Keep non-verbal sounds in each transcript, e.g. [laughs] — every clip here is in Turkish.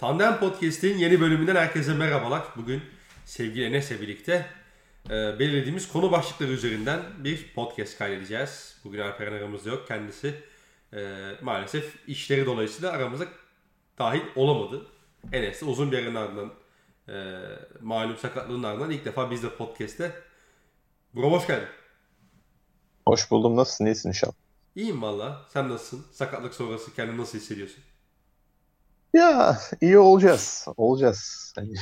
Tandem Podcast'in yeni bölümünden herkese merhabalar. Bugün sevgili Enes'le birlikte e, belirlediğimiz konu başlıkları üzerinden bir podcast kaydedeceğiz. Bugün Alperen aramızda yok. Kendisi e, maalesef işleri dolayısıyla aramıza dahil olamadı. Enes de uzun bir yerin ardından e, malum sakatlığın ardından ilk defa biz de podcast'te. Bro hoş geldin. Hoş buldum. Nasılsın? İyisin inşallah. İyiyim valla. Sen nasılsın? Sakatlık sonrası kendini nasıl hissediyorsun? Ya iyi olacağız. Olacağız. Hani,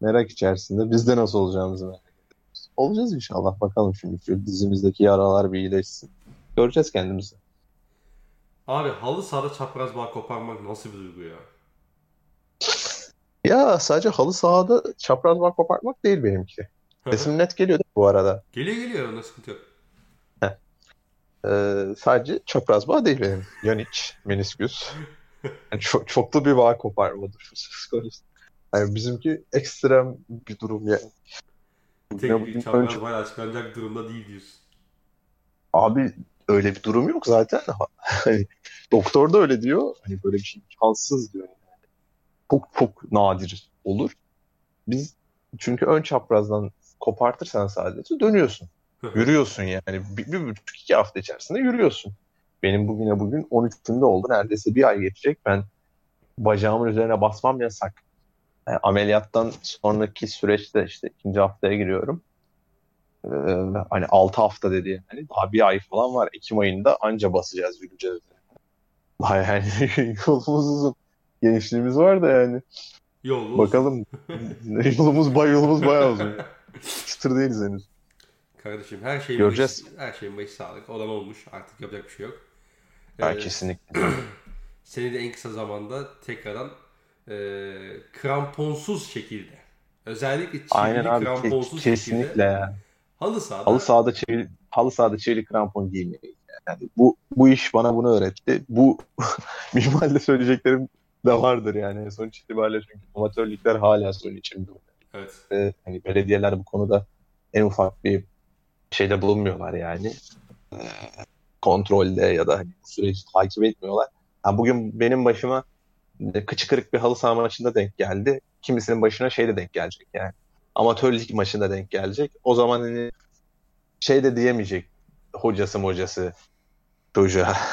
merak içerisinde. Biz de nasıl olacağımızı merak ediyoruz. Olacağız inşallah. Bakalım şimdi şu dizimizdeki yaralar bir iyileşsin. Göreceğiz kendimizi. Abi halı sahada çapraz bağ koparmak nasıl bir duygu ya? Ya sadece halı sahada çapraz bağ kopartmak değil benimki. Sesim net geliyor değil mi bu arada? Geliyor geliyor onda sıkıntı yok. Ee, sadece çapraz bağ değil benim. Yanic, menisküs. [laughs] [laughs] Yani çok, çoklu bir bağ koparmadır söz konusu. Yani bizimki ekstrem bir durum yani. Tek Ya bir çapraz önce- bağ açıklanacak durumda değil diyorsun. Abi öyle bir durum yok zaten. [laughs] Hani doktor da öyle diyor. Hani böyle bir şey imkansız diyor. Yani. Çok çok nadir olur. Biz çünkü ön çaprazdan kopartırsan sadece dönüyorsun. Yürüyorsun yani. Bir, bir buçuk iki hafta içerisinde yürüyorsun. Benim bugüne bugün 13'ünde oldu. Neredeyse bir ay geçecek. Ben bacağımın üzerine basmam yasak. Yani ameliyattan sonraki süreçte işte ikinci haftaya giriyorum. Ee, hani 6 hafta dedi yani. Daha bir ay falan var. Ekim ayında anca basacağız, yürüyeceğiz. Daha yani [laughs] yolumuz uzun. Gençliğimiz var da yani. Yolumuz. Bakalım. [laughs] yolumuz, bay yolumuz bayağı uzun. Çıtır değiliz henüz. Kardeşim her şeyin Göreceğiz. başı, her şeyin başı sağlık. Olan olmuş. Artık yapacak bir şey yok. Ha, Ee, kesinlikle. [clears throat] seni de en kısa zamanda tekrardan e, kramponsuz şekilde özellikle çivili Aynen abi. ke- kramponsuz kesinlikle şekilde halı sahada Halı sahada çevir, halı sahada çelik krampon giymeyi. Yani bu bu iş bana bunu öğretti. Bu [laughs] minimalde söyleyeceklerim de vardır yani. Sonuç itibariyle çünkü amatör ligler hala sorun içinde. evet. Ve hani belediyeler bu konuda en ufak bir şeyde bulunmuyorlar yani. Ee, kontrolde ya da hani bu süreci takip etmiyorlar. Ha, bugün benim başıma e, kıçı kırık bir halı saha maçında denk geldi. Kimisinin başına şey de denk gelecek yani. Amatör lig maçında denk gelecek. O zaman hani şey de diyemeyecek hocası hocası çocuğa. [laughs]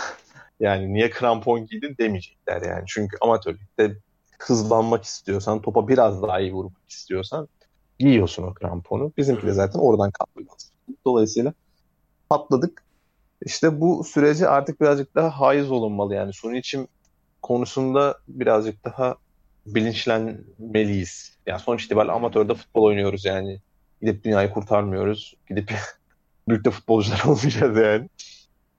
Yani niye krampon giydin demeyecekler yani. Çünkü amatör ligde hızlanmak istiyorsan, topa biraz daha iyi vurmak istiyorsan giyiyorsun o kramponu. Bizimki de zaten oradan kalkıyor. Dolayısıyla patladık. İşte bu süreci artık birazcık daha haiz olunmalı yani. Suni içim konusunda birazcık daha bilinçlenmeliyiz. Yani sonuç itibariyle amatörde futbol oynuyoruz yani. Gidip dünyayı kurtarmıyoruz. Gidip [laughs] büyük de futbolcular [laughs] olmayacağız yani.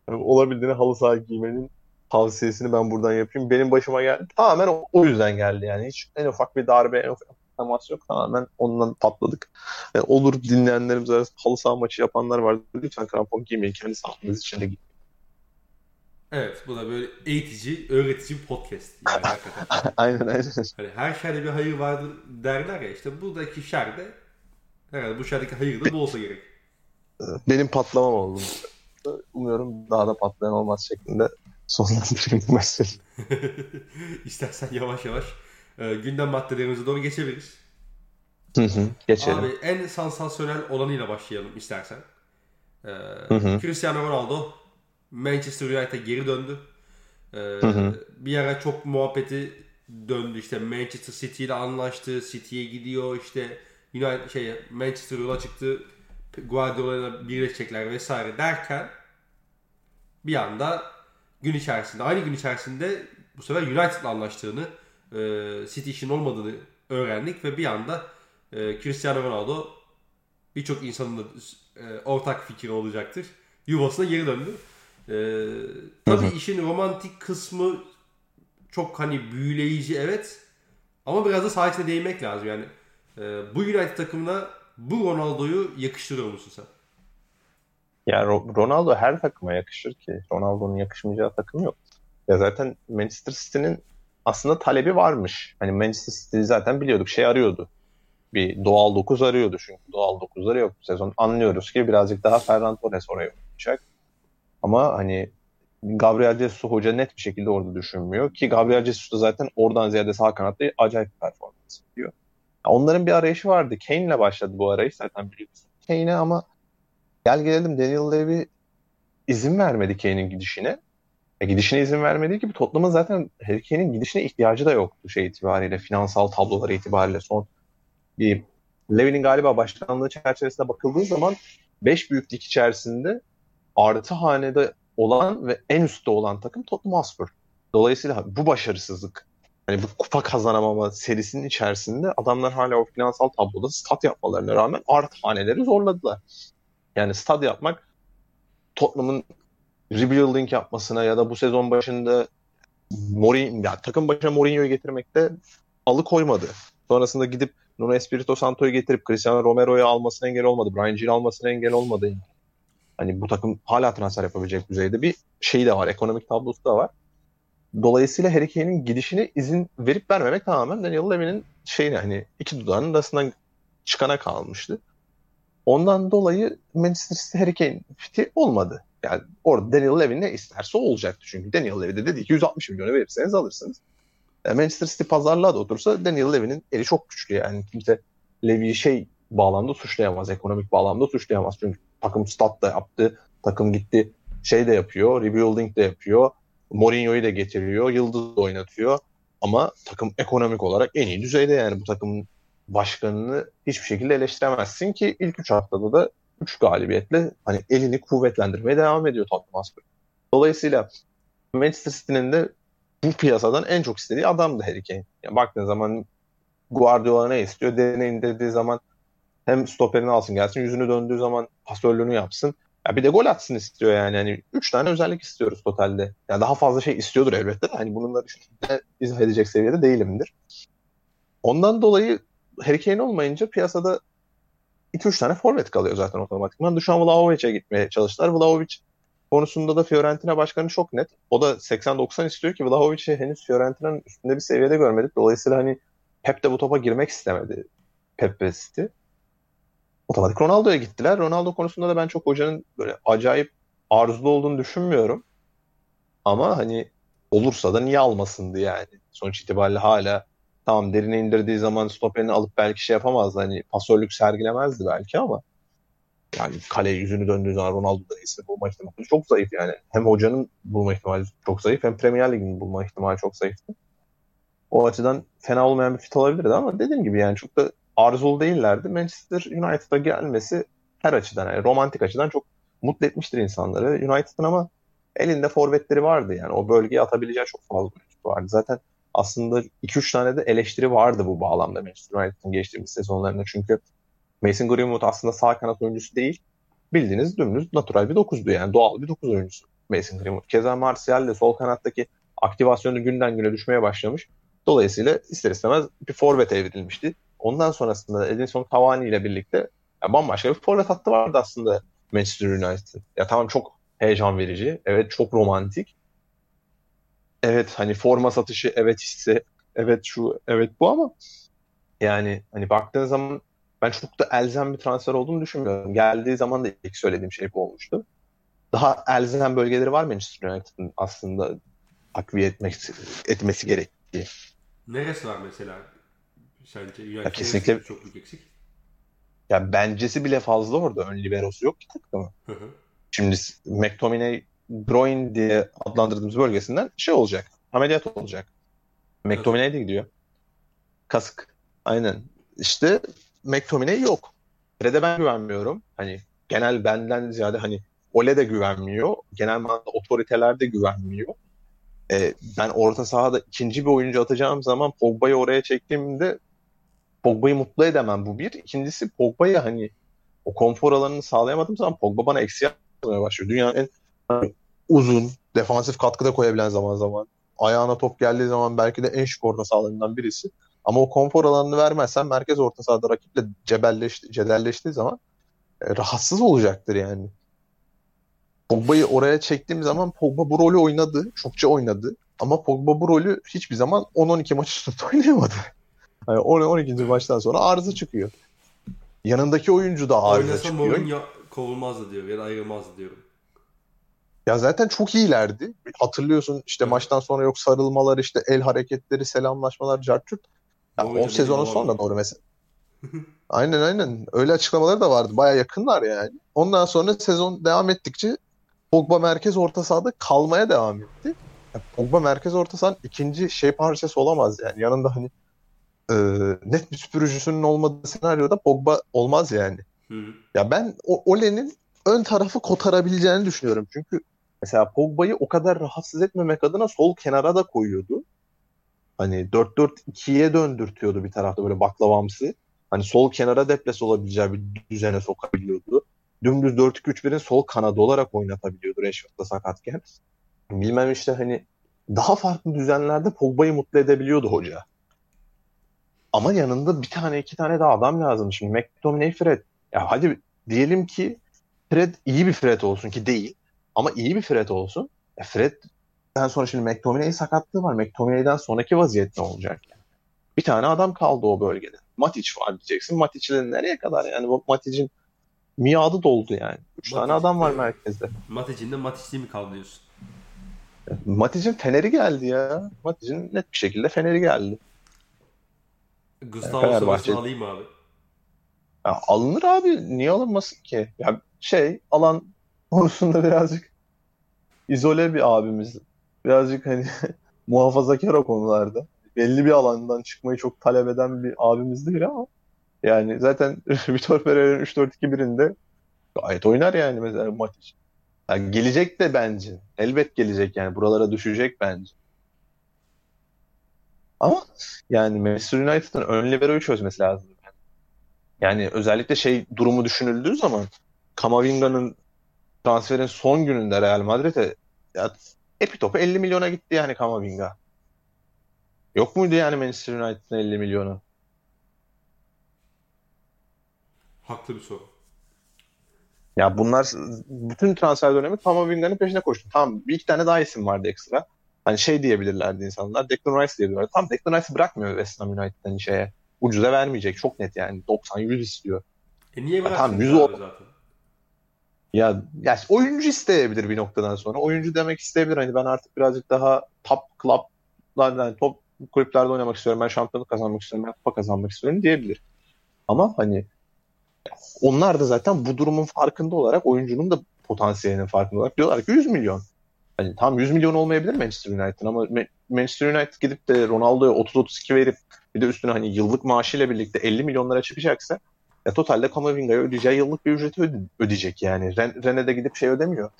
Yani olabildiğine halı saha giymenin tavsiyesini ben buradan yapayım. Benim başıma geldi. Tamamen o, o yüzden geldi yani. Hiç en ufak bir darbe, en ufak temas yok. Tamamen ondan patladık. Yani olur dinleyenlerimiz arasında halı saha maçı yapanlar vardır. Lütfen krampon giymeyin. Kendi sahanız içinde giyin. Evet bu da böyle eğitici, öğretici bir podcast. Yani [laughs] hakikaten. aynen aynen. Hani her şerde bir hayır vardır derler ya işte buradaki şerde herhalde bu şerdeki hayır da bu olsa gerek. Benim patlamam oldu. Umuyorum daha da patlayan olmaz şeklinde sonlandırayım bu meseleyi. [laughs] İstersen yavaş yavaş e, gündem maddelerimize doğru geçebiliriz. Hı hı, Geçelim. Abi en sansasyonel olanıyla başlayalım istersen. E, hı. Cristiano Ronaldo Manchester United'a geri döndü. E, hı. Bir ara çok muhabbeti döndü işte Manchester City ile anlaştı. City'ye gidiyor işte United şey Manchester yola çıktı. Guardiola'yla birleşecekler vesaire derken bir anda gün içerisinde aynı gün içerisinde bu sefer United'la anlaştığını e, City işin olmadığını öğrendik ve bir anda e, Cristiano Ronaldo birçok insanın da e, ortak fikri olacaktır. Yuvasına geri döndü. E, tabii işin romantik kısmı çok hani büyüleyici evet ama biraz da saha içine değinmek lazım yani. E, bu United takımına bu Ronaldo'yu yakıştırıyor musun sen? Ya Ro- Ronaldo her takıma yakışır ki. Ronaldo'nun yakışmayacağı takım yok. Ya zaten Manchester City'nin aslında talebi varmış. Hani Manchester City zaten biliyorduk şey arıyordu. Bir doğal 9 arıyordu çünkü doğal 9'ları yok bu sezon. Anlıyoruz ki birazcık daha Ferran Torres oraya oynayacak. Ama hani Gabriel Jesus hoca net bir şekilde orada düşünmüyor. Ki Gabriel Jesus da zaten oradan ziyade sağ kanatta acayip bir performans yapıyor. Onların bir arayışı vardı. Kane'le başladı bu arayış zaten biliyorsun. Kane'e ama gel gelelim Daniel Levy izin vermedi Kane'in gidişine. E, gidişine izin vermediği gibi Tottenham'ın zaten Harry Kane'in gidişine ihtiyacı da yoktu şey itibariyle. Finansal tabloları itibariyle son bir Levy'nin galiba başkanlığı çerçevesinde bakıldığı zaman 5 büyük lig içerisinde artı hanede olan ve en üstte olan takım Tottenham Hotspur. Dolayısıyla bu başarısızlık hani bu kupa kazanamama serisinin içerisinde adamlar hala o finansal tabloda stat yapmalarına rağmen artı haneleri zorladılar. Yani stat yapmak Tottenham'ın rebuilding yapmasına ya da bu sezon başında Mourinho, yani takım başına Mourinho'yu getirmekte alıkoymadı. Sonrasında gidip Nuno Espirito Santo'yu getirip Cristiano Romero'yu almasına engel olmadı. Brian Gil almasına engel olmadı. Hani bu takım hala transfer yapabilecek düzeyde bir şey de var. Ekonomik tablosu da var. Dolayısıyla Harry Kane'in gidişine izin verip vermemek tamamen Daniel Levy'nin şeyine hani iki dudağının arasından çıkana kalmıştı. Ondan dolayı Manchester City Harry Kane fiti olmadı. Yani orada Daniel Levy ne isterse olacaktı. Çünkü Daniel Levy de dedi ki 160 milyonu verirseniz alırsınız. Yani Manchester City pazarlığa da otursa Daniel Levy'nin eli çok güçlü yani. Kimse Levy'yi şey bağlamda suçlayamaz. Ekonomik bağlamda suçlayamaz. Çünkü takım stat da yaptı. Takım gitti şey de yapıyor. Rebuilding de yapıyor. Mourinho'yu da getiriyor. Yıldız da oynatıyor. Ama takım ekonomik olarak en iyi düzeyde yani bu takımın başkanını hiçbir şekilde eleştiremezsin ki ilk 3 haftada da 3 galibiyetle hani elini kuvvetlendirmeye devam ediyor Tottenham. Dolayısıyla Manchester City'nin de bu piyasadan en çok istediği adamdı Harry Kane. Yani baktığın zaman Guardiola ne istiyor? Deneyin dediği zaman hem stoperini alsın gelsin, yüzünü döndüğü zaman pasörlüğünü yapsın. Ya bir de gol atsın istiyor yani. yani üç tane özellik istiyoruz totalde. Yani daha fazla şey istiyordur elbette de. Hani bununla düşünce izah edecek seviyede değilimdir. Ondan dolayı Harry Kane olmayınca piyasada 2-3 tane forvet kalıyor zaten otomatikman. Dušan Vlahovic'e gitmeye çalıştılar. Vlahovic konusunda da Fiorentina başkanı çok net. O da 80-90 istiyor ki Vlahovic'i henüz Fiorentina'nın üstünde bir seviyede görmedik. Dolayısıyla hani Pep de bu topa girmek istemedi. Pep ve. Otomatik Ronaldo'ya gittiler. Ronaldo konusunda da ben çok hocanın böyle acayip arzulu olduğunu düşünmüyorum. Ama hani olursa da niye almasındı yani. Sonuç itibariyle hala tamam derine indirdiği zaman stoperini alıp belki şey yapamazdı. Hani pasörlük sergilemezdi belki ama yani kale yüzünü döndüğü zaman Ronaldo'da ise bulma ihtimali çok zayıf yani. Hem hocanın bulma ihtimali çok zayıf hem Premier Lig'in bulma ihtimali çok zayıftı. O açıdan fena olmayan bir fit olabilirdi ama dediğim gibi yani çok da arzulu değillerdi. Manchester United'a gelmesi her açıdan yani romantik açıdan çok mutlu etmiştir insanları. United'ın ama elinde forvetleri vardı yani. O bölgeye atabileceği çok fazla vardı. Zaten aslında 2-3 tane de eleştiri vardı bu bağlamda Manchester United'ın geçtiğimiz sezonlarında. Çünkü Mason Greenwood aslında sağ kanat oyuncusu değil. Bildiğiniz dümdüz natural bir dokuzdu yani doğal bir dokuz oyuncusu Mason Greenwood. Keza Martial de sol kanattaki aktivasyonu günden güne düşmeye başlamış. Dolayısıyla ister istemez bir forvet evrilmişti. Ondan sonrasında Edinson Cavani ile birlikte ya bambaşka bir forvet hattı vardı aslında Manchester United. Ya tamam çok heyecan verici. Evet çok romantik. Evet hani forma satışı evet hisse evet şu evet bu ama yani hani baktığın zaman ben çok da elzem bir transfer olduğunu düşünmüyorum. Geldiği zaman da ilk söylediğim şey bu olmuştu. Daha elzem bölgeleri var Manchester United'ın aslında takviye etmek, etmesi gerektiği. Neresi var mesela? Sence ya kesinlikle çok büyük eksik. Ya bencesi bile fazla orada. Ön liberosu yok ki takımı. Şimdi McTominay groin diye adlandırdığımız bölgesinden şey olacak. Ameliyat olacak. McTominay de gidiyor. Kasık. Aynen. İşte McTominay yok. Fred'e ben güvenmiyorum. Hani genel benden ziyade hani Ole de güvenmiyor. Genel manada otoriteler de güvenmiyor. Ee, ben orta sahada ikinci bir oyuncu atacağım zaman Pogba'yı oraya çektiğimde Pogba'yı mutlu edemem bu bir. İkincisi Pogba'yı hani o konfor alanını sağlayamadığım zaman Pogba bana eksi yapmaya başlıyor. Dünyanın en uzun, defansif katkıda koyabilen zaman zaman. Ayağına top geldiği zaman belki de en şık orta sahalarından birisi. Ama o konfor alanını vermezsen merkez orta sahada rakiple cebelleşti, cedelleştiği zaman e, rahatsız olacaktır yani. Pogba'yı oraya çektiğim zaman Pogba bu rolü oynadı. Çokça oynadı. Ama Pogba bu rolü hiçbir zaman 10-12 maç üstünde [laughs] oynayamadı. Yani 12. maçtan sonra arıza çıkıyor. Yanındaki oyuncu da arıza Oynasa çıkıyor. Mourinho kovulmazdı diyor ya da ayrılmazdı diyorum. Ya zaten çok iyilerdi. Hatırlıyorsun işte maçtan sonra yok sarılmalar, işte el hareketleri, selamlaşmalar, cartçut. Ya o sezonun olamadı. doğru mesela. Aynen aynen. Öyle açıklamaları da vardı. Baya yakınlar yani. Ondan sonra sezon devam ettikçe Pogba merkez orta sahada kalmaya devam etti. Ya Pogba merkez orta sahanın ikinci şey parçası olamaz yani. Yanında hani e, net bir süpürücüsünün olmadığı senaryoda Pogba olmaz yani. Hı hı. Ya ben Ole'nin ön tarafı kotarabileceğini düşünüyorum. Çünkü mesela Pogba'yı o kadar rahatsız etmemek adına sol kenara da koyuyordu. Hani 4-4-2'ye döndürtüyordu bir tarafta böyle baklavamsı. Hani sol kenara deplas olabileceği bir düzene sokabiliyordu. Dümdüz 4-2-3-1'in sol kanadı olarak oynatabiliyordu Rashford'da sakatken. Bilmem işte hani daha farklı düzenlerde Pogba'yı mutlu edebiliyordu hoca. Ama yanında bir tane iki tane daha adam lazım. Şimdi McTominay Fred. Ya hadi diyelim ki Fred iyi bir Fred olsun ki değil. Ama iyi bir Fred olsun. E Fred'den sonra şimdi McTominay sakatlığı var. McTominay'den sonraki vaziyet ne olacak? Yani? Bir tane adam kaldı o bölgede. Matic var diyeceksin. Matic'le nereye kadar yani? Bu Matic'in miadı doldu yani. Üç tane Matic, adam var merkezde. Matic'in de Matic'liği mi kaldı diyorsun? Matic'in feneri geldi ya. Matic'in net bir şekilde feneri geldi. Gustavo Fenerbahçe- Sanos'u alayım abi. Ya alınır abi. Niye alınmasın ki? Ya şey alan konusunda birazcık izole bir abimiz. Birazcık hani [laughs] muhafazakar o konularda. Belli bir alandan çıkmayı çok talep eden bir abimiz değil ama yani zaten [laughs] Vitor Pereira'nın 3-4-2-1'inde gayet oynar yani mesela Matic. Yani gelecek de bence. Elbet gelecek yani. Buralara düşecek bence. Ama yani Manchester United'ın ön libero'yu çözmesi lazım. Yani özellikle şey durumu düşünüldüğü zaman Kamavinga'nın transferin son gününde Real Madrid'e ya, epi topu 50 milyona gitti yani Kamavinga. Yok muydu yani Manchester United'ın 50 milyonu? Haklı bir soru. Ya bunlar bütün transfer dönemi Kamavinga'nın peşine koştu. Tamam bir iki tane daha isim vardı ekstra. Hani şey diyebilirlerdi insanlar. Declan Rice diyebilirlerdi. Tamam Declan Rice'ı bırakmıyor West Ham United'ın şeye. Ucuza vermeyecek. Çok net yani. 90-100 istiyor. E niye tamam, bıraksın yüzü abi o- zaten? Ya, ya oyuncu isteyebilir bir noktadan sonra. Oyuncu demek isteyebilir. Hani ben artık birazcık daha top club'lardan, yani top kulüplerde oynamak istiyorum. Ben şampiyonluk kazanmak istiyorum. Ben kupa kazanmak istiyorum diyebilir. Ama hani onlar da zaten bu durumun farkında olarak oyuncunun da potansiyelinin farkında olarak diyorlar ki 100 milyon. Hani tam 100 milyon olmayabilir Manchester United'ın ama Ma- Manchester United gidip de Ronaldo'ya 30-32 verip bir de üstüne hani yıllık maaşıyla birlikte 50 milyonlara çıkacaksa ya totalde Kamavinga'ya ödeyeceği yıllık bir ücreti öde- ödeyecek yani. Ren- Rennes'de gidip şey ödemiyor.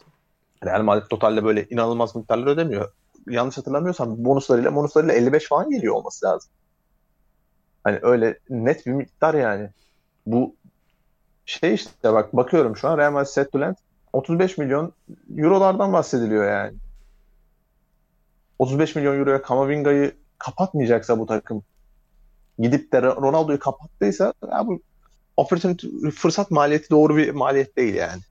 Real Madrid totalde böyle inanılmaz miktarlar ödemiyor. Yanlış hatırlamıyorsam bonuslarıyla bonuslarıyla 55 falan geliyor olması lazım. Hani öyle net bir miktar yani. Bu şey işte bak bakıyorum şu an Real Madrid set to lend 35 milyon eurolardan bahsediliyor yani. 35 milyon euroya Kamavinga'yı kapatmayacaksa bu takım gidip de Ronaldo'yu kapattıysa ya bu opportunity, fırsat maliyeti doğru bir maliyet değil yani.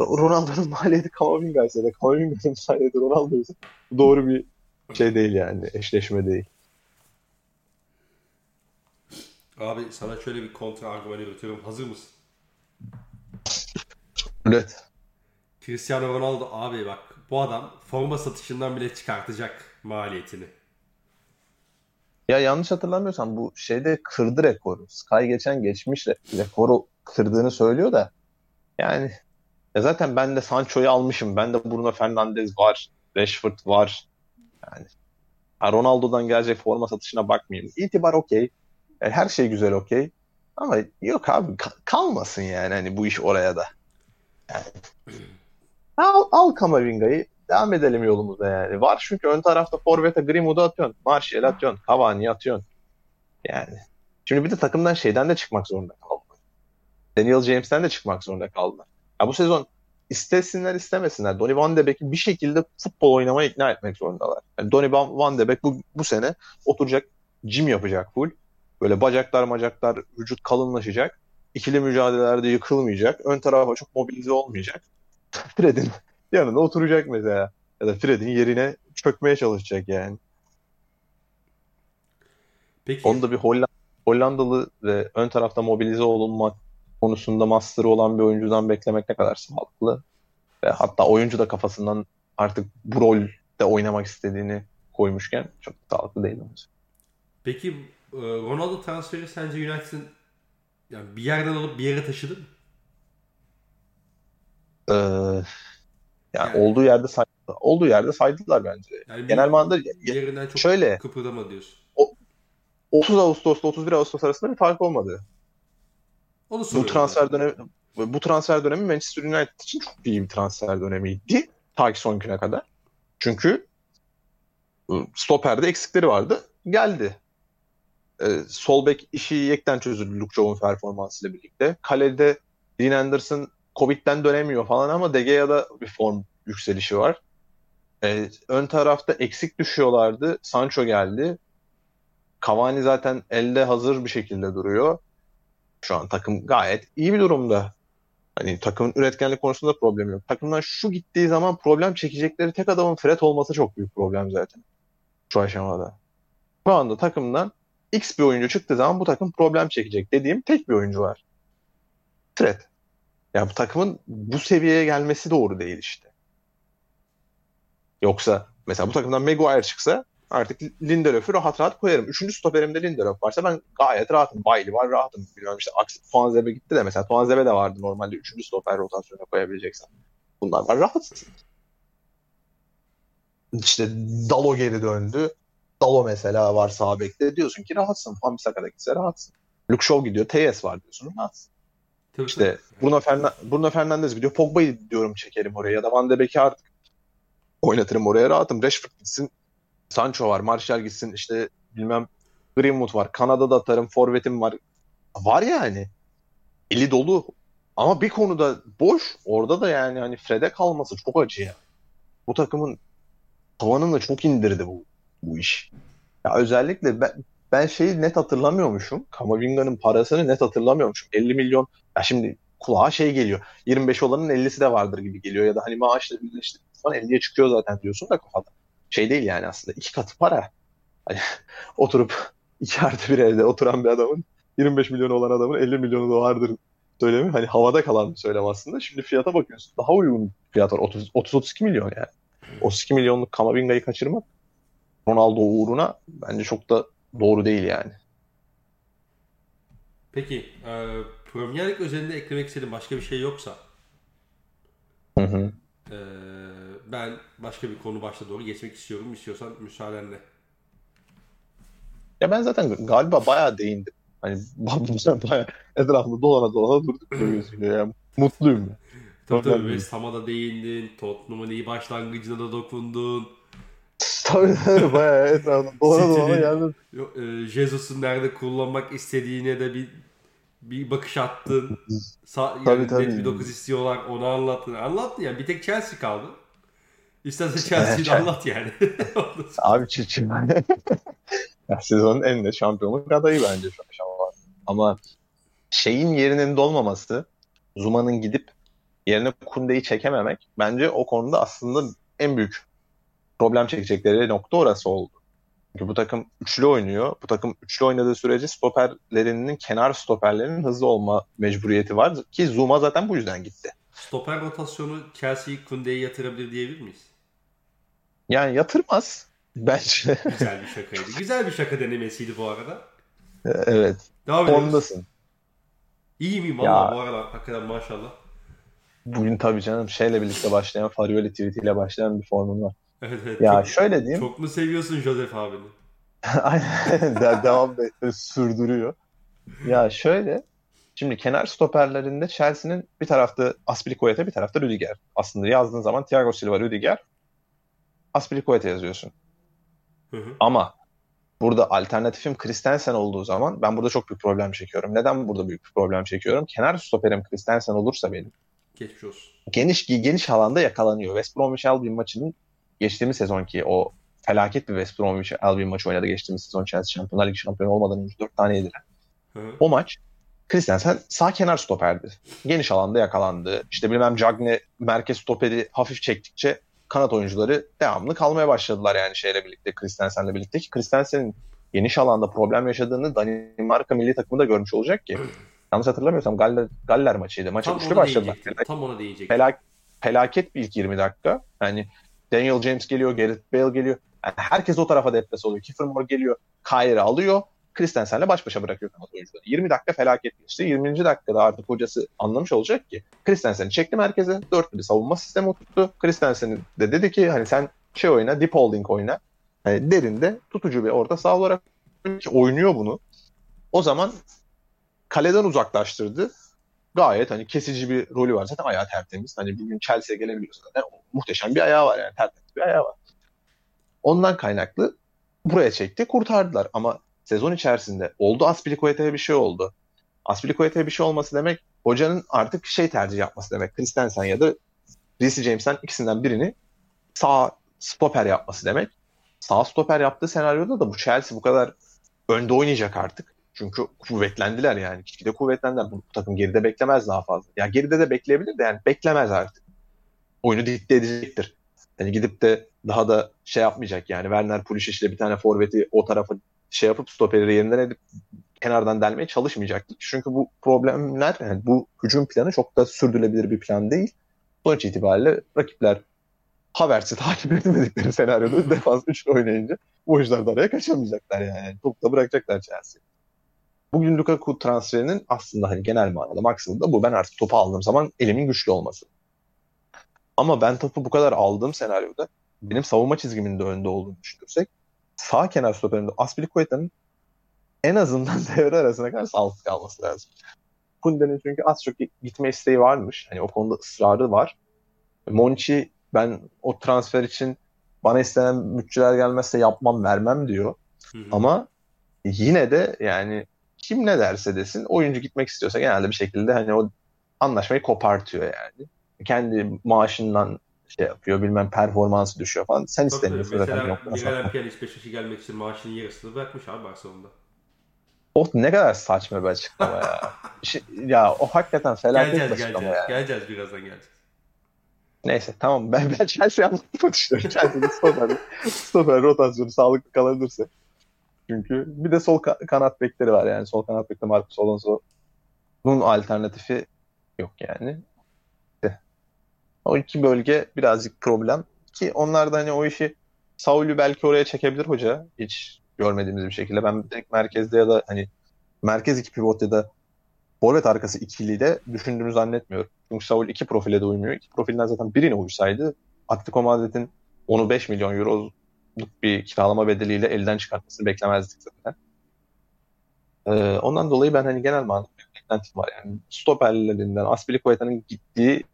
Ronaldo'nun [laughs] maliyeti Kamavinga ise de Kamavinga'nın maliyeti Ronaldo ise doğru bir şey değil yani. Eşleşme değil. Abi sana şöyle bir kontra argüman üretiyorum. Hazır mısın? Evet. Cristiano Ronaldo abi bak bu adam forma satışından bile çıkartacak maliyetini. Ya yanlış hatırlamıyorsam bu şeyde kırdı rekoru. Sky geçen geçmiş re- rekoru kırdığını söylüyor da yani ya zaten ben de Sancho'yu almışım. Ben de Bruno Fernandes var. Rashford var. Yani Ronaldo'dan gelecek forma satışına bakmayayım. İtibar okey. E, Her şey güzel okey. Ama yok abi ka- kalmasın yani hani bu iş oraya da. Yani. Al, al Kamavinga'yı devam edelim yolumuza yani. Var çünkü ön tarafta Forvet'e Greenwood'u atıyorsun. Martial atıyorsun. Cavani'yi atıyorsun. Yani. Şimdi bir de takımdan şeyden de çıkmak zorunda kaldılar. Daniel James'ten de çıkmak zorunda kaldılar. Ya bu sezon istesinler istemesinler. Donny Van de Beek'i bir şekilde futbol oynamaya ikna etmek zorundalar. Yani Donny Van de Beek bu, bu sene oturacak gym yapacak full. Böyle bacaklar macaklar vücut kalınlaşacak. İkili mücadelelerde yıkılmayacak. Ön tarafa çok mobilize olmayacak. [laughs] Fred'in yanında oturacak mesela. Ya da Fred'in yerine çökmeye çalışacak yani. Peki Onu da bir Hollanda, Hollandalı ve ön tarafta mobilize olunma konusunda master'ı olan bir oyuncudan beklemek ne kadar sağlıklı? Ve hatta oyuncu da kafasından artık bu rolde oynamak istediğini koymuşken çok sağlıklı değil. Peki e, Ronaldo transferi sence United'ın yani bir yerden alıp bir yere taşıdı mı? Ee, yani, yani olduğu yerde say olduğu yerde saydılar bence. Yani Genel manada yerinden çok şöyle, kıpırdama diyorsun. 30 Ağustos'ta 31 Ağustos arasında bir fark olmadı. Onu bu transfer dönemi bu transfer dönemi Manchester United için çok iyi bir transfer dönemiydi. Ta ki son güne kadar. Çünkü ıı, stoperde eksikleri vardı. Geldi. Ee, sol bek işi yekten çözüldü Luke Shaw'un performansıyla birlikte. Kalede Dean Anderson Covid'den dönemiyor falan ama De Gea'da bir form yükselişi var. Ee, ön tarafta eksik düşüyorlardı. Sancho geldi. Cavani zaten elde hazır bir şekilde duruyor. Şu an takım gayet iyi bir durumda. Hani takımın üretkenlik konusunda problem yok. Takımdan şu gittiği zaman problem çekecekleri tek adamın Fred olması çok büyük problem zaten. Şu aşamada. Şu anda takımdan X bir oyuncu çıktığı zaman bu takım problem çekecek dediğim tek bir oyuncu var. Fred. Ya bu takımın bu seviyeye gelmesi doğru değil işte. Yoksa mesela bu takımdan Maguire çıksa artık Lindelöf'ü rahat rahat koyarım. Üçüncü stoperimde Lindelöf varsa ben gayet rahatım. Bailey var rahatım. Bilmiyorum işte Tuanzebe gitti de mesela Tuanzebe de vardı normalde üçüncü stoper rotasyona koyabileceksen. Bunlar var rahatsın. İşte Dalo geri döndü. Dalo mesela var sağ bekte. Diyorsun ki rahatsın. Famisaka'da gitse rahatsın. Luke Shaw gidiyor. TS var diyorsun. Rahatsın. Tabii, işte Bruno, Fernan Bruno Fernandes gidiyor. Pogba'yı diyorum çekerim oraya. Ya da Van de Beek'i artık oynatırım oraya rahatım. Rashford gitsin. Sancho var. Martial gitsin. işte bilmem Greenwood var. Kanada'da atarım. Forvet'im var. Var yani. Eli dolu. Ama bir konuda boş. Orada da yani hani Fred'e kalması çok acı ya. Bu takımın tavanını çok indirdi bu, bu iş. Ya özellikle ben, ben şeyi net hatırlamıyormuşum. Kamavinga'nın parasını net hatırlamıyormuşum. 50 milyon. Ya şimdi kulağa şey geliyor. 25 olanın 50'si de vardır gibi geliyor. Ya da hani maaşla birleştirdiğin zaman 50'ye çıkıyor zaten diyorsun da kafada. Şey değil yani aslında. iki katı para. Hani [laughs] oturup iki artı bir evde oturan bir adamın 25 milyon olan adamın 50 milyonu da vardır söylemi. Hani havada kalan bir söylem aslında. Şimdi fiyata bakıyorsun. Daha uygun fiyat var. 30-32 milyon yani. 32 milyonluk Kamavinga'yı kaçırmak Ronaldo uğruna bence çok da doğru değil yani. Peki e, Premier Lig özelinde eklemek istediğin başka bir şey yoksa hı hı. E, ben başka bir konu başta doğru geçmek istiyorum. İstiyorsan müsaadenle. Ya ben zaten galiba bayağı değindim. Hani [laughs] bayağı etrafında dolana dolana durduk [laughs] gözüküyor yani. Mutluyum. Tabii tabii West Ham'a da değindin. Tottenham'ın iyi başlangıcına da dokundun. [laughs] tabii tabii bayağı etrafında dolana dolana geldin. E, Jesus'un nerede kullanmak istediğine de bir bir bakış attın. Sa- yani tabii, tabii. bir dokuz istiyorlar onu anlattın. Anlattın ya bir tek Chelsea kaldı. İstersen Chelsea'yi de anlat yani. [laughs] Abi çiçim. [laughs] ya, sezonun en de şampiyonluk adayı bence şu aşamada. Ama şeyin yerinin dolmaması, Zuma'nın gidip yerine Kunde'yi çekememek bence o konuda aslında en büyük problem çekecekleri nokta orası oldu. Çünkü bu takım üçlü oynuyor. Bu takım üçlü oynadığı sürece stoperlerinin, kenar stoperlerinin hızlı olma mecburiyeti var. Ki Zuma zaten bu yüzden gitti. Stoper rotasyonu Chelsea'yi Kunde'yi yatırabilir diyebilir miyiz? Yani yatırmaz bence. [laughs] Güzel bir şakaydı. Güzel bir şaka denemesiydi bu arada. Evet. Devam Formdasın. İyi miyim valla bu arada hakikaten maşallah. Bugün tabii canım şeyle birlikte başlayan Farioli tweetiyle başlayan bir formum var. Evet, evet. Ya çok, şöyle diyeyim. Çok mu seviyorsun Joseph abini? [laughs] Aynen. devam da sürdürüyor. Ya şöyle Şimdi kenar stoperlerinde Chelsea'nin bir tarafta Aspilicueta bir tarafta Rüdiger. Aslında yazdığın zaman Thiago Silva, Rüdiger, Aspilicueta yazıyorsun. Hı hı. Ama burada alternatifim Christensen olduğu zaman ben burada çok büyük problem çekiyorum. Neden burada büyük bir problem çekiyorum? Kenar stoperim Christensen olursa benim. Geçmiş olsun. Geniş, geniş alanda yakalanıyor. West Bromwich Albion maçının geçtiğimiz sezonki o felaket bir West Bromwich Albion maçı oynadı geçtiğimiz sezon Chelsea Şampiyonlar Ligi şampiyonu olmadan önce 4 tane yediler. Hı. O maç Christensen sağ kenar stoperdi. Geniş alanda yakalandı. İşte bilmem Cagne merkez stoperi hafif çektikçe kanat oyuncuları devamlı kalmaya başladılar yani şeyle birlikte Christensen'le birlikte ki Christensen'in geniş alanda problem yaşadığını Danimarka milli takımı da görmüş olacak ki. [clears throat] Yanlış hatırlamıyorsam Galler, Galler maçıydı. Maça üçlü başladılar. Tam ona değecektim. Felak, felaket bir ilk 20 dakika. Yani Daniel James geliyor, Gareth Bale geliyor. Yani herkes o tarafa deplase oluyor. Kiefer Moore geliyor, Kyrie alıyor. Christensen'le baş başa bırakıyor kanat oyuncuları. 20 dakika felaket geçti. 20. dakikada artık hocası anlamış olacak ki Christensen'i çekti merkeze. Dörtlü bir savunma sistemi oturttu. Christensen de dedi ki hani sen şey oyna, deep holding oyna. Yani derinde tutucu bir orta saha olarak oynuyor bunu. O zaman kaleden uzaklaştırdı. Gayet hani kesici bir rolü var. Zaten ayağı tertemiz. Hani bir gün Chelsea'ye gelebiliyorsa zaten muhteşem bir ayağı var yani. Tertemiz bir ayağı var. Ondan kaynaklı buraya çekti. Kurtardılar. Ama sezon içerisinde oldu Aspilicueta'ya bir şey oldu. Aspilicueta'ya bir şey olması demek hocanın artık şey tercih yapması demek. Christensen ya da Reece James'ten ikisinden birini sağ stoper yapması demek. Sağ stoper yaptığı senaryoda da bu Chelsea bu kadar önde oynayacak artık. Çünkü kuvvetlendiler yani. Gitgide kuvvetlendiler. Bu, takım geride beklemez daha fazla. Ya geride de bekleyebilir de yani beklemez artık. Oyunu dikte edecektir. Yani gidip de daha da şey yapmayacak yani. Werner Pulisic ile bir tane forveti o tarafa şey yapıp stoperi yerinden edip kenardan delmeye çalışmayacaktır. Çünkü bu problemler, yani bu hücum planı çok da sürdürülebilir bir plan değil. Sonuç itibariyle rakipler Havertz'i takip etmedikleri senaryoda [laughs] defans üçlü oynayınca bu oyuncular da araya kaçamayacaklar yani. Top da bırakacaklar Chelsea. Bugün Lukaku transferinin aslında hani genel manada maksadı da bu. Ben artık topu aldığım zaman elimin güçlü olması. Ama ben topu bu kadar aldığım senaryoda benim savunma çizgimin de önde olduğunu düşünürsek sağ kenar stoperinde Aspilicueta'nın en azından [laughs] devre arasına kadar sağlıklı kalması lazım. Kunde'nin çünkü az çok gitme isteği varmış. Hani o konuda ısrarı var. Monchi ben o transfer için bana istenen bütçeler gelmezse yapmam vermem diyor. Hı hı. Ama yine de yani kim ne derse desin oyuncu gitmek istiyorsa genelde bir şekilde hani o anlaşmayı kopartıyor yani. Kendi maaşından şey yapıyor bilmem performansı düşüyor falan. Sen Tabii istemiyorsun zaten. Mesela Miguel Beşiktaş'a gelmek için maaşının yarısını bırakmış abi Barcelona'da. O ne kadar saçma bir açıklama ya. [laughs] şey, ya o hakikaten felaket geleceğiz, açıklama geleceğiz, ya. Geleceğiz birazdan geleceğiz. Neyse tamam ben, ben Chelsea anlatmak istiyorum. Chelsea'nin [laughs] stoper, stoper rotasyonu sağlıklı kalabilirse. Çünkü bir de sol ka- kanat bekleri var yani. Sol kanat bekte Marcus Alonso. Bunun alternatifi yok yani. O iki bölge birazcık problem. Ki onlar da hani o işi Saul'ü belki oraya çekebilir hoca. Hiç görmediğimiz bir şekilde. Ben direkt merkezde ya da hani merkez iki pivot ya da forvet arkası ikili de düşündüğünü zannetmiyorum. Çünkü Saul iki profile de uymuyor. İki profilden zaten birine uysaydı Atletico Madrid'in onu 5 milyon euro bir kiralama bedeliyle elden çıkartmasını beklemezdik zaten. Ee, ondan dolayı ben hani genel manada bir beklentim var. Yani stoperlerinden Aspilicueta'nın gittiği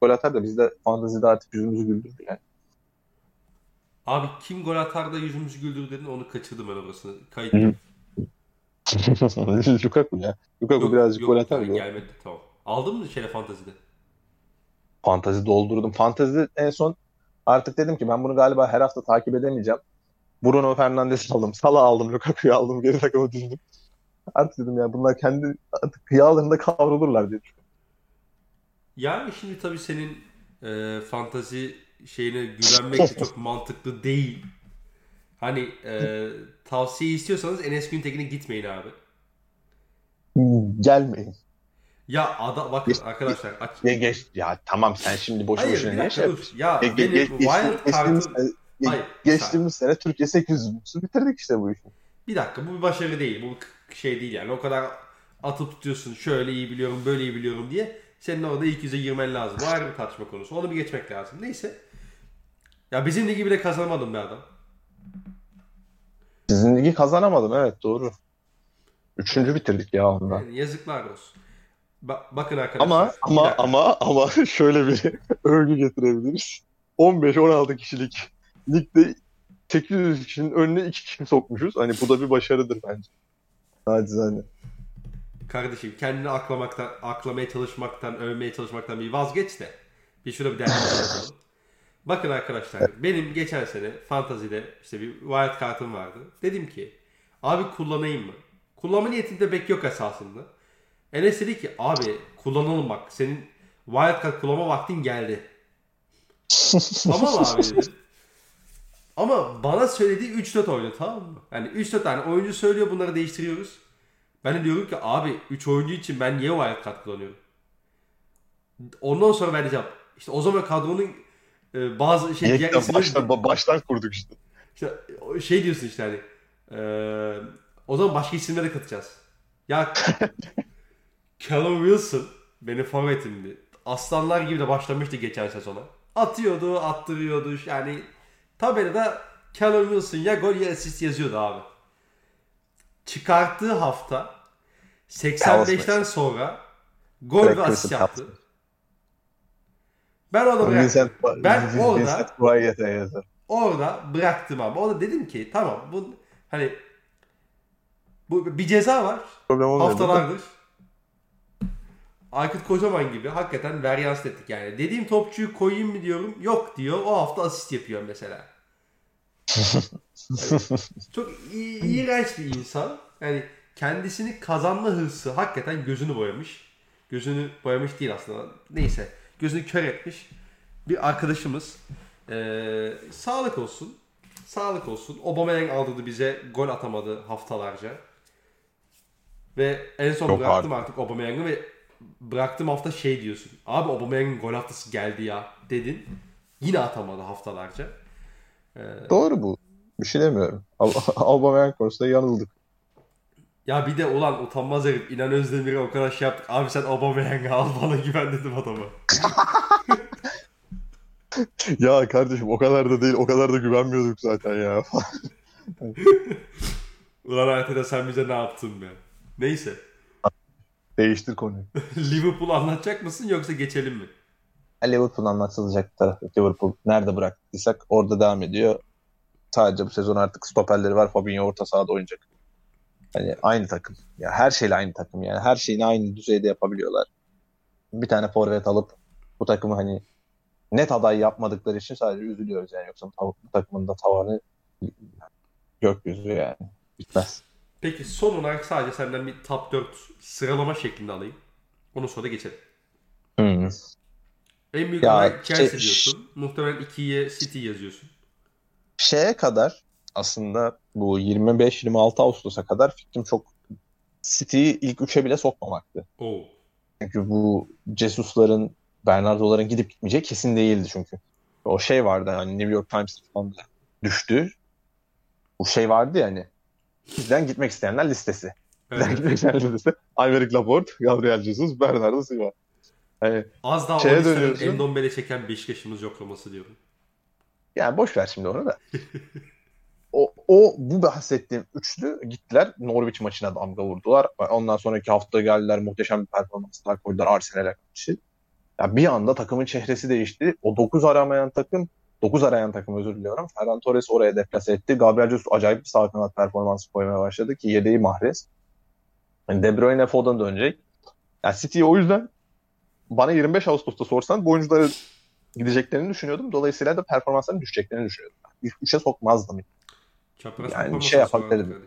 gol atar da biz de fantazide artık yüzümüzü güldürdü yani. Abi kim gol atar da yüzümüzü güldürdü dedin onu kaçırdım ben orasını. Kayıt. [laughs] Lukaku ya. Lukaku yok, birazcık yok, gol atar? Gelmedi tamam. Aldın mı şeyle fantazide? Fantazi doldurdum. Fantazide en son artık dedim ki ben bunu galiba her hafta takip edemeyeceğim. Bruno Fernandes [laughs] aldım. Salah aldım. Lukaku'yu aldım. Geri takıma düştüm. Artık dedim ya bunlar kendi artık kıyalarında kavrulurlar diye. Yani şimdi tabii senin e, fantazi şeyine güvenmek de çok mantıklı değil. Hani e, tavsiye istiyorsanız Enes Güntekin'e gitmeyin abi. Gelmeyin. Ya ada bakın geç, arkadaşlar aç. Geç, geç, ya tamam sen şimdi boş boşuna ne şey Ya ge, benim geç, wild card'ım Hayır, geçtiğimiz sene Türkiye 800 bitirdik işte bu işi. Bir dakika bu bir başarı değil. Bu şey değil yani. O kadar atıp tutuyorsun şöyle iyi biliyorum böyle iyi biliyorum diye. Senin orada ilk yüze girmen lazım. Bu ayrı bir tartışma konusu. Onu bir geçmek lazım. Neyse. Ya bizim ligi bile kazanamadım be adam. Sizin ligi kazanamadım evet doğru. Üçüncü bitirdik ya ondan. Yani yazıklar olsun. Ba- bakın arkadaşlar. Ama ama ama ama [laughs] şöyle bir [laughs] övgü getirebiliriz. 15-16 kişilik ligde 800 kişinin önüne 2 kişi sokmuşuz. Hani bu da bir başarıdır bence. Nacizane. Kardeşim kendini aklamaktan, aklamaya çalışmaktan, övmeye çalışmaktan bir vazgeç de. Bir şurada bir [laughs] yapalım. Bakın arkadaşlar benim geçen sene fantazide işte bir wild kartım vardı. Dedim ki abi kullanayım mı? Kullanma niyetimde pek yok esasında. Enes dedi ki abi kullanalım bak senin wild card kullanma vaktin geldi. [laughs] tamam abi dedim. Ama bana söylediği 3-4 oyunu tamam mı? Yani 3-4 tane oyuncu söylüyor bunları değiştiriyoruz. Ben de diyorum ki abi 3 oyuncu için ben niye wildcard kullanıyorum? Ondan sonra ben diyeceğim. İşte o zaman kadronun e, bazı şey Yekten baştan, ba- baştan kurduk işte. işte şey diyorsun işte hani e, o zaman başka isimlere katacağız. Ya [laughs] Callum Wilson benim favoritimdi. Aslanlar gibi de başlamıştı geçen sezona. Atıyordu, attırıyordu. Yani tabelada Callum Wilson ya gol ya asist yazıyordu abi. Çıkarttığı hafta 85'ten sonra gol ve asist yaptı. Ben onu bıraktım. Ben orada-. Orada bıraktım abi. Orada dedim ki tamam bu hani bu bir ceza var Problem haftalardır. Aykut Kocaman gibi hakikaten varyans ettik yani. Dediğim topçuyu koyayım mı diyorum. Yok diyor. O hafta asist yapıyor mesela. Çok iğrenç bir insan. Yani kendisini kazanma hırsı hakikaten gözünü boyamış. Gözünü boyamış değil aslında. Neyse. Gözünü kör etmiş. Bir arkadaşımız. Ee, sağlık olsun. Sağlık olsun. Aubameyang aldırdı bize. Gol atamadı haftalarca. Ve en son Çok bıraktım artık Aubameyang'ı ve bıraktığım hafta şey diyorsun. Abi Aubameyang'ın gol haftası geldi ya dedin. Yine atamadı haftalarca. Doğru bu. Bir şey demiyorum. [laughs] Aubameyang konusunda yanıldık. Ya bir de ulan utanmaz herif İnan Özdemir'e o kadar şey yaptık. Abi sen Aubameyang'ı al bana güven dedim adama. [laughs] ya kardeşim o kadar da değil, o kadar da güvenmiyorduk zaten ya. [laughs] Ulan Arteta sen bize ne yaptın be? Neyse. Değiştir konuyu. [laughs] Liverpool anlatacak mısın yoksa geçelim mi? Liverpool anlatılacak tarafı. Liverpool nerede bıraktıysak orada devam ediyor. Sadece bu sezon artık stoperleri var. Fabinho orta sahada oynayacak. Hani aynı takım. Ya her şeyle aynı takım yani. Her şeyini aynı düzeyde yapabiliyorlar. Bir tane forvet alıp bu takımı hani net aday yapmadıkları için sadece üzülüyoruz yani. Yoksa bu takımın da tavanı gökyüzü yani. Bitmez. Peki son olarak sadece senden bir top 4 sıralama şeklinde alayım. Ondan sonra da geçelim. Hmm. En büyük Ya, aday Chelsea şey- diyorsun. Muhtemelen 2'ye City yazıyorsun. şeye kadar aslında bu 25-26 Ağustos'a kadar fikrim çok City'yi ilk üçe bile sokmamaktı. Oo. Çünkü bu Jesus'ların, Bernardo'ların gidip gitmeyeceği kesin değildi çünkü. O şey vardı hani New York Times falan düştü. Bu şey vardı ya hani bizden gitmek isteyenler listesi. Bizden Evet. gitmek isteyenler listesi. Aymeric Laporte, Gabriel Jesus, Bernardo Silva. Hani Az daha Şeye o. Endombele çeken Beşiktaş'ımız yoklaması diyorum. Yani boş ver şimdi onu da. [laughs] o, o bu bahsettiğim üçlü gittiler Norwich maçına damga vurdular. Ondan sonraki hafta geldiler muhteşem bir performanslar koydular Arsenal'e karşı. Ya bir anda takımın çehresi değişti. O 9 aramayan takım 9 arayan takım özür diliyorum. Ferran Torres oraya deplase etti. Gabriel Jesus acayip bir sağ kanat performansı koymaya başladı ki yedeği Mahrez. Yani De Bruyne Foden dönecek. Yani City'yi o yüzden bana 25 Ağustos'ta sorsan bu oyuncuları gideceklerini düşünüyordum. Dolayısıyla da performansların düşeceklerini düşünüyordum. İlk üçe sokmazdım. Çapraz Yani şey yapak dedim.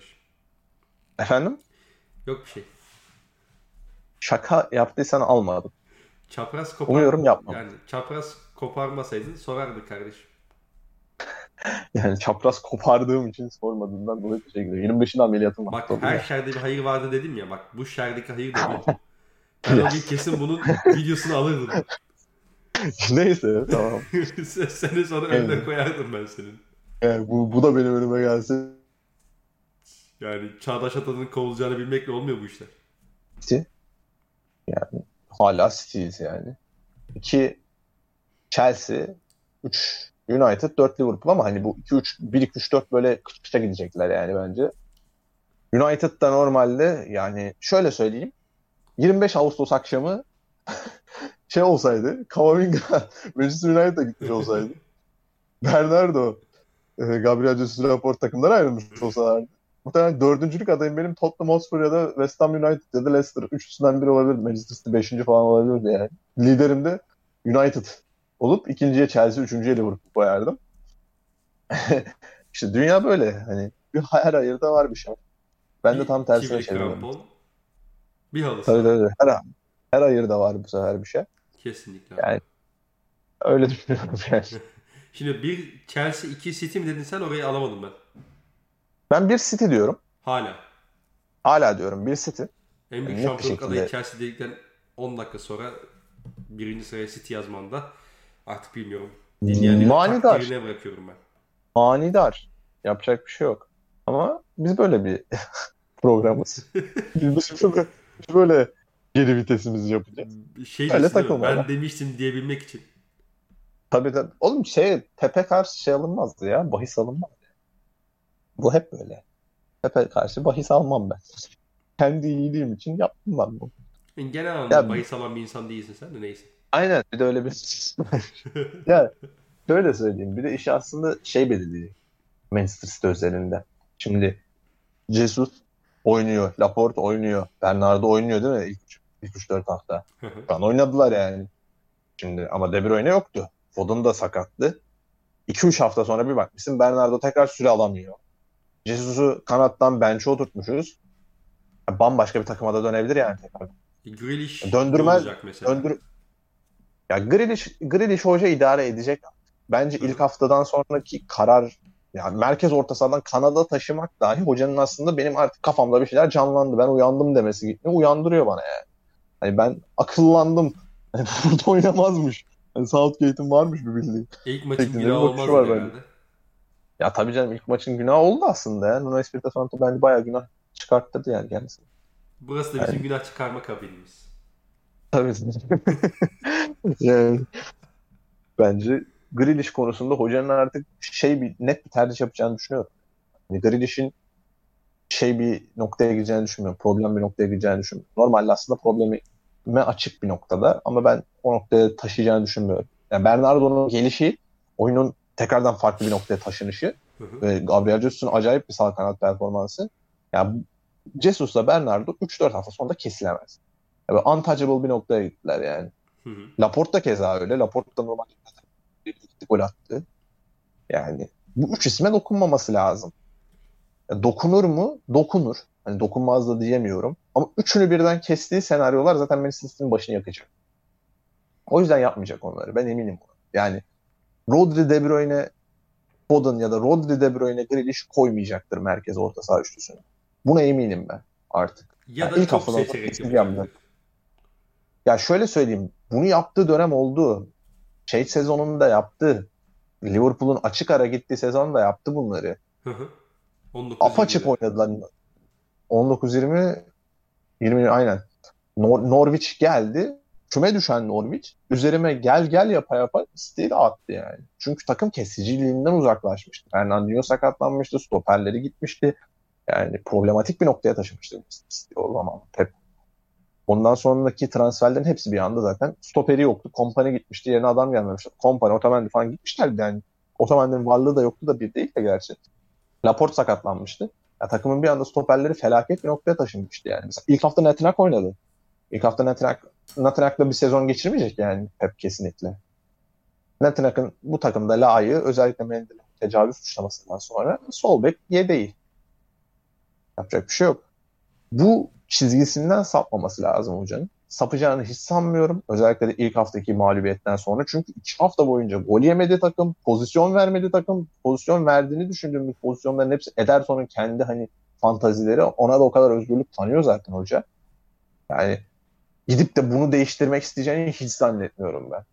Efendim? Yok bir şey. Şaka yaptıysan almadım. Çapraz kopar... Umuyorum yapmam. Yani çapraz koparmasaydın sorardık kardeşim. Yani çapraz kopardığım için sormadığından dolayı teşekkür ederim. 25'in ameliyatım var. Bak her ya. şerde bir hayır vardı dedim ya. Bak bu şerdeki hayır da bu. [laughs] Ben o gün kesin bunun videosunu alırdım. [laughs] Neyse tamam. [laughs] Seni sonra önüne Evet. koyardım ben senin. Yani bu, bu da benim önüme gelsin. Yani Çağdaş Atan'ın kovulacağını bilmekle olmuyor bu işler. City. Yani hala City'yiz yani. 2 Chelsea, 3 United, 4 Liverpool ama hani bu 2-3, 1-2-3-4 böyle kıça gidecekler yani bence. United da normalde yani şöyle söyleyeyim. 25 Ağustos akşamı [laughs] şey olsaydı, Kamavinga [laughs] Manchester United'a gitmiş olsaydı. [laughs] Bernardo, e, Gabriel Jesus Laporte takımdan ayrılmış olsalardı. Muhtemelen dördüncülük adayım benim Tottenham Hotspur ya da West Ham United ya da Leicester. Üçüsünden biri olabilir. Manchester City beşinci falan olabilirdi yani. Liderim de United olup ikinciye Chelsea, üçüncüye Liverpool koyardım. [laughs] işte dünya böyle. Hani bir her ayırda var bir şey. Ben de tam tersine krampon, bir halısı. Tabii tabii. Her, her ayırda var bu sefer bir şey. Kesinlikle. Yani öyle düşünüyorum yani. [laughs] Şimdi bir Chelsea, iki City mi dedin sen orayı alamadım ben. Ben bir City diyorum. Hala. hala diyorum bir City. En büyük bir şampiyonluk adayı Chelsea dedikten 10 dakika sonra birinci sıraya City yazmanda artık bilmiyorum. Dinleyenlerin Manidar. bırakıyorum ben. Manidar. Yapacak bir şey yok. Ama biz böyle bir [laughs] programız. [laughs] biz böyle, böyle geri vitesimizi yapacağız. Şey Öyle diyorsun değil mi? takılma Ben demiştim diyebilmek için. Tabii tabii. Oğlum şey Tepe karşı şey alınmazdı ya. Bahis alınmaz. Bu hep böyle. Tepe karşı bahis almam ben. [laughs] Kendi iyiliğim için yaptım ben bunu. Yani genel anlamda Ya- bahis alan bir insan değilsin sen de neyse. Aynen. Bir de öyle bir [laughs] ya şöyle söyleyeyim. Bir de iş aslında şey belirliyor. Manchester City özelinde. Şimdi Jesus oynuyor. Laporte oynuyor. Bernardo oynuyor değil mi? İlk, ilk 3-4 hafta. [laughs] Şu an oynadılar yani. Şimdi ama De Bruyne yoktu. Foden da sakattı. 2-3 hafta sonra bir bakmışsın Bernardo tekrar süre alamıyor. Jesus'u kanattan bench'e oturtmuşuz. Bambaşka bir takıma da dönebilir yani tekrar. Grealish Döndürmez- olacak mesela. Döndür ya Grealish, Grealish hoca idare edecek. Bence ilk haftadan sonraki karar yani merkez orta sahadan kanada taşımak dahi hocanın aslında benim artık kafamda bir şeyler canlandı. Ben uyandım demesi gibi uyandırıyor bana yani. Hani ben akıllandım. [laughs] Hani burada oynamazmış. Hani Southgate'in varmış bir bildiği. İlk maçın günahı olmaz var mı bence. herhalde? Ya tabii canım ilk maçın günahı oldu aslında ya. Nuno Espirito Santo bence bayağı günah çıkarttırdı yani kendisi. Burası da bizim günah çıkarma kabinimiz. Tabii. [laughs] yani bence Grealish konusunda hocanın artık şey bir net bir tercih yapacağını düşünüyorum. Yani Grealish'in şey bir noktaya gideceğini düşünmüyorum. Problem bir noktaya gideceğini düşünmüyorum. Normalde aslında probleme açık bir noktada ama ben o noktaya taşıyacağını düşünmüyorum. Yani Bernardo'nun gelişi oyunun tekrardan farklı bir noktaya taşınışı Hı hı. ve Gabriel Jesus'un acayip bir sağ kanat performansı. Yani Jesus'la Bernardo 3-4 hafta sonra kesilemez. Yani untouchable bir noktaya gittiler yani. Hı hı. Laporte da keza öyle. Laporte da normalde gol attı. Yani bu üç isme dokunmaması lazım. Ya dokunur mu? Dokunur. Hani dokunmaz da diyemiyorum. Ama üçünü birden kestiği senaryolar zaten Manchester City'nin başını yakacak. O yüzden yapmayacak onları. Ben eminim buna. Yani Rodri, De Bruyne, Foden ya da Rodri, De Bruyne, Grealish koymayacaktır merkez orta saha üçlüsünü. Buna eminim ben artık. Ya Ya da ilk çok haftadan seçerek sonra yapacak. yapacaktır. Ya şöyle söyleyeyim. Bunu yaptığı dönem oldu. Şey sezonunda yaptı. Liverpool'un açık ara gittiği sezonda yaptı bunları. Hı hı. 19 Apaçık oynadılar. 19-20 20 aynen. Nor- Norwich geldi. Küme düşen Norwich üzerime gel gel yapa yapa isteği de attı yani. Çünkü takım kesiciliğinden uzaklaşmıştı. Fernandinho sakatlanmıştı. Stoperleri gitmişti. Yani problematik bir noktaya taşımıştı o zaman Pep. Ondan sonraki transferlerin hepsi bir anda zaten stoperi yoktu. Kompany gitmişti. Yerine adam gelmemişti. Kompany, Otamendi falan gitmişlerdi yani. Otamendi'nin varlığı da yoktu da bir değil de gerçi. Laporte sakatlanmıştı. Ya, takımın bir anda stoperleri felaket bir noktaya taşınmıştı yani. Mesela ilk hafta Netrack oynadı. İlk hafta Netrack, Netrack'la bir sezon geçirmeyecek yani Pep kesinlikle. Netrack'ın bu takımda layığı özellikle Mendy'nin tecavüz suçlamasından sonra sol bek yedeği. Yapacak bir şey yok. Bu çizgisinden sapmaması lazım hocanın. Sapacağını hiç sanmıyorum. Özellikle de ilk haftaki mağlubiyetten sonra. Çünkü iki hafta boyunca gol yemedi takım, pozisyon vermedi takım. Pozisyon verdiğini düşündüğümüz pozisyonların hepsi Ederson'un kendi hani fantazileri. Ona da o kadar özgürlük tanıyor zaten hoca. Yani gidip de bunu değiştirmek isteyeceğini hiç zannetmiyorum ben.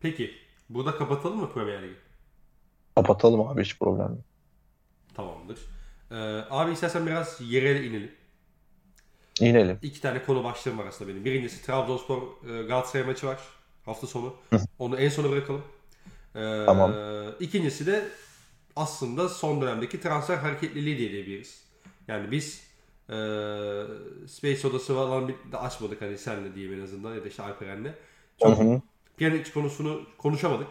Peki. Burada kapatalım mı Premier Ligi? Kapatalım abi hiç problem yok. Tamamdır. Ee, abi istersen biraz yerel inelim. İnelim. İki tane konu başlığım var aslında benim. Birincisi Trabzonspor e, Galatasaray maçı var hafta sonu. Onu en sona bırakalım. Ee, Tamam. İkincisi de aslında son dönemdeki transfer hareketliliği diye diyebiliriz. Yani biz e, Space odası falan bir de açmadık hani senle diyeyim en azından ya da işte Alperen'le. Hı Çok hı. Pjanic konusunu konuşamadık.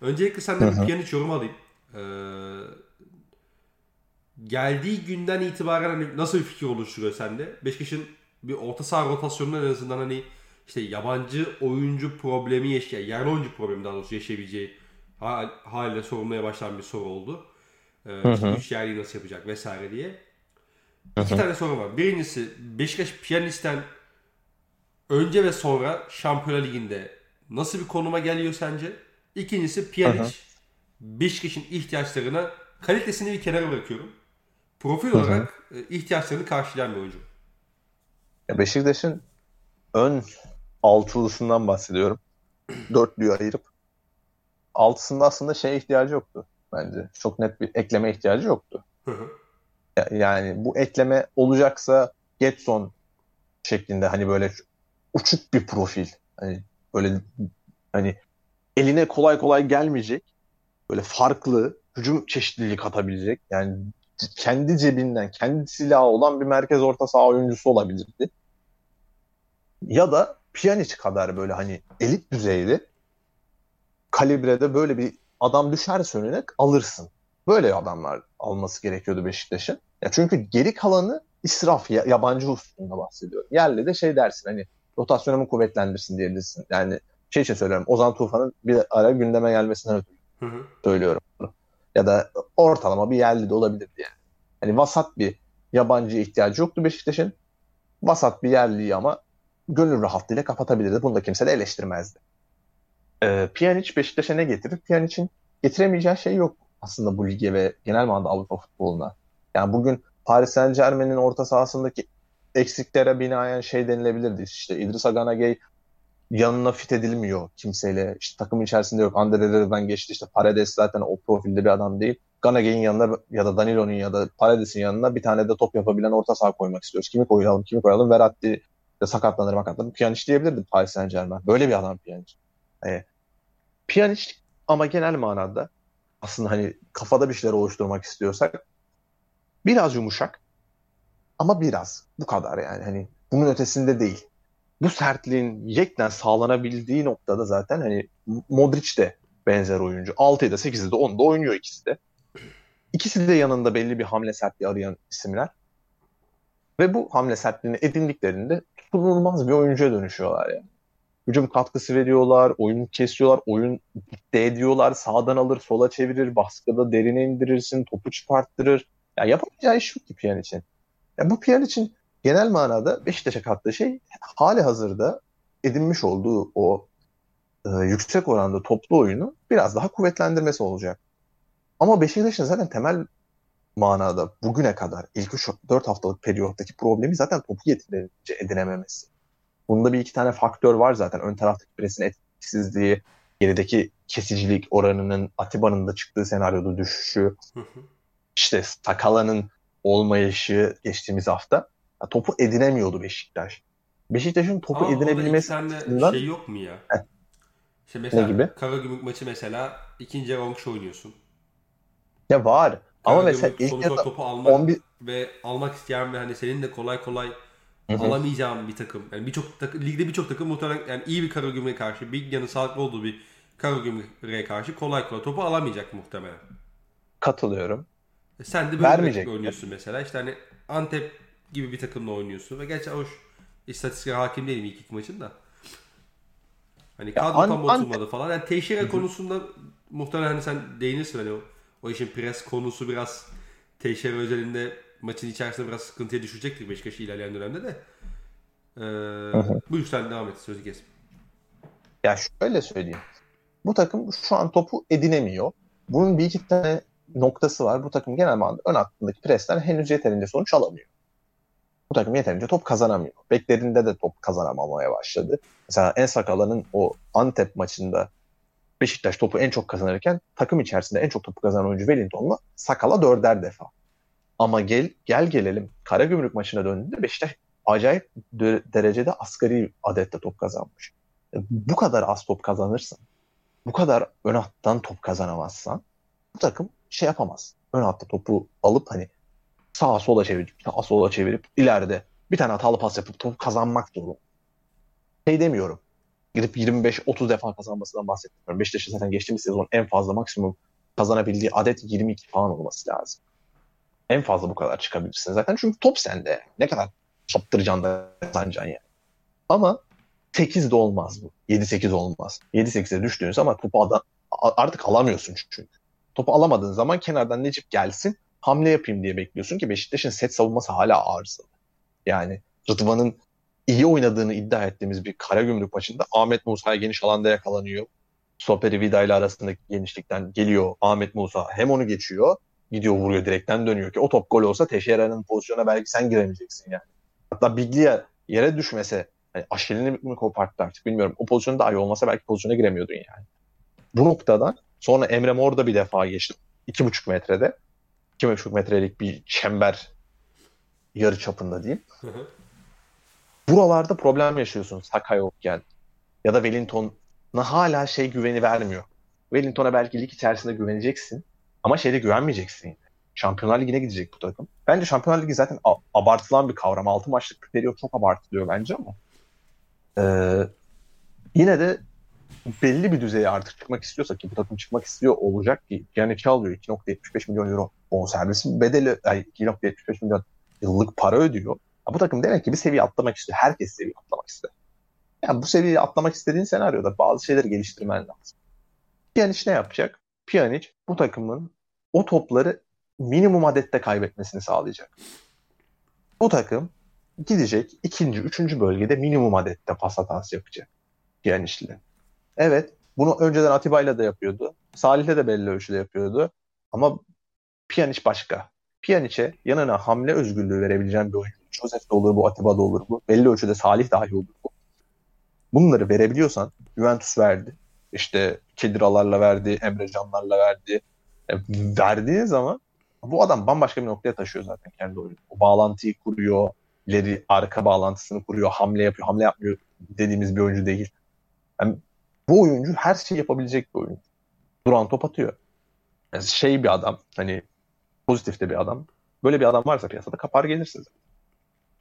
Öncelikle senden bir Pjanic yorumu alayım. Ee, geldiği günden itibaren hani nasıl bir fikir oluşturuyor sende? Beşiktaş'ın bir orta saha rotasyonunun en azından hani işte yabancı oyuncu problemi yaşayan, yerli oyuncu problemi daha doğrusu yaşayabileceği hal- haliyle sorulmaya başlayan bir soru oldu. Ee, işte üç yerliyi nasıl yapacak vesaire diye. İki tane soru var. Birincisi Beşiktaş Pjanic'ten önce ve sonra Şampiyonlar Ligi'nde nasıl bir konuma geliyor sence? İkincisi Pjanic Beşiktaş'ın ihtiyaçlarına kalitesini bir kenara bırakıyorum. Profil olarak hı hı. E, ihtiyaçlarını karşılayan bir oyuncu. Ya Beşiktaş'ın ön altılısından bahsediyorum. Dörtlüyü ayırıp altısında aslında şeye ihtiyacı yoktu bence. Çok net bir ekleme ihtiyacı yoktu. Hı hı. Yani bu ekleme olacaksa Getson şeklinde hani böyle uçuk bir profil. Hani böyle hani eline kolay kolay gelmeyecek. Böyle farklı hücum çeşitliliği katabilecek. Yani kendi cebinden, kendi silahı olan bir merkez orta saha oyuncusu olabilirdi. Ya da Pjanic kadar böyle hani elit düzeyde kalibrede böyle bir adam düşerse önüne alırsın. Böyle adamlar alması gerekiyordu Beşiktaş'ın. Ya çünkü geri kalanı israf, yabancı hususunda bahsediyorum. Yerli de şey dersin hani rotasyonumu kuvvetlendirsin diyebilirsin. Yani şey için söylüyorum. Ozan Tufan'ın bir ara gündeme gelmesinden ötürü hı hı. söylüyorum bunu. Ya da ortalama bir yerli de olabilir diye. Hani vasat bir yabancı ihtiyacı yoktu Beşiktaş'ın. Vasat bir yerliyi ama gönül rahatlığıyla kapatabilirdi. Bunu da kimse de eleştirmezdi. Ee, Pjanic Beşiktaş'a ne getirir? Pjanic'in getiremeyeceği şey yok aslında bu lige ve genel manada Avrupa futboluna. Yani bugün Paris Saint Germain'in orta sahasındaki eksiklere binaen şey denilebilirdi. İşte İdris Aganagay yanına fit edilmiyor kimseyle. İşte takım içerisinde yok. Andre'den geçti. İşte Paredes zaten o profilde bir adam değil. Ganagay'in yanına ya da Danilo'nun ya da Paredes'in yanına bir tane de top yapabilen orta saha koymak istiyoruz. Kimi koyalım, kimi koyalım? Verratti de sakatlanır makatlanır. Pjanic diyebilirdi Paris Saint Germain. Böyle bir adam Pjanic. Yani, Pjanic ama genel manada aslında hani kafada bir şeyler oluşturmak istiyorsak biraz yumuşak ama biraz bu kadar yani hani bunun ötesinde değil. Bu sertliğin yekten sağlanabildiği noktada zaten hani Modric de benzer oyuncu. 6'yı da 8'i de 10'da oynuyor ikisi de. İkisi de yanında belli bir hamle sertliği arayan isimler. Ve bu hamle sertliğini edindiklerinde tutulmaz bir oyuncuya dönüşüyorlar yani hücum katkısı veriyorlar, oyunu kesiyorlar, oyun dikte ediyorlar, sağdan alır, sola çevirir, baskıda derine indirirsin, topu çıkarttırır. Ya yapamayacağı iş yok ki Piyan için. Ya bu Piyan için genel manada Beşiktaş'a kattığı şey hali hazırda edinmiş olduğu o e, yüksek oranda toplu oyunu biraz daha kuvvetlendirmesi olacak. Ama Beşiktaş'ın zaten temel manada bugüne kadar ilk 4 haftalık periyottaki problemi zaten topu yeterince edinememesi. Bunda bir iki tane faktör var zaten. Ön taraftaki presin etkisizliği, gerideki kesicilik oranının Atiba'nın da çıktığı senaryoda düşüşü, işte Sakala'nın olmayışı geçtiğimiz hafta ya, topu edinemiyordu Beşiktaş. Beşiktaş'ın topu Aa, edinebilmesi açısından... şey yok mu ya? Heh. İşte mesela ne gibi? Karagümrük maçı mesela ikinci yarı oynuyorsun. Ya var. Ama mesela ilk yarıda topu almak 11... ve almak isteyen ve hani senin de kolay kolay Hı-hı. alamayacağım bir takım. Yani birçok takım, ligde birçok takım muhtemelen yani iyi bir Karagümrük'e karşı, bir yanı sağlıklı olduğu bir Karagümrük'e karşı kolay kolay topu alamayacak muhtemelen. Katılıyorum. E sen de böyle oynuyorsun mesela. İşte hani Antep gibi bir takımla oynuyorsun ve gerçi hoş istatistiklere hakim değilim ilk iki maçın da. Hani kadro an, tam oturmadı falan. Yani Teixeira konusunda muhtemelen hani sen değinirsin hani o, o işin pres konusu biraz Teixeira özelinde maçın içerisinde biraz sıkıntıya düşecektir Beşiktaş ilerleyen dönemde de. Ee, bu yüzden devam et sözü kes. Ya şöyle söyleyeyim. Bu takım şu an topu edinemiyor. Bunun bir iki tane noktası var. Bu takım genel manada ön hattındaki presten henüz yeterince sonuç alamıyor. Bu takım yeterince top kazanamıyor. Beklerinde de top kazanamamaya başladı. Mesela en sakalının o Antep maçında Beşiktaş topu en çok kazanırken takım içerisinde en çok topu kazanan oyuncu Wellington'la Sakala dörder defa. Ama gel gel gelelim Karagümrük maçına döndüğünde Beşiktaş acayip de, derecede asgari adette top kazanmış. E, bu kadar az top kazanırsan, bu kadar ön hattan top kazanamazsan bu takım şey yapamaz. Ön hatta topu alıp hani sağa sola çevirip sağa sola çevirip ileride bir tane hatalı pas yapıp top kazanmak zorunda. Şey demiyorum. Gidip 25-30 defa kazanmasından bahsetmiyorum. Beşiktaş'ın zaten geçtiğimiz sezon en fazla maksimum kazanabildiği adet 22 falan olması lazım. En fazla bu kadar çıkabilirsin zaten. Çünkü top sende. Ne kadar saptıracaksın da kazanacaksın yani. Ama 8 de olmaz bu. 7-8 olmaz. 7-8'e düştüğün zaman topu adam, artık alamıyorsun çünkü. Topu alamadığın zaman kenardan Necip gelsin hamle yapayım diye bekliyorsun ki Beşiktaş'ın set savunması hala arızalı. Yani Rıdvan'ın iyi oynadığını iddia ettiğimiz bir Karagümrük maçında Ahmet Musa'ya geniş alanda yakalanıyor. Stoperi Vida ile arasındaki genişlikten geliyor Ahmet Musa hem onu geçiyor gidiyor vuruyor direkten dönüyor ki o top gol olsa Teixeira'nın pozisyona belki sen giremeyeceksin yani. Hatta Biglia yere düşmese hani Aşilini mi koparttı artık bilmiyorum. O pozisyonda dahi olmasa belki pozisyona giremiyordun yani. Bu noktadan sonra Emre Mor da bir defa geçti. 2,5 metrede. 2,5 metrelik bir çember yarı çapında diyeyim. Buralarda problem yaşıyorsun Saka yokken. Ya da Wellington'a hala şey güveni vermiyor. Wellington'a belki lig içerisinde güveneceksin. Ama şeyde güvenmeyeceksin. Şampiyonlar Ligi'ne gidecek bu takım. Bence Şampiyonlar Ligi zaten abartılan bir kavram. 6 maçlık periyot çok abartılıyor bence ama. Ee, yine de belli bir düzeye artık çıkmak istiyorsa ki bu takım çıkmak istiyor olacak ki yani alıyor 2.75 milyon euro bonservisi bedeli yani 2.75 milyon yıllık para ödüyor. Ya bu takım demek ki bir seviye atlamak istiyor. Herkes seviye atlamak ister. Yani bu seviyeyi atlamak istediğin senaryoda bazı şeyleri geliştirmen lazım. Pjanic ne yapacak? Pjanic bu takımın o topları minimum adette kaybetmesini sağlayacak. Bu takım gidecek ikinci, üçüncü bölgede minimum adette pas hatası yapacak. Pjanic'le. Evet, bunu önceden Atiba'yla da yapıyordu. Salih'le de belli ölçüde yapıyordu. Ama Pjanic başka. Pjanic'e yanına hamle özgürlüğü verebileceğin bir oyuncu. Joseph de olur bu, Atiba da olur bu. Belli ölçüde Salih dahi olur bu. Bunları verebiliyorsan Juventus verdi. İşte Kediralarla verdi, Emre Canlarla verdi. E, verdiği zaman bu adam bambaşka bir noktaya taşıyor zaten kendi oyunu. O bağlantıyı kuruyor, ileri arka bağlantısını kuruyor, hamle yapıyor, hamle yapmıyor dediğimiz bir oyuncu değil. Yani bu oyuncu her şeyi yapabilecek bir oyuncu. Duran top atıyor. Yani şey bir adam, hani pozitif de bir adam. Böyle bir adam varsa piyasada kapar gelirsiniz.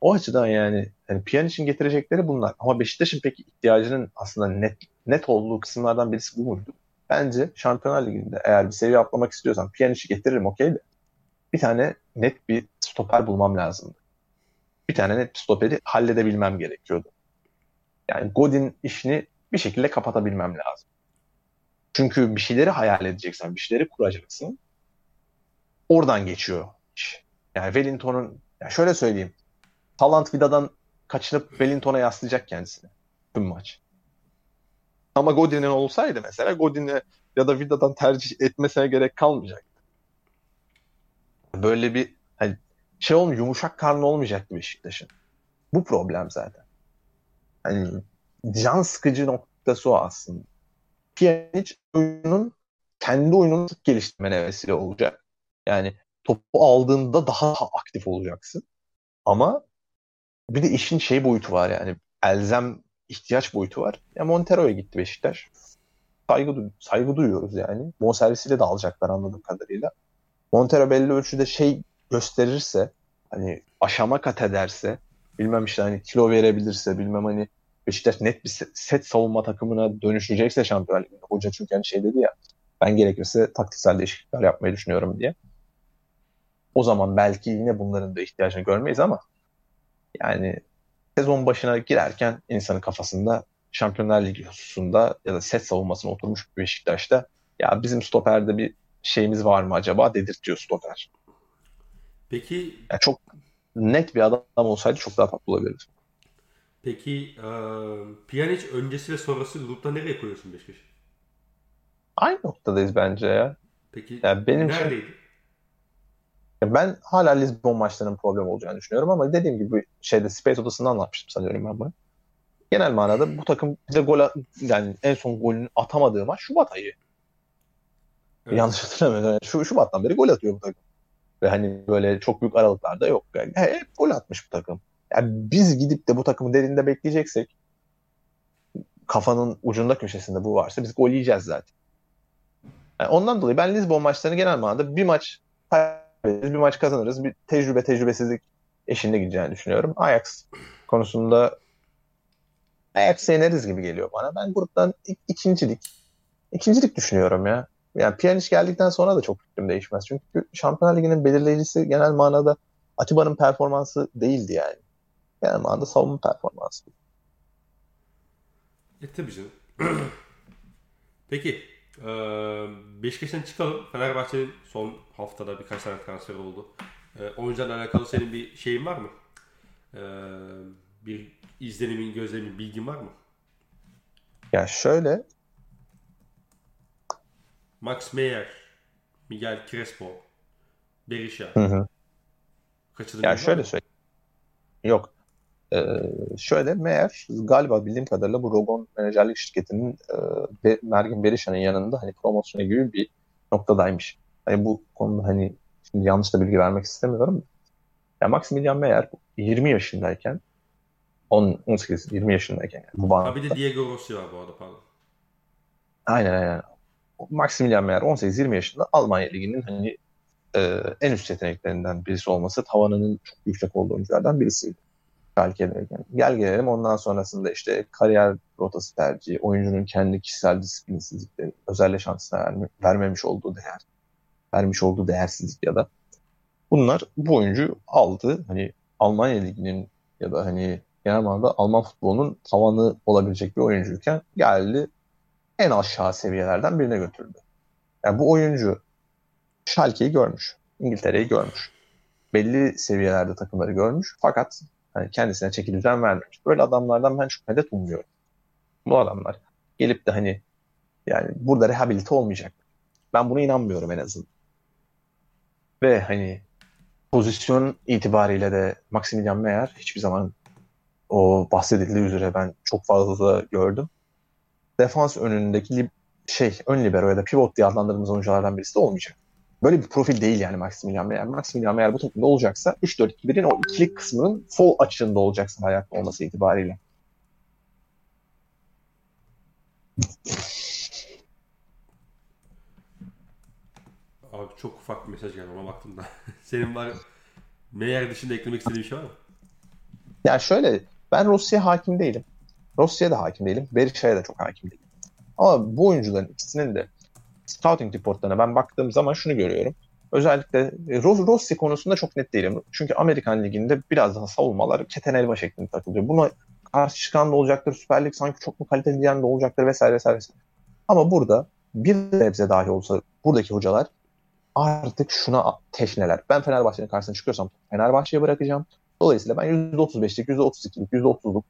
O açıdan yani, yani için getirecekleri bunlar. Ama Beşiktaş'ın peki ihtiyacının aslında net net olduğu kısımlardan birisi bu muydu? Bence Şampiyonlar Ligi'nde eğer bir seviye atlamak istiyorsam Pjanic'i getiririm okey de bir tane net bir stoper bulmam lazımdı. Bir tane net bir stoperi halledebilmem gerekiyordu. Yani Godin işini bir şekilde kapatabilmem lazım. Çünkü bir şeyleri hayal edeceksen, bir şeyleri kuracaksın. Oradan geçiyor. Yani Wellington'un, yani şöyle söyleyeyim. Talant Vida'dan kaçınıp Wellington'a yaslayacak kendisini. Tüm maç. Ama Godin'in olsaydı mesela Godin'e ya da Vida'dan tercih etmesine gerek kalmayacak. Böyle bir hani şey olmuyor, yumuşak karnı olmayacaktı Beşiktaş'ın. Bu problem zaten. Hani can sıkıcı noktası o aslında. Pjanic oyunun kendi oyununu geliştirmene vesile olacak. Yani topu aldığında daha aktif olacaksın. Ama bir de işin şey boyutu var yani elzem ihtiyaç boyutu var. Ya Montero'ya gitti Beşiktaş. Saygı, saygı duyuyoruz yani. Bonservisiyle de alacaklar anladığım kadarıyla. Montero belli ölçüde şey gösterirse hani aşama kat ederse bilmem işte hani kilo verebilirse bilmem hani Beşiktaş net bir set savunma takımına dönüşecekse Şampiyonlar Ligi'nde. Hoca çünkü hani şey dedi ya ben gerekirse taktiksel değişiklikler yapmayı düşünüyorum diye. O zaman belki yine bunların da ihtiyacını görmeyiz ama yani sezon başına girerken insanın kafasında Şampiyonlar Ligi hususunda ya da set savunmasına oturmuş bir Beşiktaş'ta ya bizim stoperde bir şeyimiz var mı acaba dedirtiyor stoper. Peki yani çok net bir adam olsaydı çok daha tatlı olabilirdi. Peki e, Pjanic öncesi ve sonrası grupta nereye koyuyorsun Beşiktaş? Aynı noktadayız bence ya. Peki yani benim neredeydi? Şey, ben hala Lisbon maçlarının problem olacağını düşünüyorum ama dediğim gibi şeyde Space odasında anlatmıştım sanıyorum ben bunu. Genel manada bu takım bize gol yani en son golünü atamadığı maç Şubat ayı. Evet. Yanlış hatırlamıyorum. Yani şu Şubat'tan beri gol atıyor bu takım. Ve hani böyle çok büyük aralıklarda yok. Yani hep gol atmış bu takım. Yani biz gidip de bu takımı derinde bekleyeceksek kafanın ucunda köşesinde bu varsa biz gol yiyeceğiz zaten. Yani ondan dolayı ben Lisbon maçlarını genel manada bir maç bir maç kazanırız. Bir tecrübe tecrübesizlik eşinde gideceğini düşünüyorum. Ajax konusunda Ajax yeneriz gibi geliyor bana. Ben gruptan ikincilik ikincilik düşünüyorum ya. Yani Pjanic geldikten sonra da çok fikrim değişmez. Çünkü Şampiyonlar Ligi'nin belirleyicisi genel manada Atiba'nın performansı değildi yani. Genel manada savunma performansı. E tabii canım. [clears throat] Peki ee, Beşiktaş'tan çıkalım. Fenerbahçe'nin son haftada birkaç tane transfer oldu. Ee, oyuncularla alakalı senin bir şeyin var mı? Ee, bir izlenimin, gözlemin, bilgin var mı? Ya şöyle. Max Meyer, Miguel Crespo, Berisha. Hı hı. Kaçırdın mı? şöyle söyleyeyim. Yok. Ee, şöyle meğer galiba bildiğim kadarıyla bu Rogon menajerlik şirketinin e, Be- Mergin Berisha'nın yanında hani promosyonu gibi bir noktadaymış. Hani bu konuda hani şimdi yanlış da bilgi vermek istemiyorum. Ya Maximilian Meyer 20 yaşındayken 10, 18 20 yaşındayken yani bu Ha bir bağlamda. de Diego Rossi var bu arada pardon. Aynen aynen. Maximilian Meyer 18-20 yaşında Almanya Ligi'nin hani e, en üst yeteneklerinden birisi olması, tavanının çok yüksek olduğu oyunculardan birisiydi. Schalke'deyken. Gel gelelim ondan sonrasında işte kariyer rotası tercihi, oyuncunun kendi kişisel disiplinsizlikleri, özelle şansına verme- vermemiş olduğu değer, vermiş olduğu değersizlik ya da bunlar bu oyuncu aldı. Hani Almanya Ligi'nin ya da hani genel manada Alman futbolunun tavanı olabilecek bir oyuncuyken geldi en aşağı seviyelerden birine götürdü. Yani bu oyuncu Schalke'yi görmüş. İngiltere'yi görmüş. Belli seviyelerde takımları görmüş. Fakat hani kendisine çeki düzen vermemiş. Böyle adamlardan ben çok medet ummuyorum. Bu adamlar gelip de hani yani burada rehabilite olmayacak. Ben buna inanmıyorum en azından. Ve hani pozisyon itibariyle de Maximilian Meyer hiçbir zaman o bahsedildiği üzere ben çok fazla gördüm. Defans önündeki şey ön libero ya da pivot diye adlandırdığımız oyunculardan birisi de olmayacak. Böyle bir profil değil yani Maximilian Meyer. Maximilian Meyer bu takımda olacaksa 3-4-2-1'in o ikilik kısmının sol açığında olacaksa ayakta olması itibariyle. Abi çok ufak bir mesaj geldi ona baktım da. [laughs] Senin var Meyer dışında eklemek istediğin bir şey var mı? Yani şöyle ben Rossi'ye hakim değilim. Rossi'ye de hakim değilim. Berisha'ya da çok hakim değilim. Ama bu oyuncuların ikisinin de scouting reportlarına ben baktığım zaman şunu görüyorum. Özellikle e, Ros- Rossi konusunda çok net değilim. Çünkü Amerikan Ligi'nde biraz daha savunmalar keten elma şeklinde takılıyor. Buna karşı çıkan da olacaktır. Süper Lig sanki çok mu kaliteli diyen de olacaktır vesaire. vesaire. Ama burada bir nebze dahi olsa buradaki hocalar artık şuna teşneler. Ben Fenerbahçe'nin karşısına çıkıyorsam Fenerbahçe'ye bırakacağım. Dolayısıyla ben %35'lik, %32'lik, %30'luk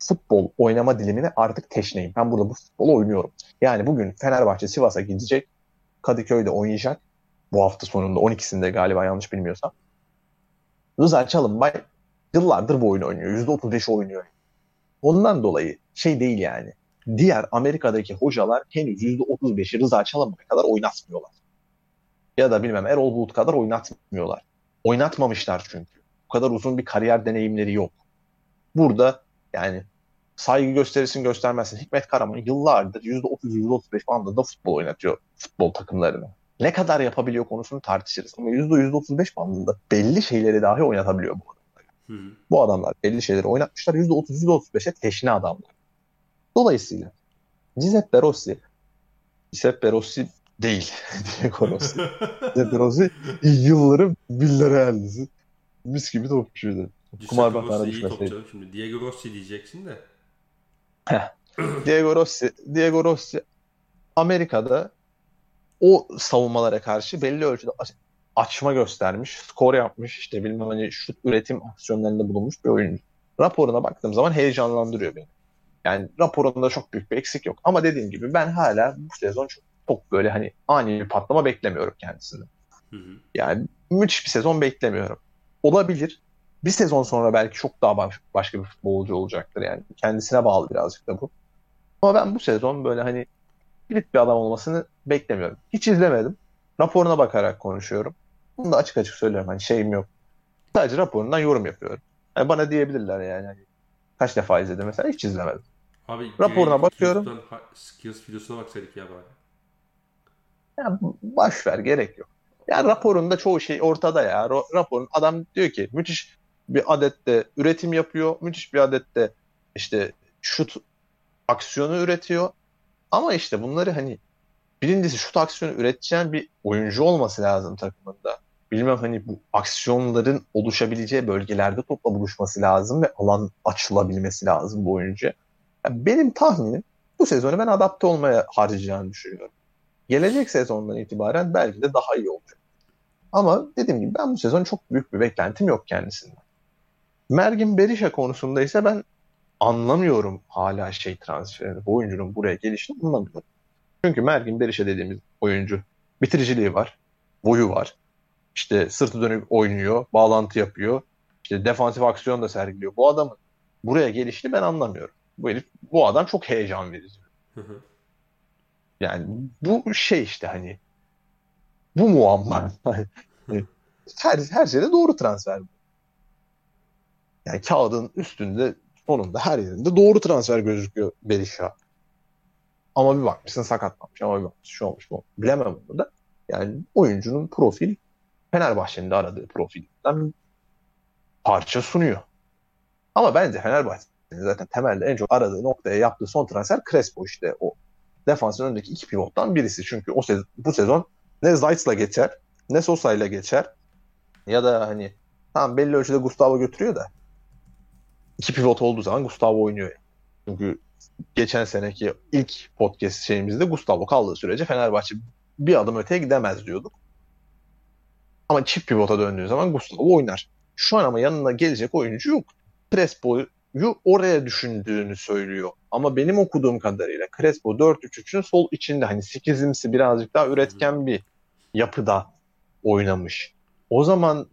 futbol oynama dilimine artık teşneyim. Ben burada bu futbolu oynuyorum. Yani bugün Fenerbahçe Sivas'a gidecek. Kadıköy'de oynayacak. Bu hafta sonunda 12'sinde galiba yanlış bilmiyorsam. Rıza Çalınbay yıllardır bu oyunu oynuyor. %35 oynuyor. Ondan dolayı şey değil yani. Diğer Amerika'daki hocalar henüz %35'i Rıza Çalınbay kadar oynatmıyorlar. Ya da bilmem Erol Bulut kadar oynatmıyorlar. Oynatmamışlar çünkü. Bu kadar uzun bir kariyer deneyimleri yok. Burada yani saygı gösterirsin göstermezsin. Hikmet Karaman yıllardır %30-%35 bandında futbol oynatıyor futbol takımlarını. Ne kadar yapabiliyor konusunu tartışırız. Ama %100-%35 bandında belli şeyleri dahi oynatabiliyor bu adamlar. Hı. Bu adamlar belli şeyleri oynatmışlar. %30-%35'e teşne adamlar. Dolayısıyla Giuseppe Rossi Giuseppe Rossi değil. [laughs] Diego Rossi. [laughs] Giuseppe Rossi yılların Villarreal'lisi. Mis gibi topçuydu. Kumar batağına düşmeseydi. şimdi. Diego Rossi diyeceksin de. [laughs] Diego Rossi, Diego Rossi Amerika'da o savunmalara karşı belli ölçüde aç- açma göstermiş, skor yapmış, işte bilmem hani şut üretim aksiyonlarında bulunmuş bir oyuncu. Raporuna baktığım zaman heyecanlandırıyor beni. Yani raporunda çok büyük bir eksik yok. Ama dediğim gibi ben hala bu sezon çok, çok böyle hani ani bir patlama beklemiyorum kendisinden. Hı hı. Yani müthiş bir sezon beklemiyorum. Olabilir. Bir sezon sonra belki çok daha baş- başka bir futbolcu olacaktır yani. Kendisine bağlı birazcık da bu. Ama ben bu sezon böyle hani kilit bir adam olmasını beklemiyorum. Hiç izlemedim. Raporuna bakarak konuşuyorum. Bunu da açık açık söylüyorum. Hani şeyim yok. Sadece raporundan yorum yapıyorum. Hani bana diyebilirler yani. Hani kaç defa izledim mesela hiç izlemedim. Abi Raporuna bakıyorum. Skills videosuna baksaydık ya bari. Ya baş ver gerek yok. Ya raporunda çoğu şey ortada ya. Raporun adam diyor ki müthiş bir adette üretim yapıyor. Müthiş bir adette işte şut aksiyonu üretiyor. Ama işte bunları hani birincisi şut aksiyonu üreteceğin bir oyuncu olması lazım takımında. Bilmem hani bu aksiyonların oluşabileceği bölgelerde topla buluşması lazım ve alan açılabilmesi lazım bu oyuncuya. Yani benim tahminim bu sezonu ben adapte olmaya harcayacağını düşünüyorum. Gelecek sezondan itibaren belki de daha iyi olacak. Ama dediğim gibi ben bu sezon çok büyük bir beklentim yok kendisinden. Mergin Berisha konusunda ise ben anlamıyorum hala şey transferini. Bu oyuncunun buraya gelişini anlamıyorum. Çünkü Mergin Berisha dediğimiz oyuncu bitiriciliği var, boyu var. işte sırtı dönük oynuyor, bağlantı yapıyor. İşte defansif aksiyon da sergiliyor. Bu adamın buraya gelişini ben anlamıyorum. Bu herif, bu adam çok heyecan verici. Yani bu şey işte hani bu muamma. [laughs] her, her şeyde doğru transfer. Yani kağıdın üstünde sonunda her yerinde doğru transfer gözüküyor Berisha. Ama bir bakmışsın sakatlanmış ama bir bakmışsın şu olmuş bu. Bilemem bunu da. Yani oyuncunun profil Fenerbahçe'nin de aradığı profilden parça sunuyor. Ama bence Fenerbahçe'nin zaten temelde en çok aradığı noktaya yaptığı son transfer Crespo işte o defansın önündeki iki pivottan birisi. Çünkü o sezon, bu sezon ne Zayt'la geçer ne Sosa'yla geçer ya da hani tamam belli ölçüde Gustavo götürüyor da iki pivot olduğu zaman Gustavo oynuyor. Çünkü geçen seneki ilk podcast şeyimizde Gustavo kaldığı sürece Fenerbahçe bir adım öteye gidemez diyorduk. Ama çift pivota döndüğü zaman Gustavo oynar. Şu an ama yanına gelecek oyuncu yok. Crespo'yu oraya düşündüğünü söylüyor. Ama benim okuduğum kadarıyla Crespo 4-3-3'ün sol içinde hani 8'imsi birazcık daha üretken bir yapıda oynamış. O zaman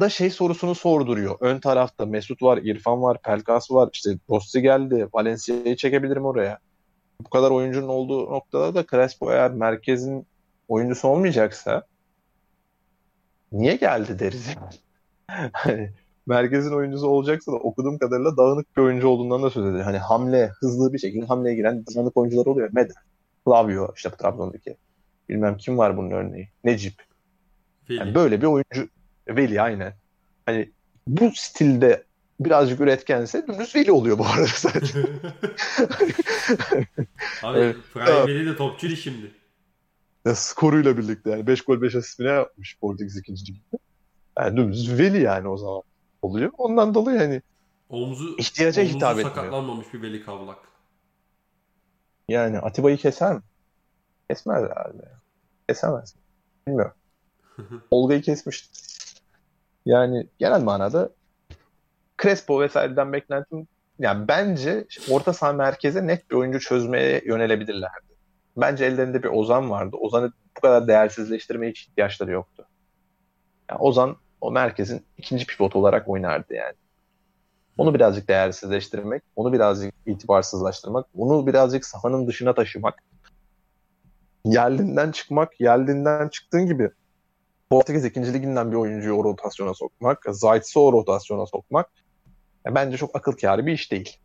da şey sorusunu sorduruyor. Ön tarafta Mesut var, İrfan var, Pelkas var. İşte Rossi geldi. Valencia'yı çekebilirim oraya. Bu kadar oyuncunun olduğu noktada da Crespo eğer merkezin oyuncusu olmayacaksa niye geldi deriz [laughs] hani merkezin oyuncusu olacaksa da okuduğum kadarıyla dağınık bir oyuncu olduğundan da söz ediyor. Hani hamle, hızlı bir şekilde hamleye giren dağınık oyuncular oluyor. Meder, Flavio işte Trabzon'daki. Bilmem kim var bunun örneği. Necip. Yani böyle bir oyuncu Veli aynen. Hani bu stilde birazcık üretkense dümdüz Veli oluyor bu arada zaten. [laughs] Abi evet. Veli de topçuydu şimdi. Ya, skoruyla birlikte yani 5 gol 5 asist yapmış Portekiz ikinci ligde. Yani dümdüz Veli yani o zaman oluyor. Ondan dolayı hani omzu, ihtiyaca omzu hitap etmiyor. sakatlanmamış bir Veli Kavlak. Yani Atiba'yı keser mi? Kesmez herhalde. Kesemez. Bilmiyorum. [laughs] Olga'yı kesmişti. Yani genel manada Crespo vesaireden beklentim yani bence orta saha merkeze net bir oyuncu çözmeye yönelebilirlerdi. Bence ellerinde bir Ozan vardı. Ozan'ı bu kadar değersizleştirmeye hiç ihtiyaçları yoktu. Yani Ozan o merkezin ikinci pivot olarak oynardı yani. Onu birazcık değersizleştirmek, onu birazcık itibarsızlaştırmak, onu birazcık sahanın dışına taşımak, yerlinden çıkmak, yerlinden çıktığın gibi Portekiz 2. liginden bir oyuncuyu o rotasyona sokmak, Zayt'sı o rotasyona sokmak yani bence çok akıl kârı bir iş değil.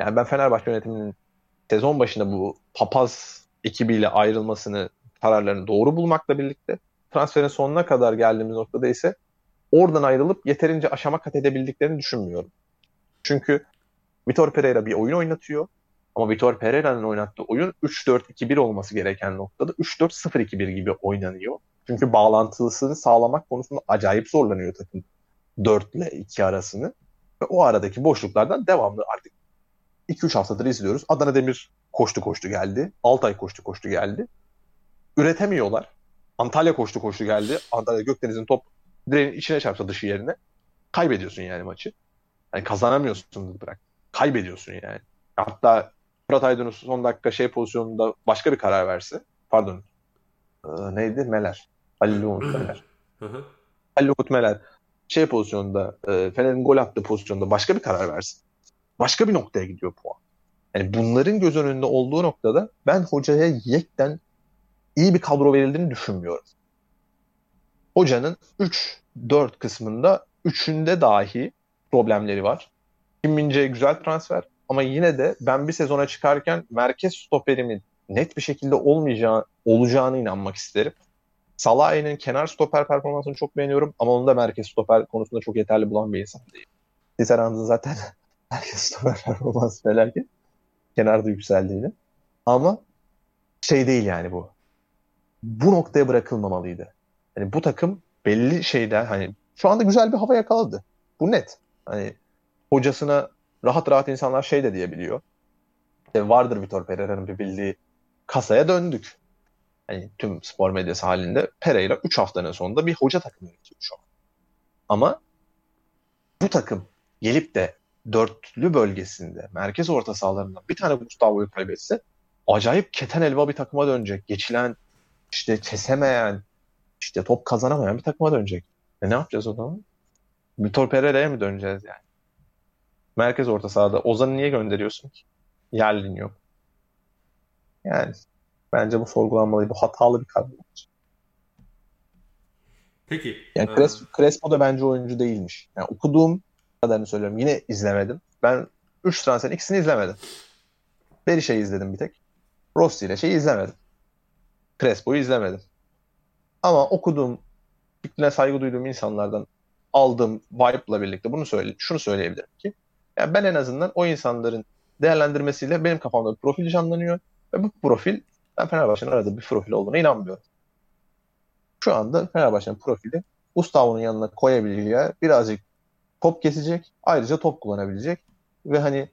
Yani ben Fenerbahçe yönetiminin sezon başında bu papaz ekibiyle ayrılmasını kararlarını doğru bulmakla birlikte transferin sonuna kadar geldiğimiz noktada ise oradan ayrılıp yeterince aşama kat edebildiklerini düşünmüyorum. Çünkü Vitor Pereira bir oyun oynatıyor. Ama Vitor Pereira'nın oynattığı oyun 3-4-2-1 olması gereken noktada 3-4-0-2-1 gibi oynanıyor. Çünkü bağlantısını sağlamak konusunda acayip zorlanıyor takım 4 ile 2 arasını. Ve o aradaki boşluklardan devamlı artık 2-3 haftadır izliyoruz. Adana Demir koştu koştu geldi. Altay koştu koştu geldi. Üretemiyorlar. Antalya koştu koştu geldi. Antalya Gökdeniz'in top direğin içine çarpsa dışı yerine. Kaybediyorsun yani maçı. Yani kazanamıyorsun bırak. Kaybediyorsun yani. Hatta Fırat Aydınus son dakika şey pozisyonunda başka bir karar verse. Pardon. Ee, neydi? Meler. Halil Umut Meler. Halil Umut Meler şey pozisyonunda e, Fener'in gol attığı pozisyonda başka bir karar versin. Başka bir noktaya gidiyor puan. Yani bunların göz önünde olduğu noktada ben hocaya yekten iyi bir kadro verildiğini düşünmüyorum. Hocanın 3-4 kısmında üçünde dahi problemleri var. Kim Mince güzel transfer ama yine de ben bir sezona çıkarken merkez stoperimin net bir şekilde olmayacağı olacağını inanmak isterim. Salah'ın kenar stoper performansını çok beğeniyorum ama onu da merkez stoper konusunda çok yeterli bulan bir insan değil. Tisserand'ın zaten [laughs] merkez stoper performansı felaket. Kenarda yükseldiğini. Ama şey değil yani bu. Bu noktaya bırakılmamalıydı. Yani bu takım belli şeyden hani şu anda güzel bir hava yakaladı. Bu net. Hani hocasına rahat rahat insanlar şey de diyebiliyor. İşte vardır Vitor Pereira'nın bir bildiği kasaya döndük hani tüm spor medyası halinde Pereira 3 haftanın sonunda bir hoca takımı yönetiyor şu an. Ama bu takım gelip de dörtlü bölgesinde merkez orta sahalarından bir tane Gustavo'yu kaybetse acayip keten elva bir takıma dönecek. Geçilen, işte kesemeyen, işte top kazanamayan bir takıma dönecek. E ne yapacağız o zaman? Vitor Pereira'ya mı döneceğiz yani? Merkez orta sahada. Ozan'ı niye gönderiyorsun ki? Yerlin yok. Yani bence bu sorgulanmalı. Bu hatalı bir karar. Peki. Yani e, Cres- Crespo da bence oyuncu değilmiş. Yani okuduğum kadarını söylüyorum. Yine izlemedim. Ben 3 transferin ikisini izlemedim. Berisha'yı izledim bir tek. Rossi ile şeyi izlemedim. Crespo'yu izlemedim. Ama okuduğum, fikrine saygı duyduğum insanlardan aldığım vibe'la birlikte bunu söyle, şunu söyleyebilirim ki yani ben en azından o insanların değerlendirmesiyle benim kafamda bir profil canlanıyor ve bu profil ben Fenerbahçe'nin aradığı bir profil olduğuna inanmıyorum. Şu anda Fenerbahçe'nin profili Gustavo'nun yanına koyabileceği birazcık top kesecek, ayrıca top kullanabilecek ve hani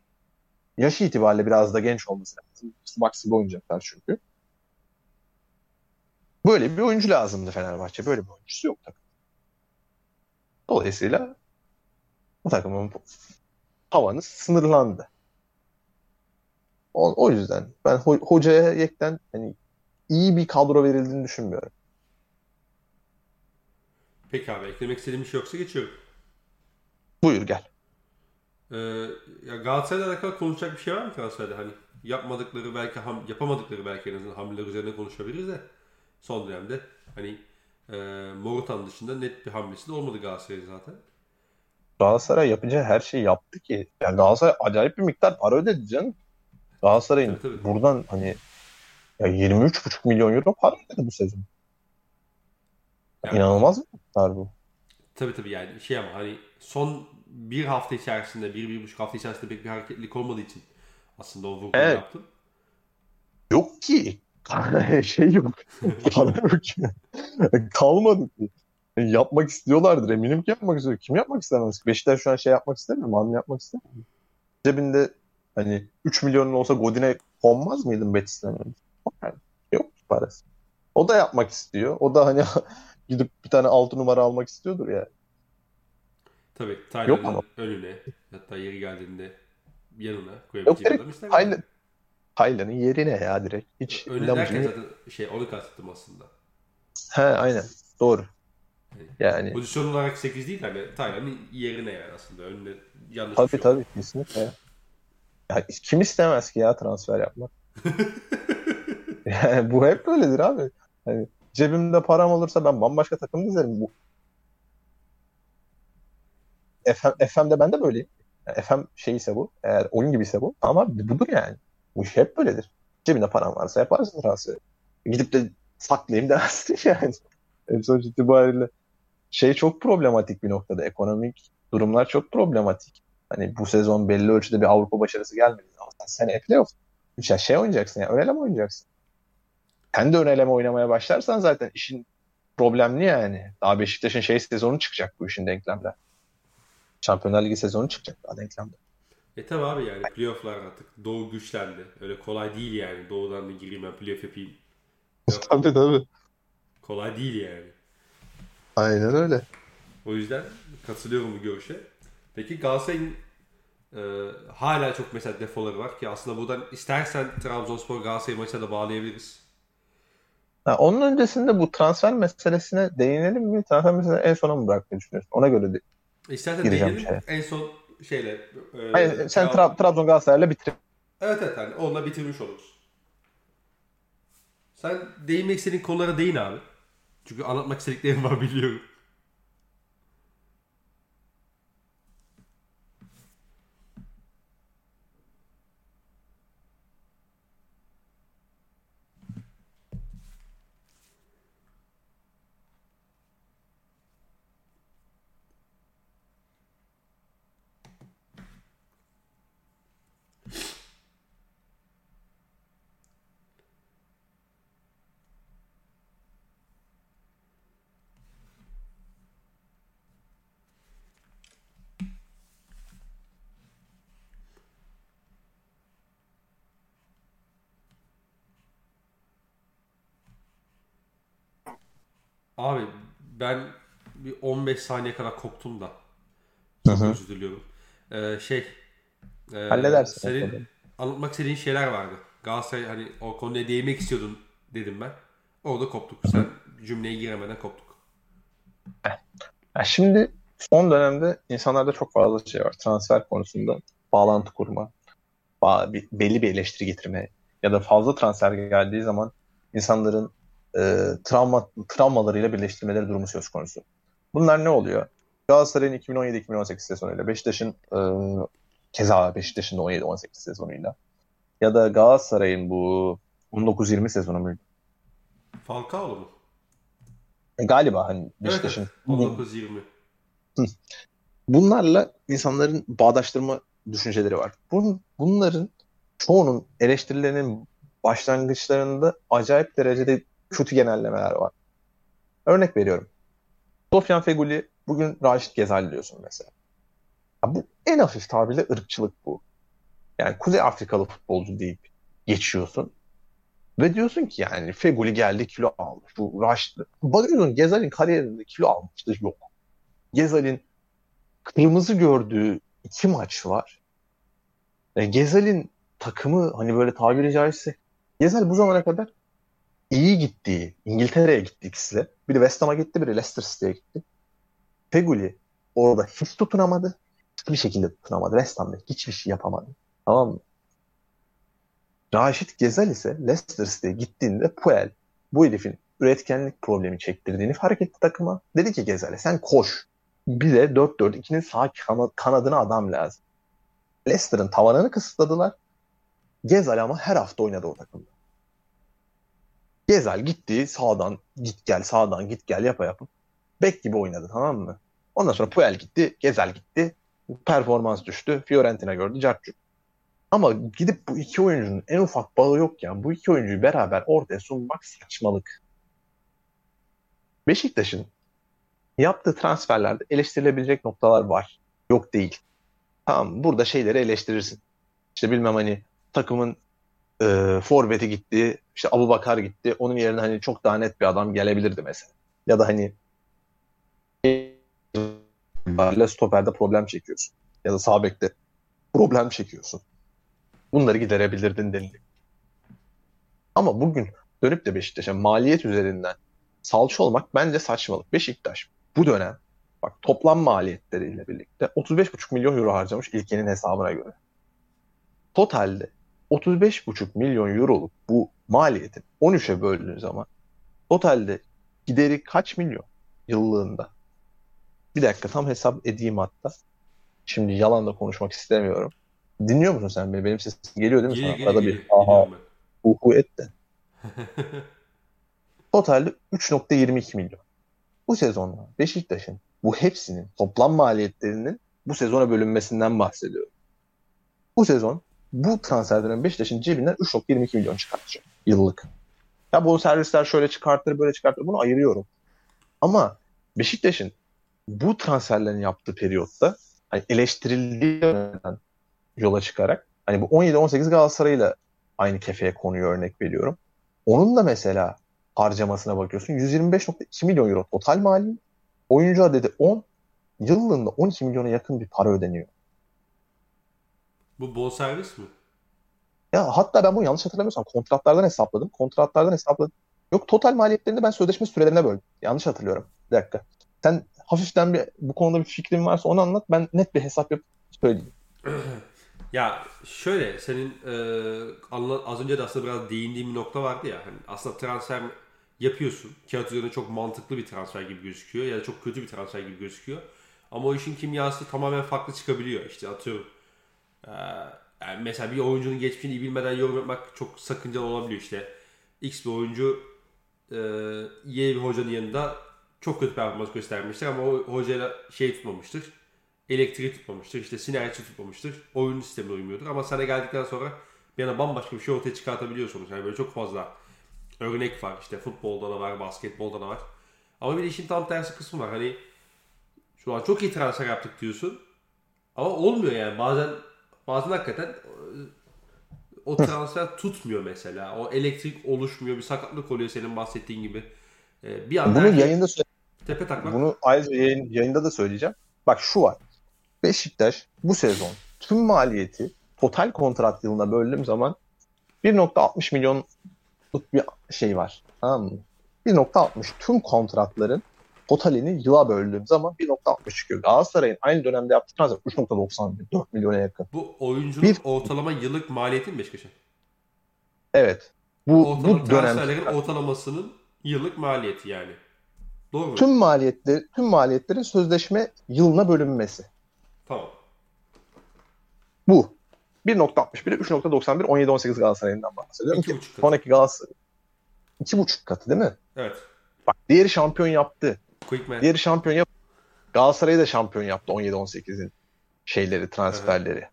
yaşı itibariyle biraz da genç olması lazım. Gibi oynayacaklar çünkü. Böyle bir oyuncu lazımdı Fenerbahçe. Böyle bir oyuncusu yok takım. Dolayısıyla bu takımın tavanı sınırlandı. O, o yüzden ben ho- hocaya yekten hani iyi bir kadro verildiğini düşünmüyorum. Peki abi eklemek istediğim bir şey yoksa geçiyorum. Buyur gel. Ee, ya Galatasaray'la alakalı konuşacak bir şey var mı Galatasaray'da? Hani yapmadıkları belki ham, yapamadıkları belki en azından hamleler üzerine konuşabiliriz de son dönemde hani e, Morutan dışında net bir hamlesi de olmadı Galatasaray'ın zaten. Galatasaray yapacağı her şeyi yaptı ki. Yani Galatasaray acayip bir miktar para ödedi canım. Galatasaray'ın Tabii, tabii. buradan hani ya 23,5 milyon euro para ödedi bu sezon. Yani- İnanılmaz bir miktar bu. Tabii tabii yani şey ama hani son bir hafta içerisinde, bir, bir buçuk hafta içerisinde pek bir hareketlilik olmadığı için aslında o vurguyu Evet. yaptım. Yok ki. [laughs] şey yok. [laughs] Para yok ki. Kalmadı ki. Yapmak istiyorlardır. Eminim ki yapmak istiyor. Kim yapmak istemez? Beşiktaş şu an şey yapmak istemiyor mu? Hamle yapmak istemiyor? Cebinde hani 3 milyonun olsa Godin'e konmaz mıydın Betis'ten önce? Yani yok parası. O da yapmak istiyor. O da hani [laughs] gidip bir tane 6 numara almak istiyordur ya. Tabii ama. önüne hatta yeri geldiğinde yanına koyabileceği adam istemiyor. Taylan'ın yerine ya direkt. Hiç lamıcı- derken zaten şey onu kastettim aslında. He aynen. Doğru. Yani Pozisyon olarak 8 değil hani Taylan'ın yerine yani aslında önüne yanlış tabii şey tabii kesinlikle. Ya. Kim istemez ki ya transfer yapmak? [laughs] Yani bu hep böyledir abi. Hani cebimde param olursa ben bambaşka takım dizerim. Bu FM, FM'de ben de böyleyim. Yani FM şeyse bu. Eğer oyun gibiyse bu. Ama budur yani. Bu iş hep böyledir. Cebinde param varsa yaparsın transferi. Gidip de saklayayım demezsin [laughs] yani. En sonuç itibariyle şey çok problematik bir noktada. Ekonomik durumlar çok problematik. Hani bu sezon belli ölçüde bir Avrupa başarısı gelmedi. Ama sen seneye playoff. Ya şey oynayacaksın ya. Öneleme oynayacaksın. Sen de öneleme oynamaya başlarsan zaten işin problemli yani. Daha Beşiktaş'ın şey sezonu çıkacak bu işin denklemde. Şampiyonlar Ligi sezonu çıkacak daha denklemde. E tabi abi yani playofflar artık Doğu güçlendi. Öyle kolay değil yani Doğu'dan da gireyim ben playoff yapayım. Yok. [laughs] tabii tabii. Kolay değil yani. Aynen öyle. O yüzden katılıyorum bu görüşe. Peki Galatasaray'ın e, hala çok mesela defoları var ki aslında buradan istersen Trabzonspor Galatasaray maçına da bağlayabiliriz. Ha, onun öncesinde bu transfer meselesine değinelim mi? Transfer meselesini en sona mı bırakmayı düşünüyorsun? Ona göre de. İstersen değinelim en son şeyle. e, Hayır, sen Trab- Tra- Trabzon Galatasaray'la bitir. Evet evet yani onunla bitirmiş oluruz. Sen değinmek istediğin konulara değin abi. Çünkü anlatmak istediklerim var [laughs] biliyorum. Abi ben bir 15 saniye kadar koptum da. Çok özür diliyorum. Ee, şey. e, Halledersin. Senin anlatmak istediğin şeyler vardı. Galatasaray hani o konuya değinmek istiyordun dedim ben. Orada koptuk. Sen cümleye giremeden koptuk. Ya şimdi son dönemde insanlarda çok fazla şey var. Transfer konusunda bağlantı kurma, belli bir eleştiri getirme ya da fazla transfer geldiği zaman insanların e, travma travmalarıyla birleştirmeleri durumu söz konusu. Bunlar ne oluyor? Galatasaray'ın 2017-2018 sezonuyla, Beşiktaş'ın e, keza Beşiktaş'ın 17-18 sezonuyla ya da Galatasaray'ın bu 19-20 sezonu muydu? Falcao mu? E, galiba hani Beşiktaş'ın evet, 19-20. Bunlarla insanların bağdaştırma düşünceleri var. Bun, bunların çoğunun eleştirilerinin başlangıçlarında acayip derecede kötü genellemeler var. Örnek veriyorum. Sofyan Feguli bugün Raşit Gezal diyorsun mesela. Ya bu en hafif tabirle ırkçılık bu. Yani Kuzey Afrikalı futbolcu deyip geçiyorsun. Ve diyorsun ki yani Feguli geldi kilo almış. Bu Raşit. Bakıyorsun Gezal'in kariyerinde kilo almıştı. Yok. Gezal'in kırmızı gördüğü iki maç var. E, Gezal'in takımı hani böyle tabiri caizse Gezal bu zamana kadar iyi gittiği, İngiltere'ye gitti ikisi de. Biri West Ham'a gitti, biri Leicester City'ye gitti. Feguli orada hiç tutunamadı. Hiçbir şekilde tutunamadı. West Ham'da hiçbir şey yapamadı. Tamam mı? Raşit Gezel ise Leicester City'ye gittiğinde Puel bu herifin üretkenlik problemi çektirdiğini fark etti takıma. Dedi ki Gezel'e sen koş. Bize 4-4-2'nin sağ kanadına adam lazım. Leicester'ın tavanını kısıtladılar. Gezal ama her hafta oynadı o takımda. Gezal gitti sağdan git gel sağdan git gel yapa yapıp bek gibi oynadı tamam mı? Ondan sonra Puel gitti, Gezal gitti. Performans düştü. Fiorentina gördü, Cartçuk. Ama gidip bu iki oyuncunun en ufak bağı yok ya. Bu iki oyuncuyu beraber ortaya sunmak saçmalık. Beşiktaş'ın yaptığı transferlerde eleştirilebilecek noktalar var. Yok değil. Tamam burada şeyleri eleştirirsin. İşte bilmem hani takımın e, forveti gitti, işte Abu Bakar gitti. Onun yerine hani çok daha net bir adam gelebilirdi mesela. Ya da hani stoperde problem çekiyorsun. Ya da sağ bekte problem çekiyorsun. Bunları giderebilirdin denildi. Ama bugün dönüp de Beşiktaş'a maliyet üzerinden salça olmak bence saçmalık. Beşiktaş bu dönem bak toplam maliyetleriyle birlikte 35,5 milyon euro harcamış ilkenin hesabına göre. Totalde 35,5 milyon euroluk bu maliyetin 13'e böldüğün zaman totalde gideri kaç milyon yıllığında? Bir dakika tam hesap edeyim hatta. Şimdi yalan da konuşmak istemiyorum. Dinliyor musun sen beni? Benim sesim geliyor değil mi sana? Arada bir aha uhu et de. [laughs] Totalde 3.22 milyon. Bu sezonda Beşiktaş'ın bu hepsinin toplam maliyetlerinin bu sezona bölünmesinden bahsediyorum. Bu sezon bu transfer dönemi Beşiktaş'ın cebinden 3.22 milyon çıkartacak yıllık. Ya bu servisler şöyle çıkartır böyle çıkartır bunu ayırıyorum. Ama Beşiktaş'ın bu transferlerin yaptığı periyotta hani eleştirildiği yönden yola çıkarak hani bu 17-18 Galatasaray'la aynı kefeye konuyor örnek veriyorum. Onun da mesela harcamasına bakıyorsun. 125.2 milyon euro total mali. Oyuncu adedi 10. Yıllığında 12 milyona yakın bir para ödeniyor. Bu bol servis mi? Ya hatta ben bunu yanlış hatırlamıyorsam kontratlardan hesapladım. Kontratlardan hesapladım. Yok total maliyetlerini ben sözleşme sürelerine böldüm. Yanlış hatırlıyorum. Bir dakika. Sen hafiften bir bu konuda bir fikrin varsa onu anlat. Ben net bir hesap yapıp söyleyeyim. [clears throat] ya şöyle senin e, anla, az önce de aslında biraz değindiğim bir nokta vardı ya. Hani aslında transfer yapıyorsun. Kağıt üzerinde çok mantıklı bir transfer gibi gözüküyor ya da çok kötü bir transfer gibi gözüküyor. Ama o işin kimyası tamamen farklı çıkabiliyor. İşte atıyorum yani mesela bir oyuncunun geçmişini bilmeden yorum yapmak çok sakıncalı olabiliyor işte. X bir oyuncu e, Y bir hocanın yanında çok kötü performans göstermiştir ama o hocayla şey tutmamıştır. Elektriği tutmamıştır, işte sinerji tutmamıştır. Oyun sistemine uymuyordur ama sana geldikten sonra bir yana bambaşka bir şey ortaya çıkartabiliyor sonuç. Yani böyle çok fazla örnek var. İşte futbolda da var, basketbolda da var. Ama bir de işin tam tersi kısmı var. Hani şu an çok iyi transfer yaptık diyorsun. Ama olmuyor yani. Bazen bazen hakikaten e, o transfer tutmuyor mesela. O elektrik oluşmuyor. Bir sakatlık oluyor senin bahsettiğin gibi. E, bir anda Bunu yayında tepe takmak. Bunu ayrıca yayın, yayında da söyleyeceğim. Bak şu var. Beşiktaş bu sezon tüm maliyeti total kontrat yılına böldüğüm zaman 1.60 milyonluk bir şey var. Tamam mı? 1.60 tüm kontratların totalini yıla böldüğüm zaman 1.60 çıkıyor. Galatasaray'ın aynı dönemde yaptığı transfer 3.91 4 milyona yakın. Bu oyuncunun Bir- ortalama yıllık maliyeti mi Beşiktaş'ın? Evet. Bu, Ortalama bu dönem ortalamasının yıllık maliyeti yani. Doğru mu? tüm maliyetleri tüm maliyetlerin sözleşme yılına bölünmesi. Tamam. Bu. 1.61'e 3.91 17-18 Galatasaray'ından bahsediyorum İki ki buçuk katı. sonraki Galatasaray 2.5 katı değil mi? Evet. Bak diğeri şampiyon yaptı. Quickman. Diğeri şampiyon yap. Galatasaray'ı da şampiyon yaptı 17-18'in şeyleri, transferleri.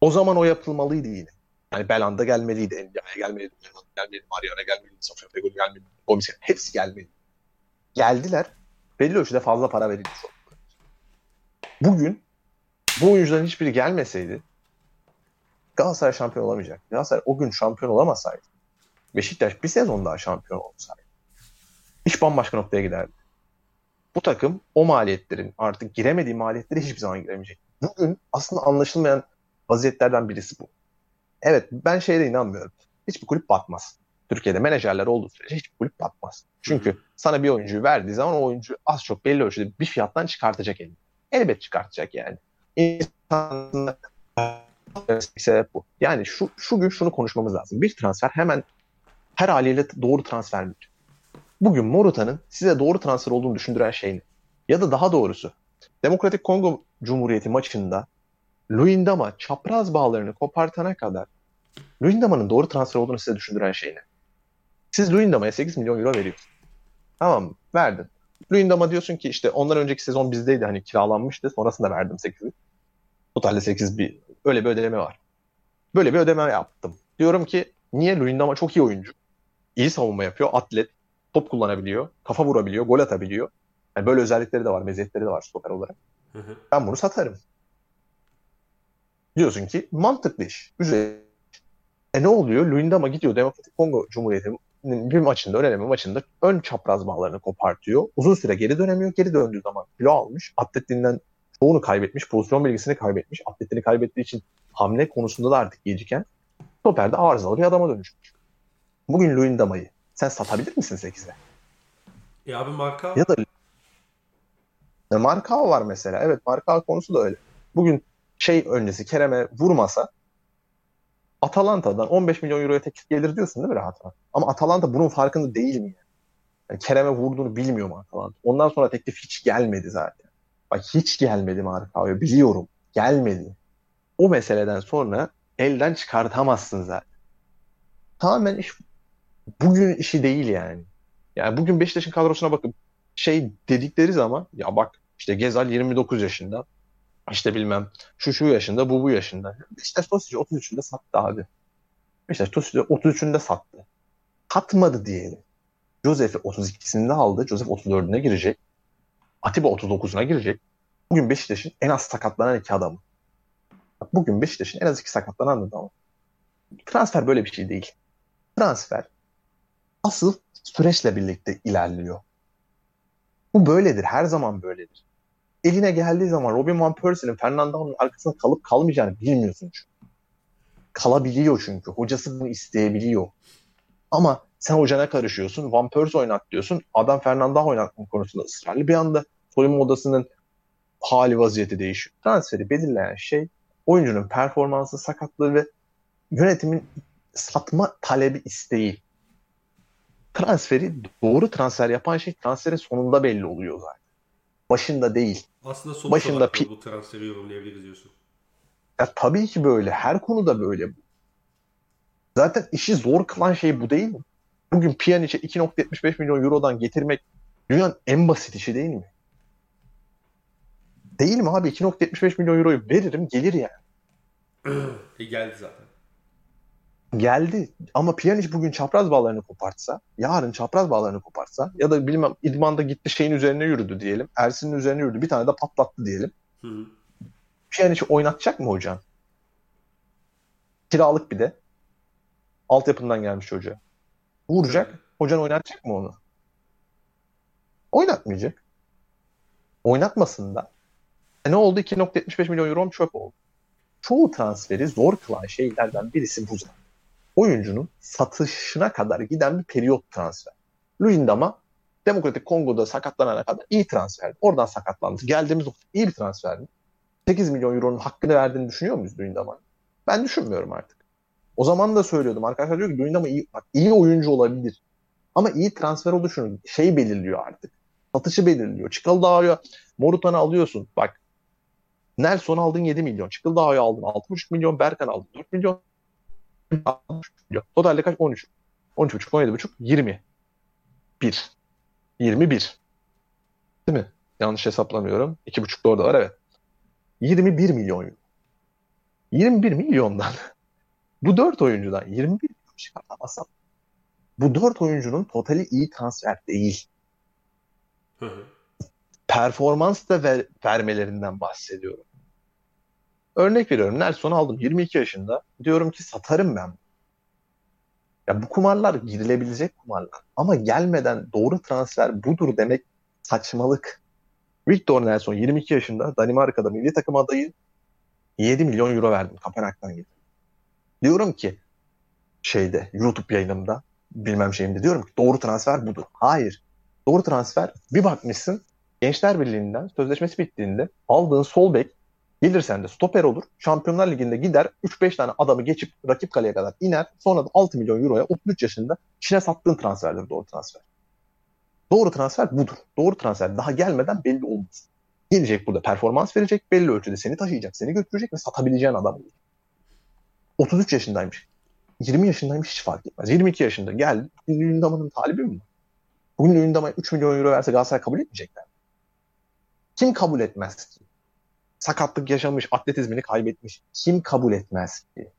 O zaman o yapılmalıydı yine. Yani Belanda gelmeliydi, Ndiaye gelmeliydi, Belhanda gelmeliydi, Mariana gelmeliydi, Sofya Fegoli gelmeliydi, Gomis. Hepsi gelmeliydi. Geldiler. Belli ölçüde fazla para verildi. Bugün bu oyuncuların hiçbiri gelmeseydi Galatasaray şampiyon olamayacak. Galatasaray o gün şampiyon olamasaydı Beşiktaş bir sezon daha şampiyon olsaydı iş bambaşka noktaya giderdi. Bu takım o maliyetlerin artık giremediği maliyetleri hiçbir zaman giremeyecek. Bugün aslında anlaşılmayan vaziyetlerden birisi bu. Evet ben şeye inanmıyorum. Hiçbir kulüp batmaz. Türkiye'de menajerler olduğu sürece hiçbir kulüp batmaz. Çünkü sana bir oyuncuyu verdiği zaman o oyuncu az çok belli ölçüde bir fiyattan çıkartacak elini. Elbet çıkartacak yani. İnsanın bir sebep bu. Yani şu, şu gün şunu konuşmamız lazım. Bir transfer hemen her haliyle doğru transfer midir? Bugün Moruta'nın size doğru transfer olduğunu düşündüren şey ne? Ya da daha doğrusu Demokratik Kongo Cumhuriyeti maçında Luyendama çapraz bağlarını kopartana kadar Luyendama'nın doğru transfer olduğunu size düşündüren şey ne? Siz Luyendama'ya 8 milyon euro veriyorsunuz. Tamam mı? Verdin. Luyendama diyorsun ki işte ondan önceki sezon bizdeydi hani kiralanmıştı. Sonrasında verdim 8'i. Totalde 8 bir öyle bir ödeme var. Böyle bir ödeme yaptım. Diyorum ki niye Luyendama çok iyi oyuncu. İyi savunma yapıyor. Atlet. Top kullanabiliyor. Kafa vurabiliyor. Gol atabiliyor. Yani böyle özellikleri de var. Meziyetleri de var stoper olarak. Hı hı. Ben bunu satarım. Diyorsun ki mantıklı iş. Güzel. E ne oluyor? Luyendama gidiyor Demokratik Kongo Cumhuriyeti'nin bir maçında, önemli maçında ön çapraz bağlarını kopartıyor. Uzun süre geri dönemiyor. Geri döndüğü zaman kilo almış. Atletliğinden çoğunu kaybetmiş. Pozisyon bilgisini kaybetmiş. Atletini kaybettiği için hamle konusunda da artık geciken stoperde arızalı bir adama dönüşmüş. Bugün Luyendama'yı sen satabilir misin 8'e? E abi marka Ya da e, Markao var mesela. Evet Markao konusu da öyle. Bugün şey öncesi Kerem'e vurmasa Atalanta'dan 15 milyon euroya teklif gelir diyorsun değil mi rahat rahat? Ama Atalanta bunun farkında değil mi? Yani? Yani Kerem'e vurduğunu bilmiyor mu Atalanta? Ondan sonra teklif hiç gelmedi zaten. Bak hiç gelmedi Markao'ya biliyorum. Gelmedi. O meseleden sonra elden çıkartamazsın zaten. Tamamen iş bugün işi değil yani. Yani bugün Beşiktaş'ın kadrosuna bakıp şey dedikleri zaman ya bak işte Gezal 29 yaşında işte bilmem şu şu yaşında bu bu yaşında. Beşiktaş Tosic'i 33'ünde sattı abi. Beşiktaş Tosic'i 33'ünde sattı. Satmadı diyelim. Josef'i 32'sinde aldı. Josef 34'üne girecek. Atiba 39'una girecek. Bugün Beşiktaş'ın en az sakatlanan iki adamı. Bugün Beşiktaş'ın en az iki sakatlanan adamı. Transfer böyle bir şey değil. Transfer asıl süreçle birlikte ilerliyor. Bu böyledir. Her zaman böyledir. Eline geldiği zaman Robin Van Persie'nin Fernando'nun arkasında kalıp kalmayacağını bilmiyorsun çünkü. Kalabiliyor çünkü. Hocası bunu isteyebiliyor. Ama sen hocana karışıyorsun. Van Persie oynat diyorsun. Adam Fernando oynatma konusunda ısrarlı. Bir anda soyunma odasının hali vaziyeti değişiyor. Transferi belirleyen şey oyuncunun performansı, sakatlığı ve yönetimin satma talebi isteği transferi doğru transfer yapan şey transferin sonunda belli oluyor zaten. Başında değil. aslında sonuç başında olarak pi- bu transferi yorumlayabiliriz diyorsun. Ya tabii ki böyle. Her konuda böyle. Zaten işi zor kılan şey bu değil mi? Bugün Pjanic'e 2.75 milyon eurodan getirmek dünyanın en basit işi değil mi? Değil mi abi? 2.75 milyon euroyu veririm gelir yani. [clears throat] E geldi zaten. Geldi. Ama Pjanic bugün çapraz bağlarını kopartsa, yarın çapraz bağlarını kopartsa ya da bilmem idmanda gitti şeyin üzerine yürüdü diyelim. Ersin'in üzerine yürüdü. Bir tane de patlattı diyelim. Hı hı. Pjanic'i oynatacak mı hocan? Kiralık bir de. Altyapından gelmiş çocuğa. Vuracak. Hocan oynatacak mı onu? Oynatmayacak. Oynatmasın da. E ne oldu? 2.75 milyon euro çöp oldu. Çoğu transferi zor kılan şeylerden birisi bu zaten. Oyuncunun satışına kadar giden bir periyot transfer. Luyendam'a Demokratik Kongo'da sakatlanana kadar iyi transfer. Oradan sakatlandı. Geldiğimiz nokta iyi bir transfer. 8 milyon euronun hakkını verdiğini düşünüyor muyuz Luyendam'a? Ben düşünmüyorum artık. O zaman da söylüyordum. Arkadaşlar diyor ki Luyendam'a iyi, bak, iyi oyuncu olabilir. Ama iyi transfer oluşunu şey belirliyor artık. Satışı belirliyor. Çıkıldağ'a Morutan'ı alıyorsun. Bak Nelson aldın 7 milyon. Çıkıldağ'ı aldın 6,5 milyon. Berkan aldın 4 milyon. Milyon. Totalde kaç? 13. 13,5, 17,5, 20. 1. 21. Değil mi? Yanlış hesaplamıyorum. 2,5 da orada var evet. 21 milyon euro. 21 milyondan [laughs] bu 4 oyuncudan 21 milyon çıkartamazsam bu 4 oyuncunun totali iyi transfer değil. Hı hı. Performans da ver, vermelerinden bahsediyorum. Örnek veriyorum. Nelson'u aldım 22 yaşında. Diyorum ki satarım ben. Ya bu kumarlar girilebilecek kumarlar. Ama gelmeden doğru transfer budur demek saçmalık. Victor Nelson 22 yaşında Danimarka'da milli takım adayı 7 milyon euro verdim Kapanak'tan getirdim. Diyorum ki şeyde YouTube yayınımda bilmem şeyimde diyorum ki doğru transfer budur. Hayır. Doğru transfer bir bakmışsın Gençler Birliği'nden sözleşmesi bittiğinde aldığın sol bek gelirsen de stoper olur. Şampiyonlar Ligi'nde gider 3-5 tane adamı geçip rakip kaleye kadar iner. Sonra da 6 milyon euroya 33 yaşında Çin'e sattığın transferdir doğru transfer. Doğru transfer budur. Doğru transfer daha gelmeden belli olmaz. Gelecek burada performans verecek, belli ölçüde seni taşıyacak, seni götürecek ve satabileceğin adam olur. 33 yaşındaymış. 20 yaşındaymış hiç fark etmez. 22 yaşında geldi. Lündama'nın talibi mi? Bugün Lündama'ya 3 milyon euro verse Galatasaray kabul etmeyecekler. Kim kabul etmez ki? Sakatlık yaşamış, atletizmini kaybetmiş. Kim kabul etmez ki?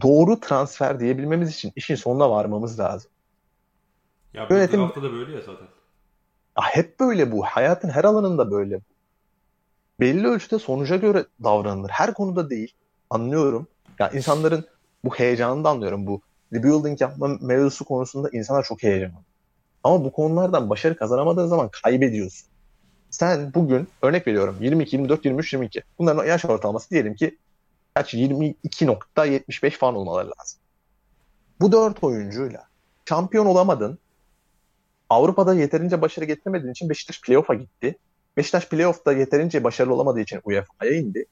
Doğru transfer diyebilmemiz için işin sonuna varmamız lazım. Ya bu Yönetim- da böyle ya zaten. Ya hep böyle bu. Hayatın her alanında böyle bu. Belli ölçüde sonuca göre davranılır. Her konuda değil. Anlıyorum. Ya insanların bu heyecanını da anlıyorum. Bu rebuilding yapma mevzusu konusunda insanlar çok heyecanlı. Ama bu konulardan başarı kazanamadığın zaman kaybediyorsun. Sen bugün örnek veriyorum 22, 24, 23, 22. Bunların yaş ortalaması diyelim ki kaç 22.75 falan olmaları lazım. Bu dört oyuncuyla şampiyon olamadın. Avrupa'da yeterince başarı getiremediğin için Beşiktaş playoff'a gitti. Beşiktaş playoff'ta yeterince başarılı olamadığı için UEFA'ya indi.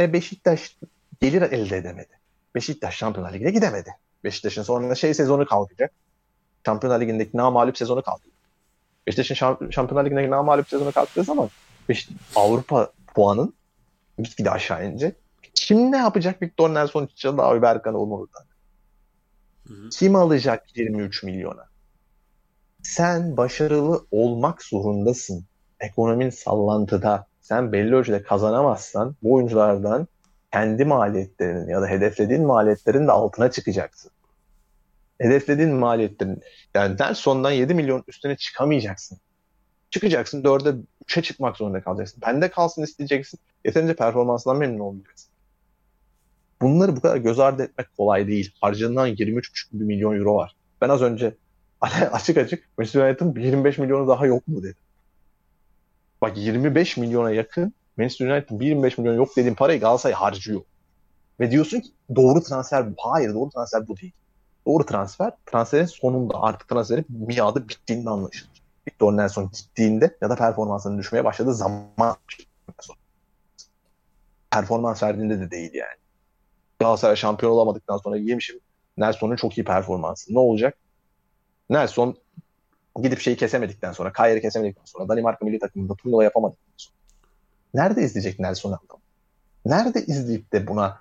E Beşiktaş gelir elde edemedi. Beşiktaş Şampiyonlar Ligi'ne gidemedi. Beşiktaş'ın sonra şey sezonu kalkacak. Şampiyonlar Ligi'ndeki namalip sezonu kalkacak. Beşiktaş'ın şamp- Şampiyonlar Ligi'ndeki namalip sezonu kalktığı zaman Beş- Avrupa puanın gitgide aşağı inecek. Kim ne yapacak Victor Nelson Çağlar Berkan Olmalı'dan? Kim alacak 23 milyona? Sen başarılı olmak zorundasın. Ekonomin sallantıda. Sen belli ölçüde kazanamazsan bu oyunculardan kendi maliyetlerinin ya da hedeflediğin maliyetlerin de altına çıkacaksın. Hedeflediğin maliyetlerin yani Nelson'dan 7 milyon üstüne çıkamayacaksın. Çıkacaksın 4'e 3'e çıkmak zorunda kalacaksın. Bende kalsın isteyeceksin. Yeterince performansından memnun olmayacaksın. Bunları bu kadar göz ardı etmek kolay değil. Harcanan 23,5 milyon euro var. Ben az önce [laughs] açık açık Manchester United'ın 25 milyonu daha yok mu dedim. Bak 25 milyona yakın Manchester United'ın 25 milyon yok dediğim parayı Galatasaray harcıyor. Ve diyorsun ki doğru transfer bu. Hayır doğru transfer bu değil. Doğru transfer transferin sonunda artık transferin miadı bittiğinde anlaşılır. Victor Nelson gittiğinde ya da performansının düşmeye başladığı zaman performans verdiğinde de değil yani. Galatasaray şampiyon olamadıktan sonra yemişim Nelson'un çok iyi performansı. Ne olacak? Nelson gidip şeyi kesemedikten sonra, Kayer'i kesemedikten sonra, Danimarka milli takımında turnuva yapamadıktan sonra. Nerede izleyecek Nelson? Nerede izleyip de buna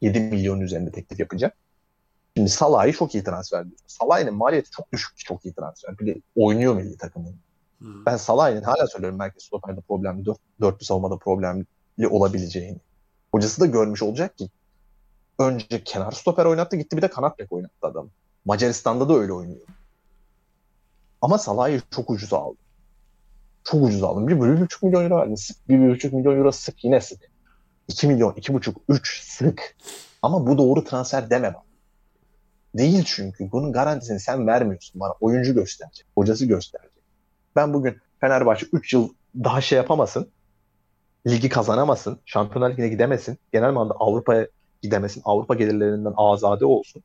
7 milyon üzerinde teklif yapacak? Şimdi Salah'ı çok iyi transfer diyorsun. Salah'ın maliyeti çok düşük, çok iyi transfer. Bir de oynuyor milli takımın. Hı. Ben Salah'ın hala söylüyorum merkez stoperde problemli, dört, dörtlü savunmada problemli olabileceğini. Hocası da görmüş olacak ki önce kenar stoper oynattı gitti bir de kanat bek oynattı adam. Macaristan'da da öyle oynuyor. Ama Salah'ı çok ucuz aldı. Çok ucuz aldım. Bir, bir buçuk milyon euro verdin. Sık. Bir, bir buçuk milyon euro sık yine sık. 2 milyon, iki buçuk, üç sık. Ama bu doğru transfer deme bana. Değil çünkü. Bunun garantisini sen vermiyorsun bana. Oyuncu gösterecek. Hocası gösterecek. Ben bugün Fenerbahçe 3 yıl daha şey yapamasın. Ligi kazanamasın. Şampiyonlar Ligi'ne gidemesin. Genel manada Avrupa'ya gidemesin. Avrupa gelirlerinden azade olsun.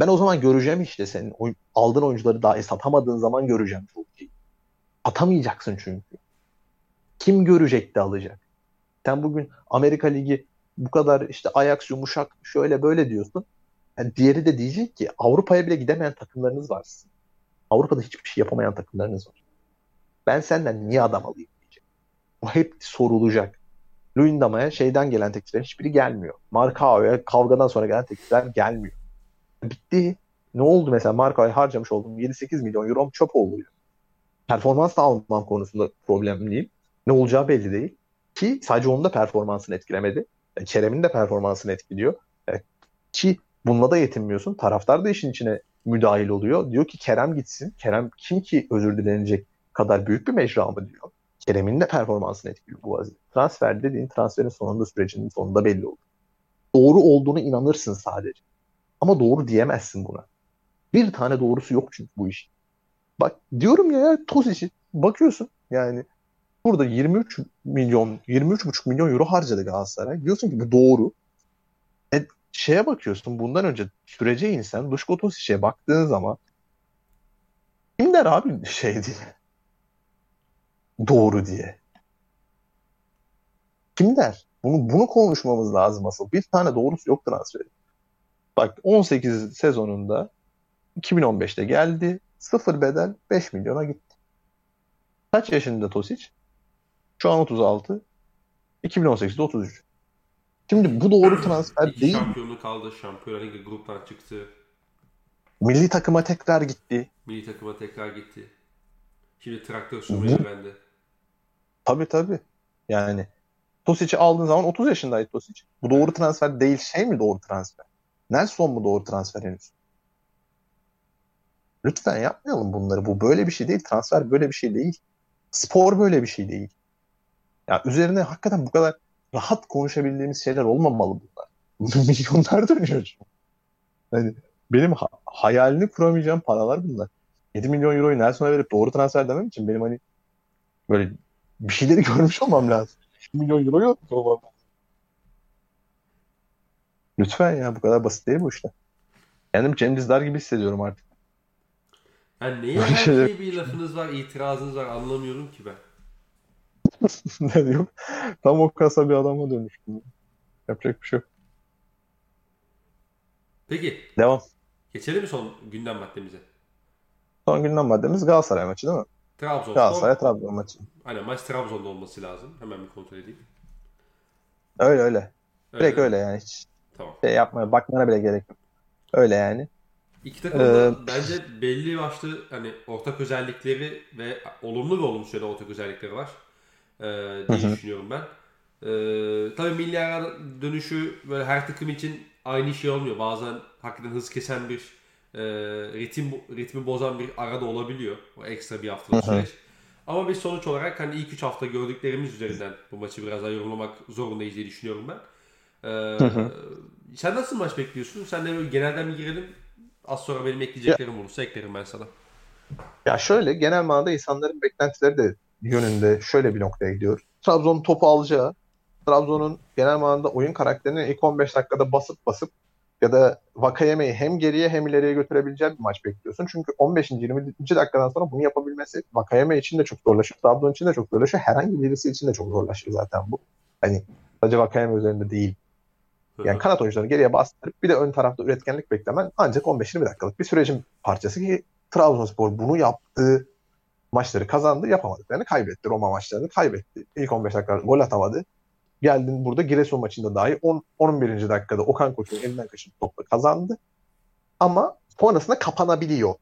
Ben o zaman göreceğim işte senin oy- aldığın oyuncuları dahi satamadığın zaman göreceğim çok iyi. Atamayacaksın çünkü. Kim görecek de alacak? Sen bugün Amerika Ligi bu kadar işte Ajax yumuşak şöyle böyle diyorsun. Yani diğeri de diyecek ki Avrupa'ya bile gidemeyen takımlarınız var. Avrupa'da hiçbir şey yapamayan takımlarınız var. Ben senden niye adam alayım diyecek. Bu hep sorulacak. Luyendama'ya şeyden gelen teklifler hiçbiri gelmiyor. Markao'ya kavgadan sonra gelen teklifler gelmiyor. Bitti. Ne oldu mesela Markao'ya harcamış olduğum 7-8 milyon euro çöp oluyor. Performans da almam konusunda problemliyim. Ne olacağı belli değil. Ki sadece onun da performansını etkilemedi. Yani Kerem'in de performansını etkiliyor. E, ki bununla da yetinmiyorsun. Taraftar da işin içine müdahil oluyor. Diyor ki Kerem gitsin. Kerem kim ki özür dilenecek kadar büyük bir mecra mı diyor. Kerem'in de performansını etkiliyor bu vaziyet. Transfer dediğin transferin sonunda sürecinin sonunda belli olur. Doğru olduğunu inanırsın sadece. Ama doğru diyemezsin buna. Bir tane doğrusu yok çünkü bu iş. Bak diyorum ya, ya Tosic'i bakıyorsun yani burada 23 milyon 23,5 milyon euro harcadı Galatasaray. Diyorsun ki bu doğru. Şeye bakıyorsun bundan önce sürece insen Duşko Tosic'e baktığın zaman kim der abi şey diye doğru diye. Kim der? Bunu, bunu konuşmamız lazım asıl. Bir tane doğrusu yok transferi. Bak 18 sezonunda 2015'te geldi. Sıfır bedel 5 milyona gitti. Kaç yaşında Tosic? Şu an 36. 2018'de 33. Şimdi bu doğru transfer İki değil. şampiyonluk kaldı. Şampiyonlar Ligi gruptan çıktı. Milli takıma tekrar gitti. Milli takıma tekrar gitti. Şimdi traktör sürmeyi Bu- öğrendi. Tabii tabii. Yani Tosic'i aldığın zaman 30 yaşındaydı Tosic. Bu doğru transfer değil. Şey mi doğru transfer? Nelson mu doğru transfer henüz? Lütfen yapmayalım bunları. Bu böyle bir şey değil. Transfer böyle bir şey değil. Spor böyle bir şey değil. Ya üzerine hakikaten bu kadar rahat konuşabildiğimiz şeyler olmamalı bunlar. [laughs] Milyonlar dönüyor çünkü. Hani benim ha- hayalini kuramayacağım paralar bunlar. 7 milyon euroyu Nelson'a verip doğru transfer demem için benim hani böyle bir şeyleri [laughs] görmüş olmam lazım. 1 milyon euro yok olmam lazım. Lütfen ya bu kadar basit değil bu işler. Kendim Cem Dizdar gibi hissediyorum artık. Yani neye her şeye bir lafınız var, itirazınız var anlamıyorum ki ben. [laughs] ne diyor? Tam o kasa bir adama dönüştüm. Yapacak bir şey yok. Peki Devam. geçelim mi son gündem maddemize? Son gündem maddemiz Galatasaray maçı değil mi? Trabzonspor. Galatasaray Trabzon maçı. Aynen maç Trabzon'da olması lazım. Hemen bir kontrol edeyim. Öyle öyle. Direkt Ee, öyle yani. Hiç Tamam. şey yapmaya, bakmana bile gerek yok. Öyle yani. İki takım da Ee, bence belli başlı hani ortak özellikleri ve olumlu ve olumsuz şöyle ortak özellikleri var. Ee, diye Hı hı. düşünüyorum ben. Ee, tabii milli ara dönüşü böyle her takım için aynı şey olmuyor. Bazen hakikaten hız kesen bir e, ritim ritmi bozan bir ara da olabiliyor. O ekstra bir haftalık süreç. Ama biz sonuç olarak hani ilk 3 hafta gördüklerimiz üzerinden bu maçı biraz daha yorumlamak zorundayız diye düşünüyorum ben. Ee, hı. sen nasıl maç bekliyorsun? Sen de genelden bir girelim. Az sonra benim ekleyeceklerim olursa eklerim ben sana. Ya şöyle genel manada insanların beklentileri de yönünde şöyle bir noktaya gidiyor. Trabzon topu alacağı, Trabzon'un genel manada oyun karakterini ilk 15 dakikada basıp basıp ya da Vakayeme'yi hem geriye hem ileriye götürebileceği bir maç bekliyorsun. Çünkü 15. 20. dakikadan sonra bunu yapabilmesi Vakayeme için de çok zorlaşır. Trabzon için de çok zorlaşır. Herhangi birisi için de çok zorlaşır zaten bu. Hani sadece Vakayeme üzerinde değil. Yani kanat oyuncularını geriye bastırıp bir de ön tarafta üretkenlik beklemen ancak 15-20 dakikalık bir sürecin parçası ki Trabzonspor bunu yaptığı maçları kazandı, yapamadıklarını kaybetti. Roma maçlarını kaybetti. İlk 15 dakika gol atamadı. Geldin burada Giresun maçında dahi 10, 11. dakikada Okan Koç'un elinden kaçıp topla kazandı. Ama sonrasında kapanabiliyor.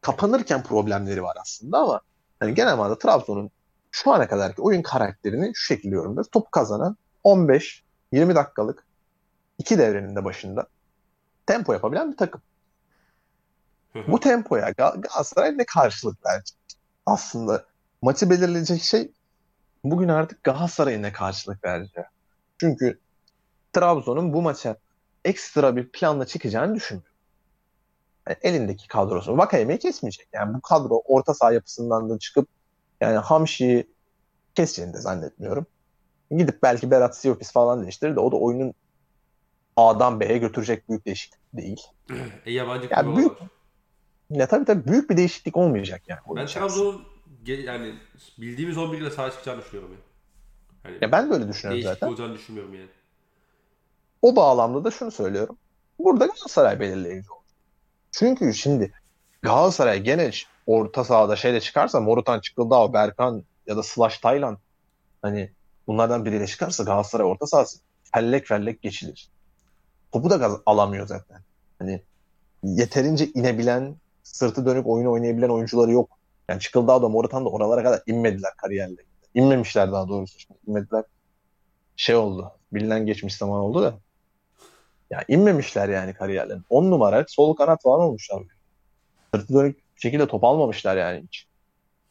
Kapanırken problemleri var aslında ama yani genel manada Trabzon'un şu ana kadarki oyun karakterini şu şekilde yorumluyoruz. Topu kazanan 15 20 dakikalık iki devrenin de başında tempo yapabilen bir takım. Bu tempoya Gal- Galatasaray ne karşılık verecek? Aslında maçı belirleyecek şey bugün artık Galatasaray'ın ne karşılık vereceği. Çünkü Trabzon'un bu maça ekstra bir planla çıkacağını düşünmüyorum. Yani elindeki kadrosu Vakayeme'yi kesmeyecek. Yani bu kadro orta saha yapısından da çıkıp yani Hamşi'yi keseceğini de zannetmiyorum. Gidip belki Berat Siyopis falan değiştirir de o da oyunun A'dan B'ye götürecek büyük değişiklik değil. E yabancı Ya kurulu büyük- var. Ya tabii tabii büyük bir değişiklik olmayacak yani. Ben Trabzon'un yani bildiğimiz 11 ile sahaya çıkacağını düşünüyorum ya. Yani Ya ben de öyle düşünüyorum değişiklik zaten. olacağını düşünmüyorum yani. O bağlamda da şunu söylüyorum. Burada Galatasaray belirleyici olur. Çünkü şimdi Galatasaray gene orta sahada şeyle çıkarsa Morutan Çıkıldağ, Berkan ya da Slash Taylan hani bunlardan biriyle çıkarsa Galatasaray orta sahası fellek fellek geçilir. Topu da alamıyor zaten. Hani yeterince inebilen, sırtı dönük oyun oynayabilen oyuncuları yok. Yani Çıkıldağ da Morutan da oralara kadar inmediler kariyerlerinde. İnmemişler daha doğrusu. Şimdi inmediler. Şey oldu. Bilinen geçmiş zaman oldu da. Ya inmemişler yani kariyerlerinde. 10 numara sol kanat falan olmuşlar. Sırtı dönük şekilde top almamışlar yani hiç.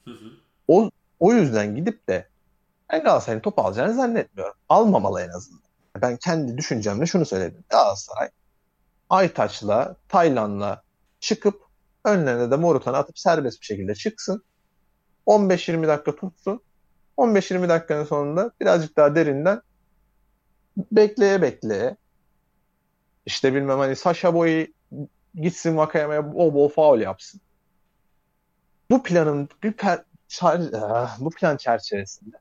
Hı hı. O yüzden gidip de ben Galatasaray'ın top alacağını zannetmiyorum. Almamalı en azından. Ben kendi düşüncemle şunu söyledim. Galatasaray Aytaç'la, Taylan'la çıkıp önlerine de Morutan'ı atıp serbest bir şekilde çıksın. 15-20 dakika tutsun. 15-20 dakikanın sonunda birazcık daha derinden bekleye bekleye işte bilmem hani Sasha Boy'u gitsin Vakayame'ye bol bol faul yapsın. Bu planın bir per- çar- ah, bu plan çerçevesinde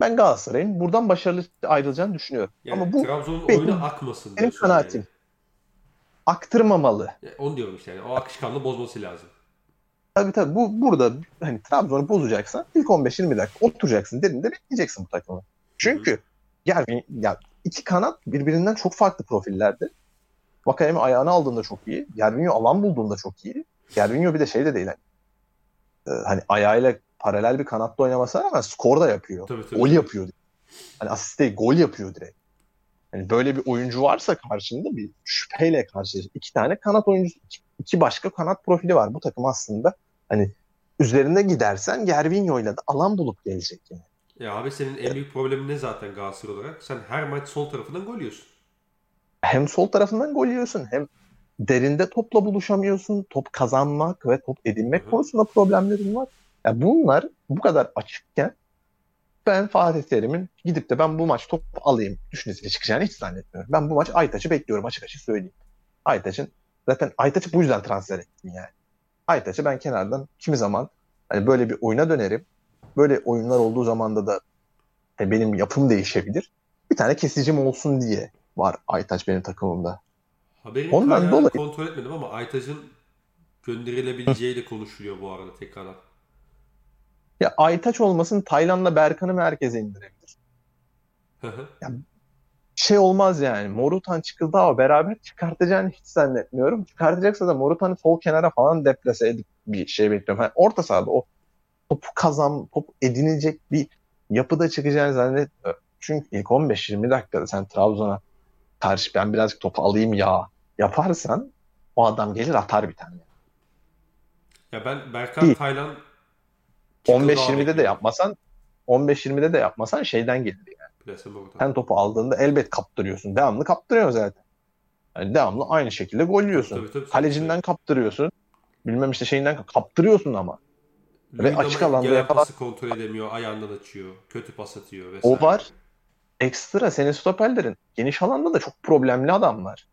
ben Galatasaray'ın buradan başarılı ayrılacağını düşünüyorum. Yani Ama bu Trabzon'un oyunu akmasın benim kanaatim. Yani. Yani onu diyorum işte yani. O akışkanlığı bozması lazım. Tabii tabii bu burada hani Trabzon'u bozacaksan ilk 15-20 dakika oturacaksın derinde bekleyeceksin bu takımı. Çünkü yani ya iki kanat birbirinden çok farklı profillerde. Vakayeme ayağını aldığında çok iyi. Gervinho alan bulduğunda çok iyi. Gervinho bir de şey de değil. Hani, e, hani ayağıyla paralel bir kanatta oynamasına rağmen skor da yapıyor. Tabii tabii. Gol yapıyor. Hani asist değil, gol yapıyor direkt. Hani böyle bir oyuncu varsa karşında bir şüpheyle karşı iki tane kanat oyuncusu, iki, iki başka kanat profili var. Bu takım aslında hani üzerinde gidersen Gervinho'yla da alan bulup gelecek yani. Ya abi senin en büyük problemin ne zaten Galatasaray olarak? Sen her maç sol tarafından gol yiyorsun. Hem sol tarafından gol yiyorsun hem derinde topla buluşamıyorsun. Top kazanmak ve top edinmek Hı hı. konusunda problemlerin var. Ya bunlar bu kadar açıkken ben Fatih Terim'in gidip de ben bu maç top alayım düşüncesiyle çıkacağını hiç zannetmiyorum. Ben bu maç Aytaç'ı bekliyorum açık açık söyleyeyim. Aytaç'ın zaten Aytaç'ı bu yüzden transfer ettim yani. Aytaç'ı ben kenardan kimi zaman hani böyle bir oyuna dönerim. Böyle oyunlar olduğu zamanda da e, benim yapım değişebilir. Bir tane kesicim olsun diye var Aytaç benim takımımda. Haberin Ondan dolayı- kontrol etmedim ama Aytaç'ın gönderilebileceği de konuşuluyor bu arada tekrardan. Ya Aytaç olmasın Taylan'la Berkan'ı merkeze indirebilir. Hı. Şey olmaz yani. Morutan Çıkıldağ beraber çıkartacağını hiç zannetmiyorum. Çıkartacaksa da Morutan'ı sol kenara falan deplase edip bir şey bekliyorum. Yani orta sahada o topu kazan, top edinilecek bir yapıda çıkacağını zannetmiyorum. Çünkü ilk 15-20 dakikada sen Trabzon'a karşı ben birazcık topu alayım ya yaparsan o adam gelir atar bir tane. Ya ben Berkan Değil. Taylan 15-20'de de yapmasan 15-20'de de yapmasan şeyden gelir yani. Plase Morutan. Sen topu aldığında elbet kaptırıyorsun. Devamlı kaptırıyorsun zaten. Yani devamlı aynı şekilde gol yiyorsun. Tabii, tabii, tabii. Kalecinden kaptırıyorsun. Bilmem işte şeyinden kaptırıyorsun ama. ve Luyendam'a açık alanda yakalan- kontrol edemiyor, ayağından açıyor, kötü pas atıyor vesaire. O var. Ekstra senin stoperlerin geniş alanda da çok problemli adamlar.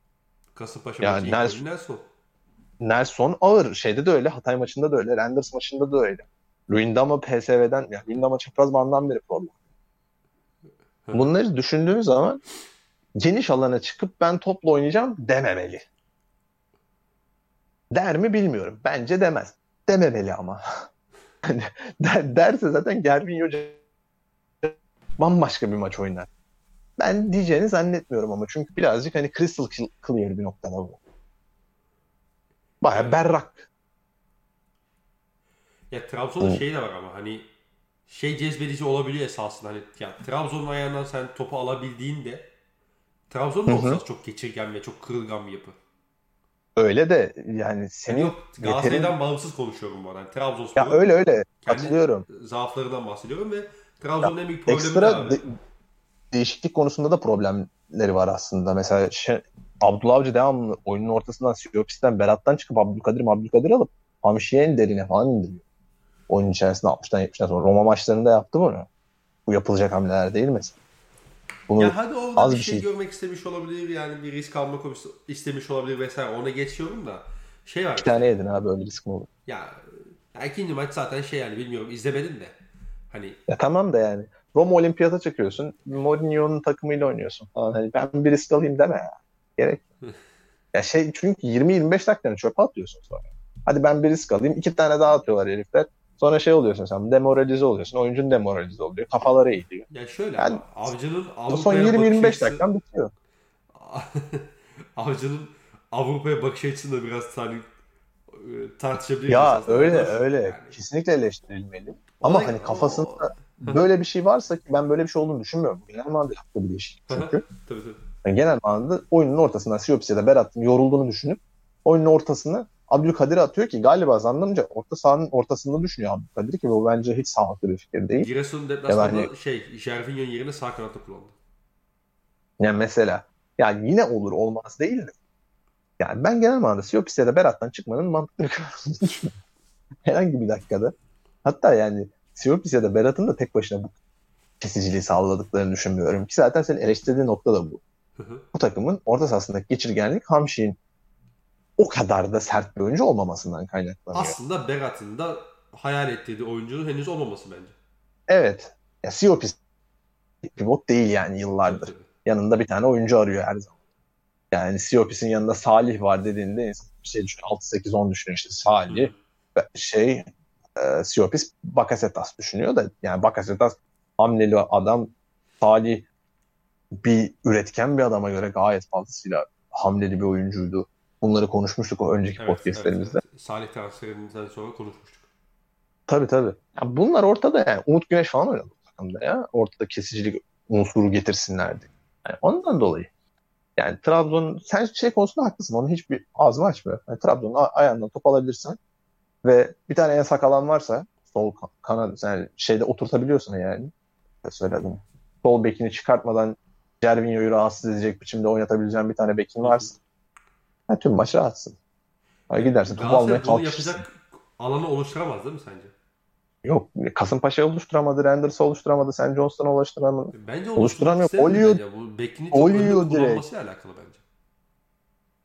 Kasımpaşa Ya maçı ilk Nelson- golü Nelson. Nelson ağır. Şeyde de öyle. Hatay maçında da öyle. Renders maçında da öyle. Luyendama PSV'den, yani Luyendama çapraz bandan beri problem. Bunları düşündüğün zaman geniş alana çıkıp ben topla oynayacağım dememeli. Der mi bilmiyorum. Bence demez. Dememeli ama. [laughs] Der, derse zaten Gervinho bambaşka bir maç oynar. Ben diyeceğini zannetmiyorum ama çünkü birazcık hani crystal clear bir noktada bu. Baya berrak. Ya Trabzon'da Hı. şey de var ama hani şey cezbedici olabiliyor esasında hani ya Trabzon'un ayağından sen topu alabildiğinde Trabzon'un Hı da çok geçirgen ve çok kırılgan bir yapı. Öyle de yani Yani senin yok Galatasaray'dan yeterin... bağımsız konuşuyorum bu arada. Yani Ya Trabzonspor'un öyle öyle. Katılıyorum. zaaflarından bahsediyorum ve Trabzon'un en büyük problemi de Ekstra abi. de- değişiklik konusunda da problemleri var aslında. Mesela şey, Abdullah Avcı devamlı oyunun ortasından Siyopis'ten Berat'tan çıkıp Abdülkadir Abdülkadir alıp Hamşiye'nin derine falan indiriyor. Oyun içerisinde 60'tan 70'ten sonra. Roma maçlarında yaptı bunu. Bu yapılacak hamleler değil mesela. Bunu Ya hadi orada az bir şey, şey. görmek istemiş olabilir yani bir risk almak istemiş olabilir vesaire ona geçiyorum da şey var bir tane yedin abi öyle risk mi olur? ya, ya ikinci maç zaten şey yani bilmiyorum izlemedin de hani Ya tamam da yani Roma olimpiyata çıkıyorsun. Mourinho'nun takımıyla oynuyorsun falan. Hani ben bir risk alayım deme ya. Gerek. [laughs] ya şey çünkü 20-25 dakikanı çöpe atıyorsun sonra. Hadi ben bir risk alayım. iki tane daha atıyorlar herifler. Sonra şey oluyorsun sen demoralize oluyorsun. Oyuncun demoralize oluyor. Kafaları eğiliyor. ya şöyle Yani- avcının O son Avrupa'ya 20-25 bakış açısı- dakikan bitiyor. [laughs] avcının Avrupa'ya bakış açısını da biraz hani e, tartışabiliriz Ya aslında. öyle öyle. yani- Kesinlikle eleştirilmeli. Ama hani o- kafasında [laughs] böyle bir şey varsa ki ben böyle bir şey olduğunu düşünmüyorum. Genel manada yaptığı bir değişiklik çünkü. Tabii tabii. Yani genel manada oyunun ortasından Siopis ya da Berat'ın yorulduğunu düşünüp oyunun ortasına Abdülkadir atıyor ki galiba zannımca orta sahanın ortasında düşünüyor Abdülkadir ki bu bence hiç sağlıklı bir fikir değil. Giresun deplasmanında Yani- şey Jervinho'nun yerine sağ kanatta kullandı. Yani mesela yani yine olur olmaz değil de. Yani ben genel manada Siopis ya da Berat'tan çıkmanın mantıklı bir düşünüyorum. [laughs] Herhangi bir dakikada. Hatta yani Siopis ya da Berat'ın da tek başına bu kesiciliği sağladıklarını düşünmüyorum. Ki zaten senin eleştirdiğin nokta da bu. Hı hı. Bu takımın orta sahasındaki geçirgenlik Hamşik'in o kadar da sert bir oyuncu olmamasından kaynaklanıyor. Aslında Berat'ın da hayal ettiği oyuncunun henüz olmaması bence. Evet. Ya Siopis pivot değil yani yıllardır. Yanında bir tane oyuncu arıyor her zaman. Yani Siopis'in yanında Salih var dediğinde şey düşünüyor. 6-8-10 düşünüyor işte Salih. ve Şey e, Siopis Bakasetas düşünüyor da yani Bakasetas hamleli adam Salih bir üretken bir adama göre gayet fazlasıyla hamleli bir oyuncuydu. Bunları konuşmuştuk o önceki Evet, podcastlerimizde. evet, evet. Salih transferinden sonra konuşmuştuk. Tabii tabii. Ya bunlar ortada yani. Umut Güneş falan oynadı takımda ya. Ortada kesicilik unsuru getirsinlerdi. Yani ondan dolayı. Yani Trabzon sen şey konusunda haklısın. Onu hiçbir ağzımı açmıyor. Yani Trabzon'un ayağından top alabilirsen ve bir tane en sakalan varsa sol ka- kanat yani şeyde oturtabiliyorsun yani. Söyledim. Sol bekini çıkartmadan Cervinho'yu rahatsız edecek biçimde oynatabileceğin bir tane bekin varsa ha, tüm maç rahatsın. Ha, gidersin topu almaya kalkışırsın. yapacak alanı oluşturamaz değil mi sence? Yok. Kasımpaşa oluşturamadı. Renders'ı oluşturamadı. Sen Johnston'u oluşturamadı. Bence oluşturmak Oluyor-. Bu bekini çok oluyor direkt. alakalı bence.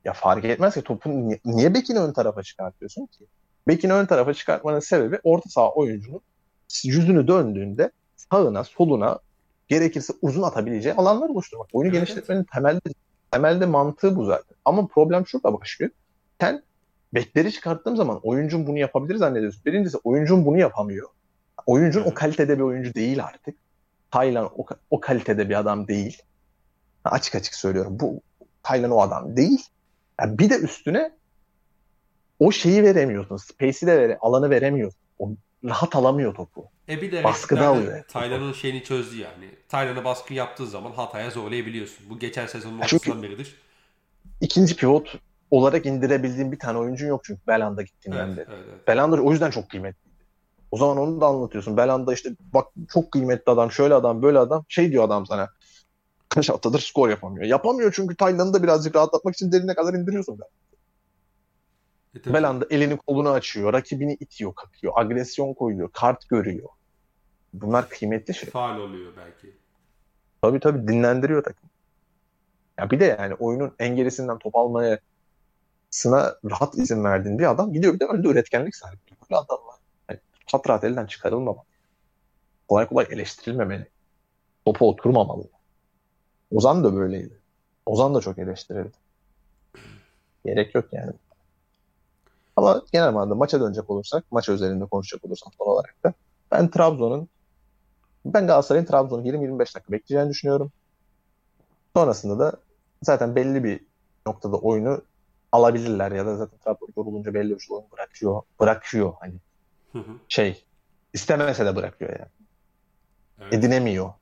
Ya fark etmez ki topun niye, niye bekini ön tarafa çıkartıyorsun ki? Bekini ön tarafa çıkartmanın sebebi orta saha oyuncunun yüzünü döndüğünde sağına, soluna gerekirse uzun atabileceği alanlar oluşturmak. Oyunu Evet, genişletmenin temelde temelde mantığı bu zaten. Ama problem şurada başlıyor. Sen bekleri çıkarttığın zaman oyuncun bunu yapabilir zannediyorsun. Birincisi oyuncun bunu yapamıyor. Oyuncun Evet. o kalitede bir oyuncu değil artık. Taylan o, o kalitede bir adam değil. Ha, Açık açık söylüyorum. Bu Taylan o adam değil. Ya bir de üstüne o şeyi veremiyorsun. Space'i de vere, alanı veremiyorsun. O rahat alamıyor topu. E bir de Baskıda alıyor. Taylan'ın şeyini çözdü yani. Taylan'a baskı yaptığı zaman hataya zorlayabiliyorsun. Bu geçen sezonun ortasından beridir. İkinci pivot olarak indirebildiğin bir tane oyuncun yok çünkü Belanda gittiğinden Evet, beri. evet, evet. Belanda o yüzden çok kıymetli. O zaman onu da anlatıyorsun. Belanda işte bak çok kıymetli adam, şöyle adam, böyle adam. Şey diyor adam sana. Kaç haftadır skor yapamıyor. Yapamıyor çünkü Taylan'ı da birazcık rahatlatmak için derine kadar indiriyorsun. E tabii. Belanda elini kolunu açıyor, rakibini itiyor, kakıyor, agresyon koyuyor, kart görüyor. Bunlar kıymetli şey. Faal oluyor belki. Tabii tabii dinlendiriyor takım. Ya bir de yani oyunun en gerisinden top almaya sına rahat izin verdiğin bir adam gidiyor bir de önde üretkenlik sahibi. Böyle adamlar. Yani rahat rahat elden çıkarılmamalı. Kolay kolay eleştirilmemeli. Topu oturmamalı. Ozan da böyleydi. Ozan da çok eleştirildi. Gerek yok yani. Ama genel manada maça dönecek olursak, maç özelinde konuşacak olursam son olarak da ben Trabzon'un ben Galatasaray'ın Trabzon'u 20-25 dakika bekleyeceğini düşünüyorum. Sonrasında da zaten belli bir noktada oyunu alabilirler ya da zaten Trabzon yorulunca belli bir oyun bırakıyor. Bırakıyor hani Hı hı. şey istemese de bırakıyor yani. Evet. Edinemiyor.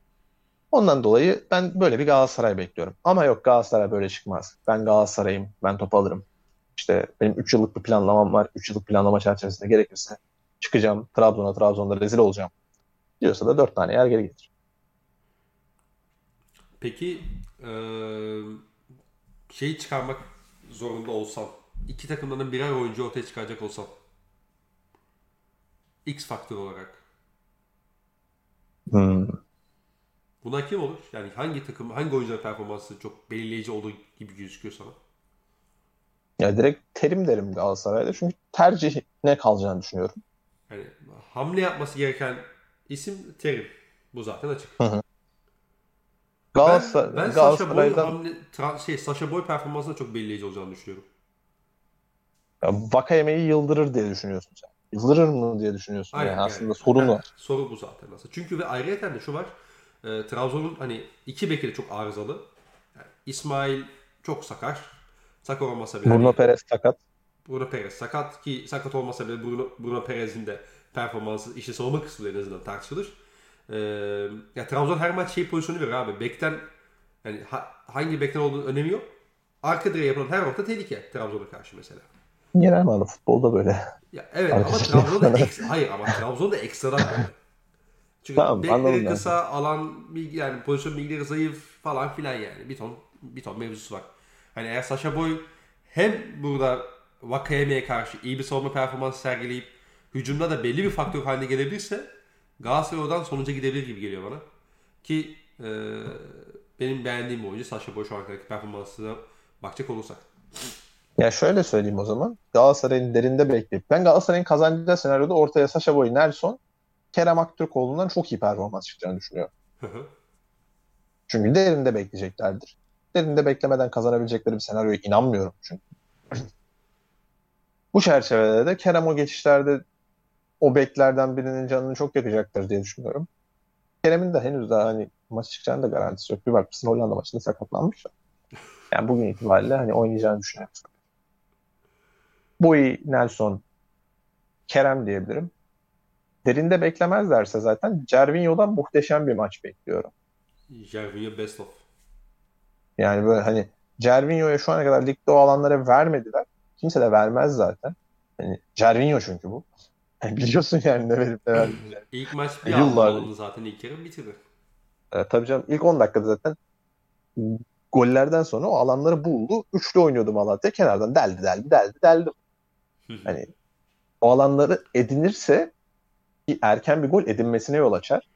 Ondan dolayı ben böyle bir Galatasaray bekliyorum. Ama yok Galatasaray böyle çıkmaz. Ben Galatasaray'ım. Ben top alırım. İşte benim 3 yıllık bir planlamam var. 3 yıllık planlama çerçevesinde gerekirse çıkacağım. Trabzon'a Trabzon'da rezil olacağım. Diyorsa da 4 tane yer geri getir. Peki eee şeyi çıkarmak zorunda olsan, iki takımdan birer oyuncu ortaya çıkaracak olsan, X faktör olarak Hmm. Buna kim olur? Yani hangi takım, hangi oyuncuların performansı çok belirleyici olduğu gibi gözüküyor sana? Ya direkt terim derim Galatasaray'da. Çünkü tercih ne kalacağını düşünüyorum. Yani hamle yapması gereken isim Terim. Bu zaten açık. Hı hı. Galatasaray, ben, ben Sasha Boy hamle, tra, şey, Sasha Boy performansında çok belirleyici olacağını düşünüyorum. Ya, Vakayeme'yi yıldırır diye düşünüyorsun sen. Yıldırır mı diye düşünüyorsun. Aynen, yani, yani aslında sorun var. Soru bu zaten aslında. Çünkü ve ayrıca de şu var. E, Trabzon'un hani iki beki de çok arızalı. Yani İsmail çok sakar. Sakat olmasa bile. Bruno hani, Perez sakat. Bruno Perez sakat ki sakat olmasa bile Bruno, Bruno Perez'in de performansı işi savunma kısmı en azından tartışılır. Ee, ya Trabzon her maç şey pozisyonu veriyor abi. Bekten yani ha, hangi bekten olduğu önemi yok. Arka direğe yapılan her nokta tehlike Trabzon'a karşı mesela. Genel manada futbolda böyle. Ya evet ama Trabzon'da [laughs] ekstra, hayır ama Trabzon'da ekstradan böyle. Çünkü tamam, bekleri kısa, alan bilgi yani pozisyon bilgileri zayıf falan filan yani. Bir ton bir ton mevzusu var. Hani eğer Sasha Boy hem burada Vakayeme'ye karşı iyi bir savunma performansı sergileyip hücumda da belli bir faktör haline gelebilirse Galatasaray oradan sonuca gidebilir gibi geliyor bana. Ki e, benim beğendiğim oyuncu Sasha Boy şu ankaki performansına bakacak olursak. Ya şöyle söyleyeyim o zaman. Galatasaray'ın derinde bekleyip ben Galatasaray'ın kazanacağı senaryoda ortaya Sasha Boy, Nelson, Kerem Aktürkoğlu'ndan çok iyi performans çıkacağını düşünüyorum. Çünkü derinde bekleyeceklerdir. Derinde beklemeden kazanabilecekleri bir senaryoya inanmıyorum çünkü. [clears throat] Bu çerçevede de Kerem o geçişlerde o beklerden birinin canını çok yakacaktır diye düşünüyorum. Kerem'in de henüz daha hani maç çıkacağını da garantisi yok. Bir bakmışsın Hollanda maçında sakatlanmış. Yani bugün itibariyle hani oynayacağını düşünüyorum. Boy, Nelson, Kerem diyebilirim. Derinde beklemezlerse zaten Cervinho'dan muhteşem bir maç bekliyorum. Cervinho best of. Yani böyle hani Cervinho'ya şu ana kadar ligde o alanlara vermediler. Kimse de vermez zaten. Hani Cervinho çünkü bu. Yani biliyorsun yani ne verip ne vermeyeceğini. İlk maç bir Yıllar... zaten ilk yarı bitirdi. Evet, tabii canım ilk 10 dakikada zaten gollerden sonra o alanları buldu. Üçlü oynuyordu Malatya. Kenardan deldi deldi deldi deldi. hani o alanları edinirse bir erken bir gol edinmesine yol açar.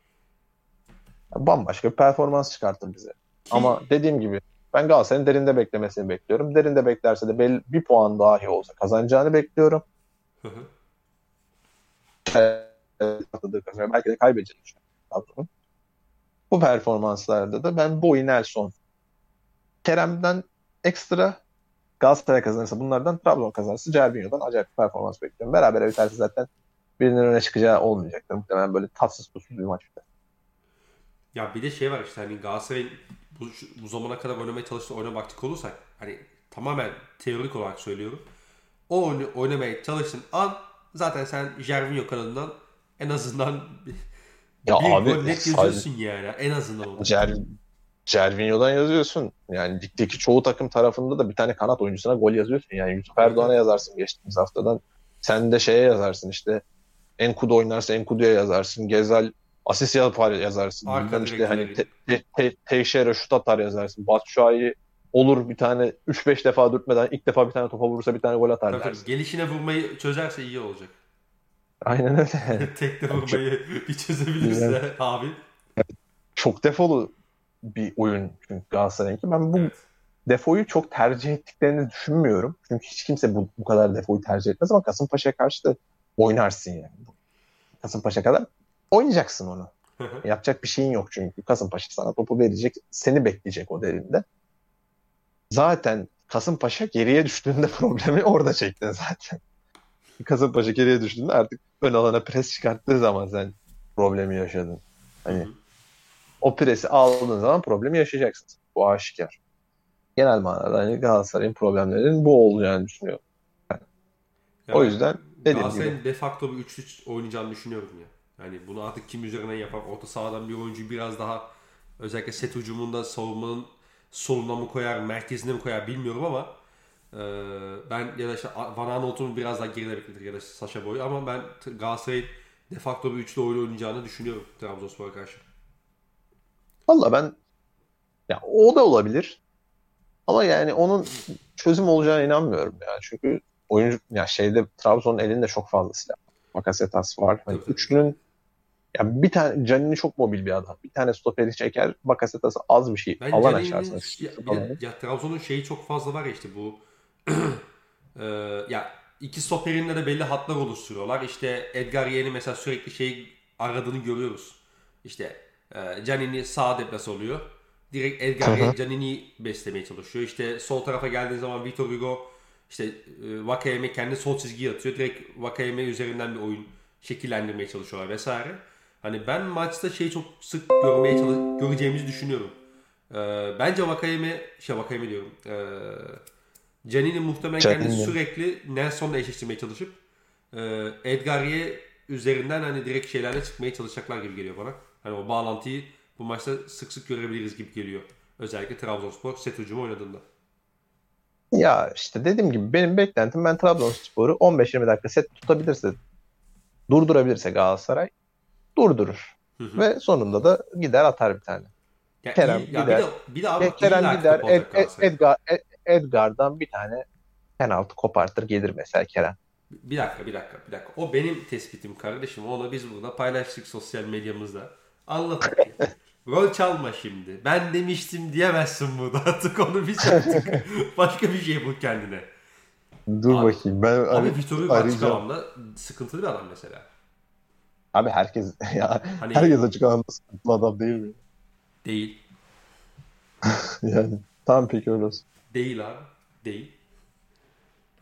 Bambaşka bir performans çıkartır bize. Ama dediğim gibi ben Galatasaray'ın derinde beklemesini bekliyorum. Derinde beklerse de belli, bir puan dahi olsa kazanacağını bekliyorum. Belki de kaybedecek. Bu performanslarda da ben Boy Nelson Kerem'den ekstra Galatasaray kazanırsa bunlardan Trabzon kazanırsa Cervinho'dan acayip bir performans bekliyorum. Beraber biterse zaten birinin öne çıkacağı olmayacaktır. Muhtemelen böyle tatsız tuzsuz bir maç. Ya bir de şey var işte hani Galatasaray'ın bu, bu zamana kadar oynamaya çalıştığı oyuna baktık olursak hani tamamen teorik olarak söylüyorum. O oyunu oynamaya çalıştın an zaten sen Jervinho kanalından en azından ya bir abi, gol net yazıyorsun yani en azından. Cer, Cervinho'dan yazıyorsun. Yani ligdeki çoğu takım tarafında da bir tane kanat oyuncusuna gol yazıyorsun. Yani Yusuf Erdoğan'a yazarsın geçtiğimiz haftadan. Sen de şeye yazarsın işte Enkudu oynarsa Enkudu'ya yazarsın. Gezel asist yapar yazarsın. Arka işte hani te, te, te, Teixeira şut atar yazarsın. Batshuayi olur bir tane 3-5 defa dürtmeden ilk defa bir tane topa vurursa bir tane gol atar tabii, dersin. Gelişine vurmayı çözerse iyi olacak. Aynen öyle. [laughs] Tek de vurmayı bir çözebilirse yani, abi. Çok defolu bir oyun çünkü Galatasaray'ınki. Ben bu evet. defoyu çok tercih ettiklerini düşünmüyorum. Çünkü hiç kimse bu, bu kadar defoyu tercih etmez ama Kasımpaşa'ya karşı da oynarsın yani. Kasımpaşa kadar oynayacaksın onu. Yapacak bir şeyin yok çünkü. Kasımpaşa sana topu verecek, seni bekleyecek o derinde. Zaten Kasımpaşa geriye düştüğünde [laughs] problemi orada çektin zaten. Kasımpaşa geriye düştüğünde artık ön alana pres çıkarttığı zaman sen problemi yaşadın. Hani o presi aldığın zaman problemi yaşayacaksın. Bu aşikar. Genel manada hani Galatasaray'ın problemlerinin bu olacağını düşünüyorum. Yani, o yüzden dediğim Galatasaray'ın de facto bir 3-3 oynayacağını düşünüyorum ya. Yani bunu artık kim üzerine yapar? Orta sahadan bir oyuncu biraz daha özellikle set hücumunda savunmanın soluna mı koyar, merkezine mi koyar bilmiyorum ama e, ben ya da işte Van Aanholt'un biraz daha geride bekletir ya da Sasha Boy ama ben Galatasaray'ın de facto bir üçlü oyun oynayacağını düşünüyorum Trabzonspor'a karşı. Valla ben ya o da olabilir. Ama yani onun çözüm olacağına inanmıyorum yani. Çünkü oyuncu ya şeyde Trabzon'un elinde çok fazla silah. Makasetas var. Hani üçlünün Ya bir tane Canini çok mobil bir adam. Bir tane stoperi çeker. Bakasetas az bir şey. Ben Alan açarsın. ya, ya, ya Trabzon'un şeyi çok fazla var ya işte bu Ee, [clears throat] ya iki stoperinde de belli hatlar oluşturuyorlar. İşte Edgar Yeni mesela sürekli şey aradığını görüyoruz. İşte e, Canini sağ deplas oluyor. Direkt Edgar. Yeni Canini'yi beslemeye çalışıyor. İşte sol tarafa geldiği zaman Vitor Hugo işte e, Vakayeme kendi sol çizgiye atıyor. Direkt Vakayeme üzerinden bir oyun şekillendirmeye çalışıyorlar vesaire. Hani ben maçta şeyi çok sık görmeye çalış- göreceğimizi düşünüyorum. Ee, bence Vakayeme şey Vakayeme diyorum. Ee, Canini muhtemelen kendini sürekli Nelson'la eşleştirmeye çalışıp e, Edgar'ye üzerinden hani direkt şeylerle çıkmaya çalışacaklar gibi geliyor bana. Hani o bağlantıyı bu maçta sık sık görebiliriz gibi geliyor. Özellikle Trabzonspor set hücumu oynadığında. Ya işte dediğim gibi benim beklentim ben Trabzonspor'u 15-20 dakika set tutabilirse durdurabilirse Galatasaray durdurur. Hı hı. Ve sonunda da gider atar bir tane. Ya Kerem iyi- ya gider. bir de, bir de abi Ke- Kerem gider Ed- Ed-. Edgar, Ed- Edgar'dan bir tane penaltı kopartır gelir mesela Kerem. Bir dakika, bir dakika, bir dakika. O benim tespitim kardeşim. Onu biz burada paylaştık sosyal medyamızda. Anlattık. [laughs] Rol çalma şimdi. Ben demiştim diyemezsin burada. [laughs] Artık onu biz yaptık. [laughs] Başka bir şey bul kendine. Dur Abi- bakayım ben Abi hani- Vitor Hugo sıkıntılı bir adam mesela. Abi herkes [laughs] ya Hani herkes açık alanda sıkıntılı adam değil mi? değil. [laughs] Yani tam peki öyle olsun. Değil abi. Değil.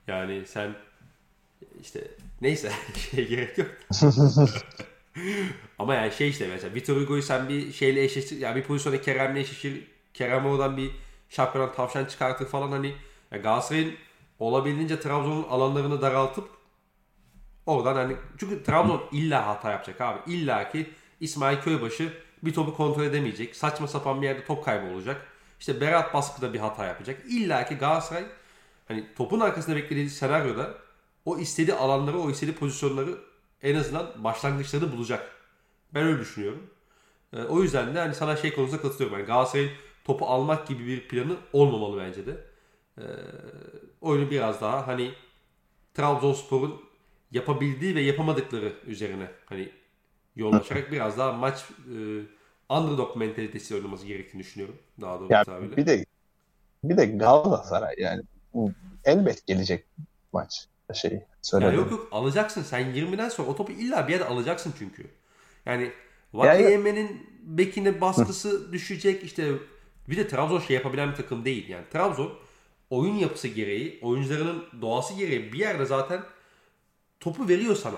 Yani sen işte neyse [laughs] şey gerek yok. Ama yani şey işte mesela Vitor Hugo'yu sen bir şeyle eşleştir ya bir pozisyona Kerem'le eşleştir. Kerem oradan bir şapkadan tavşan çıkartır falan hani ya Galatasaray'ın olabildiğince Trabzon'un alanlarını daraltıp oradan hani çünkü Trabzon illa hata yapacak abi. İlla ki İsmail Köybaşı bir topu kontrol edemeyecek. Saçma sapan bir yerde top kaybı olacak. İşte Berat baskıda bir hata yapacak. İlla ki Galatasaray hani topun arkasında beklediği senaryoda o istediği alanları, o istediği pozisyonları en azından başlangıçlarını bulacak. Ben öyle düşünüyorum. Ee, o yüzden de hani sana şey konusunda katılıyorum. Yani Galatasaray'ın topu almak gibi bir planı olmamalı bence de. Ee, oyunu biraz daha hani Trabzonspor'un yapabildiği ve yapamadıkları üzerine hani yoğunlaşarak biraz daha maç e, underdog mentalitesi oynaması gerektiğini düşünüyorum. Daha doğru Ya tabirle. bir de bir de Galatasaray yani elbet gelecek maç şey Ya söyledim. yok yok alacaksın sen 20'den sonra o topu illa bir yerde alacaksın çünkü. Yani Ya Vakayeme'nin bekine baskısı düşecek işte bir de Trabzon şey yapabilen bir takım değil yani. Trabzon oyun yapısı gereği, oyuncularının doğası gereği bir yerde zaten topu veriyor sana.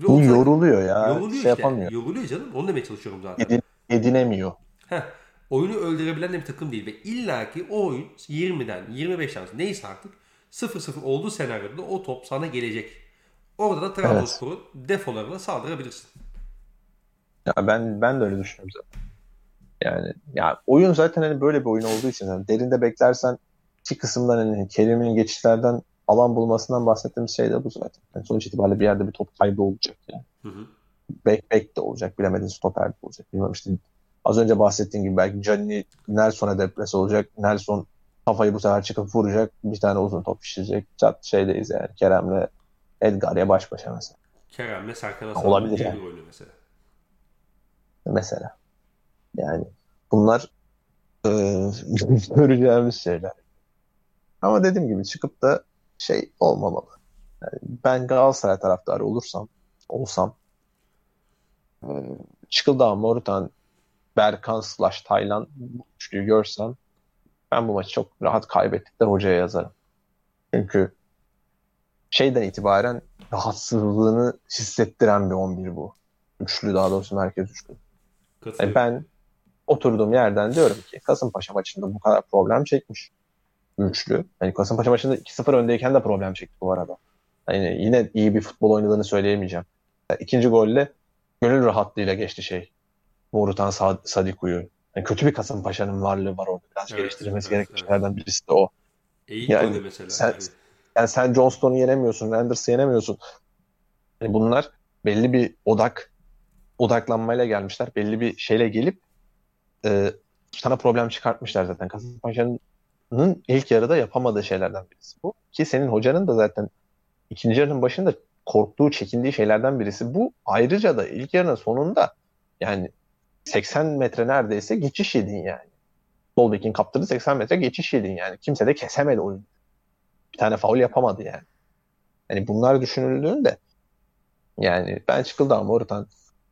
Ve Bu yoruluyor ya. yoruluyor şey işte. yapamıyor. Yoruluyor canım. Onu demeye çalışıyorum zaten. Edin, edinemiyor. Heh, oyunu öldürebilen de bir takım değil. Ve illaki o oyun 20'den 25'ten neyse artık 0-0 olduğu senaryoda o top sana gelecek. Orada da Trabzonspor'un defolarına saldırabilirsin. Ya ben ben de öyle düşünüyorum zaten. Yani ya oyun zaten hani böyle bir oyun olduğu için yani derinde beklersen iki kısımdan hani Kerim'in geçişlerden alan bulmasından bahsettiğimiz şey de bu zaten. Yani sonuç itibariyle bir yerde bir top kaybı olacak yani. Hı hı. Back back de olacak. Bilemedin stoper de olacak. Bilmem işte az önce bahsettiğim gibi belki Gianni Nelson'a depres olacak. Nelson kafayı bu sefer çıkıp vuracak. Bir tane uzun top işleyecek. Çat şeydeyiz yani. Kerem'le Edgar'ya baş başa mesela. Kerem'le Serkan Olabilir Hasan'ın yani. bir oyunu mesela. Mesela. Yani bunlar e, [laughs] göreceğimiz şeyler. Ama dediğim gibi çıkıp da şey olmamalı. Yani ben Galatasaray taraftarı olursam, olsam e, Çıkıldağ, Morutan, Berkan slash Taylan üçlüyü görsem ben bu maçı çok rahat kaybettik de hocaya yazarım. Çünkü şeyden itibaren rahatsızlığını hissettiren bir 11 bu. Üçlü daha doğrusu merkez üçlü. Yani Katılıyorum. ben oturduğum yerden diyorum ki Kasımpaşa maçında bu kadar problem çekmiş. Üçlü. Yani Kasımpaşa maçında 2-0 öndeyken de problem çekti bu arada. Yani yine iyi bir futbol oynadığını söyleyemeyeceğim. Yani ikinci golle gönül rahatlığıyla geçti şey. Morutan Sad Sadiku'yu. Yani kötü bir Kasımpaşa'nın varlığı var orada. Biraz Evet, geliştirilmesi evet, gereken evet. şeylerden birisi de o. E, ilk yani mesela. sen- Yani Yani sen Johnston'u yenemiyorsun, Anders'ı yenemiyorsun. Yani bunlar belli bir odak odaklanmayla gelmişler. Belli bir şeyle gelip e, sana problem çıkartmışlar zaten. Kasımpaşa'nın ilk yarıda yapamadığı şeylerden birisi bu. Ki senin hocanın da zaten ikinci yarının başında korktuğu, çekindiği şeylerden birisi bu. Ayrıca da ilk yarının sonunda yani 80 metre neredeyse geçiş yedin yani. Sol bekin kaptırdı 80 metre geçiş yedin yani. Kimse de kesemedi oyunu. Bir tane faul yapamadı yani. Yani bunlar düşünüldüğünde yani ben çıkıldı Morutan,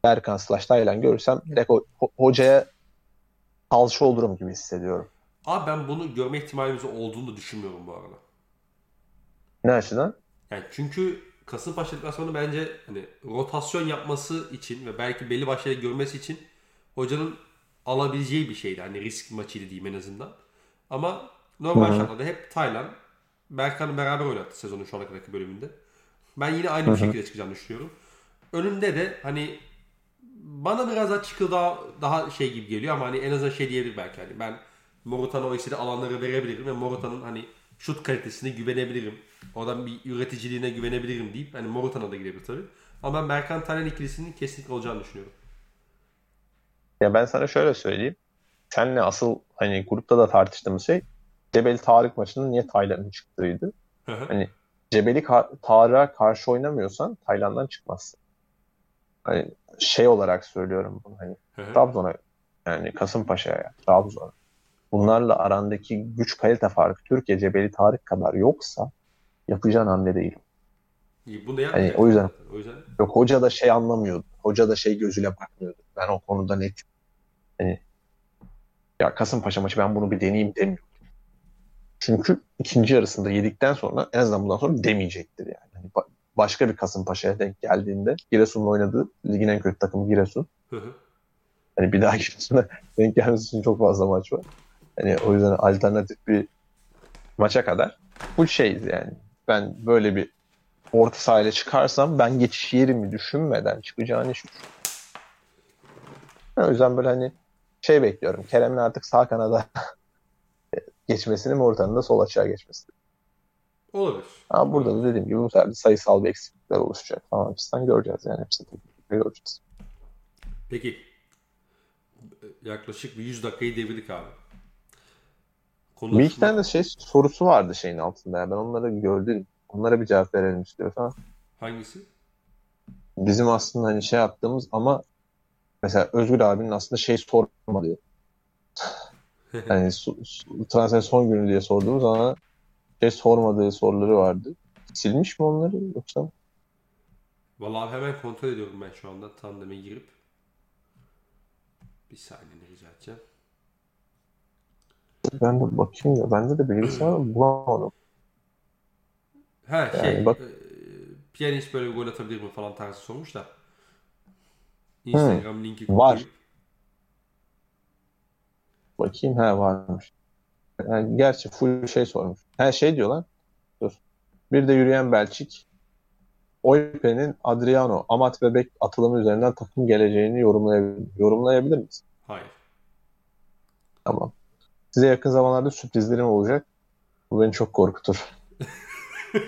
Berkan, Slash, Taylan görürsem direkt ho- ho- hocaya salça olurum gibi hissediyorum. Abi ben bunu görme ihtimalimiz olduğunu düşünmüyorum bu arada. Ne açıdan? Yani çünkü Kasımpaşa deplasmanı bence hani rotasyon yapması için ve belki belli başları görmesi için hocanın alabileceği bir şeydi. Hani risk maçıydı diyeyim en azından. Ama normal şartlarda hep Taylan, Berkan'ı beraber oynattı sezonun şu ana kadarki bölümünde. Ben yine aynı bir şekilde çıkacağını düşünüyorum. Önünde de hani bana biraz daha çıkı daha, daha şey gibi geliyor ama hani en azından şey diyebilir belki hani ben Morutan'a o istediği alanları verebilirim ve Morutan'ın hani şut kalitesine güvenebilirim. Oradan bir üreticiliğine güvenebilirim deyip hani Morutan'a da gidebilir tabii. Ama ben Berkan Taylan ikilisinin kesinlikle olacağını düşünüyorum. Ya ben sana şöyle söyleyeyim. Seninle asıl hani grupta da tartıştığımız şey Cebeli Tarık maçının niye Taylan'ın çıktığıydı. Hı hı. Hani Cebeli Ka- Tarık'a karşı oynamıyorsan Tayland'dan çıkmazsın. Hani şey olarak söylüyorum bunu hani. Trabzon'a yani Kasımpaşa'ya, Trabzon'a bunlarla arandaki güç kalite farkı Türkiye Cebeli Tarık kadar yoksa yapacağın hamle değil. İyi, bunu da Hani o yüzden-. O yüzden Yok hoca da şey anlamıyordu. Hoca da şey gözüyle bakmıyordu. Ben o konuda net. Hani ya Kasımpaşa maçı ben bunu bir deneyeyim demiyorum. Çünkü ikinci yarısında yedikten sonra en azından bundan sonra demeyecektir yani. Ba- başka bir Kasımpaşa'ya denk geldiğinde Giresun'la oynadığı ligin en kötü takımı Giresun. Hı hı. Hani bir daha Giresun'a [laughs] denk gelmesi için çok fazla maç var. Hani o yüzden alternatif bir maça kadar bu şeyiz yani. Ben böyle bir orta sahayla çıkarsam ben geçiş yerimi düşünmeden çıkacağını hiç düşünmüyorum. O yüzden böyle hani şey bekliyorum. Kerem'in artık sağ kanada [laughs] geçmesini Morutan'ın da sol açığa geçmesini. olabilir. Ama burada da dediğim gibi bu sefer sayısal bir eksiklikler oluşacak falan fistan göreceğiz yani hepsini göreceğiz. Peki. Yaklaşık bir 100 dakikayı devirdik abi. Bir iki tane de şey sorusu vardı şeyin altında. ya. Ben onları gördüm. Onlara bir cevap verelim istiyorsan. Hangisi? Bizim aslında hani şey yaptığımız ama mesela Özgür abinin aslında şey sormadığı. [laughs] Hani su- su- transfer son günü diye sorduğumuz ama şey sormadığı soruları vardı. Silmiş mi onları yoksa? Vallahi hemen kontrol ediyorum ben şu anda tandeme girip. Bir saniye rica edeceğim. Ben de bakayım ya. Bende de bilgisayar bulamadım. Ha şey, Yani bak- e, piyanist böyle bir gol atabilir mi falan tarzı sormuş da. Instagram linki var. koyup. Bakayım ha varmış. Yani gerçi full şey sormuş. Her şey diyor lan. Dur. Bir de yürüyen Belçik. Oype'nin Adriano, Amat ve Bek atılımı üzerinden takım geleceğini yorumlayabilir, yorumlayabilir misin? Hayır. Tamam. Size yakın zamanlarda sürprizlerim olacak. Bu beni çok korkutur. [laughs]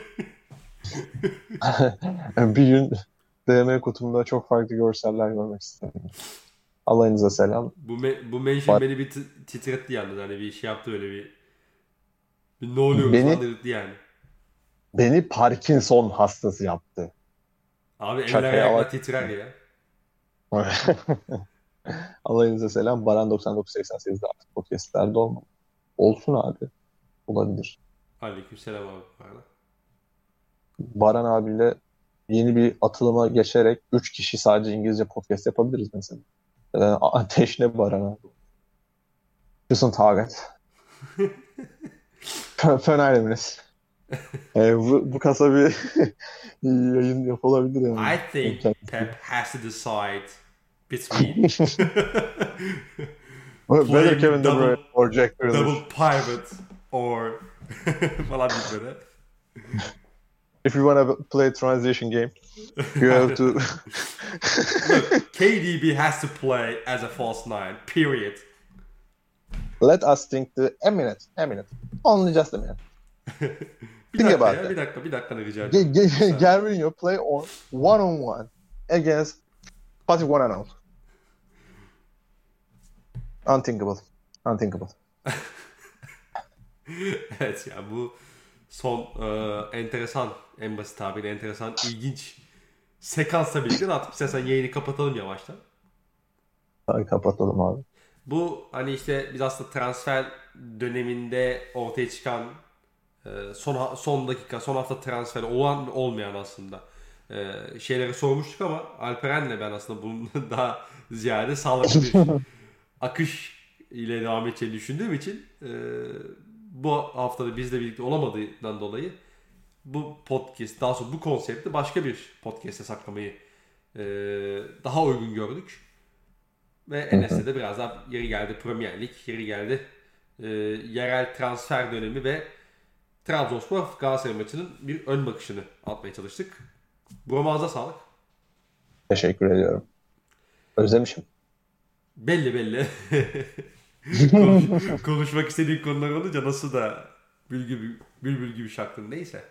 bir gün DM kutumda çok farklı görseller görmek isterim. Alayınıza selam. Bu me- bu mention Var. beni bir t- titretti yalnız. Hani bir şey yaptı öyle bir. Bir ne oluyor Beni- falan yani. Beni Parkinson hastası yaptı. Abi eller bak. titrer ya. [laughs] [laughs] Alayınıza selam. Baran 9988'de artık podcastlerde olmam. Olsun abi. Olabilir. Aleykümselam abi bu arada. Baran abiyle yeni bir atılıma geçerek 3 kişi sadece İngilizce podcast yapabiliriz mesela. Ee, Ateş ne Baran abi? Guten Taget. Fener'imiz. Ee, bu, bu kasa bir [laughs] yayın yapılabilir yani. I think. Pep has to decide between [laughs] [laughs] Better playing Kevin De Bruyne or Jack Grealish. double pivot or [laughs] falan deyip. If you want to play transition game, you have to Look, KDB has to play as a false nine. Period. let us think the a minute, a minute. Only just a minute. Bir Think dakika about ya, that. bir dakika, bir dakika rica G- ederim. G- Gervinho play on one on one against and Out. Unthinkable. Unthinkable. [laughs] evet ya bu son e, enteresan, en basit tabiriyle enteresan, ilginç sekansla birlikte dağıtıp istersen yayını kapatalım yavaştan. Hadi kapatalım abi. Bu hani işte biz aslında transfer döneminde ortaya çıkan e, son son dakika, son hafta transferi olan olmayan aslında e, şeyleri sormuştuk ama Alperen'le ben aslında bunun [laughs] daha ziyade sağlıklı bir [laughs] akış ile devam edeceğini düşündüğüm için e, bu haftada bizle birlikte olamadığından dolayı bu podcast, daha sonra bu konsepti başka bir podcast'e saklamayı e, daha uygun gördük. Ve Enes'te de biraz daha yeri geldi Premier Lig, yeri geldi e, yerel transfer dönemi ve Trabzonspor Galatasaray maçının bir ön bakışını atmaya çalıştık. Buramağıza sağlık. Teşekkür ediyorum. Özlemişim. Belli belli. [laughs] Konuş, konuşmak istediğin konular olunca nasıl da bülbül, bülbül gibi şaktın neyse.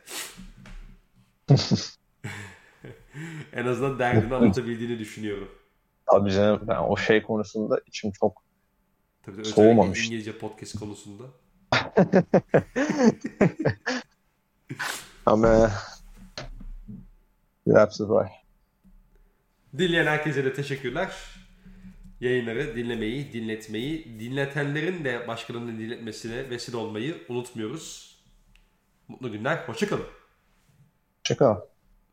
[laughs] en azından derdini anlatabildiğini düşünüyorum. Tabii canım ben o şey konusunda içim çok Tabii de Soğumamış. İngilizce podcast konusunda. [laughs] ama you're absolutely right. Dinleyen herkese de teşekkürler. Yayınları dinlemeyi, dinletmeyi, dinletenlerin de başkalarının dinletmesine vesile olmayı unutmuyoruz. Mutlu günler, hoşçakalın. Hoşçakal.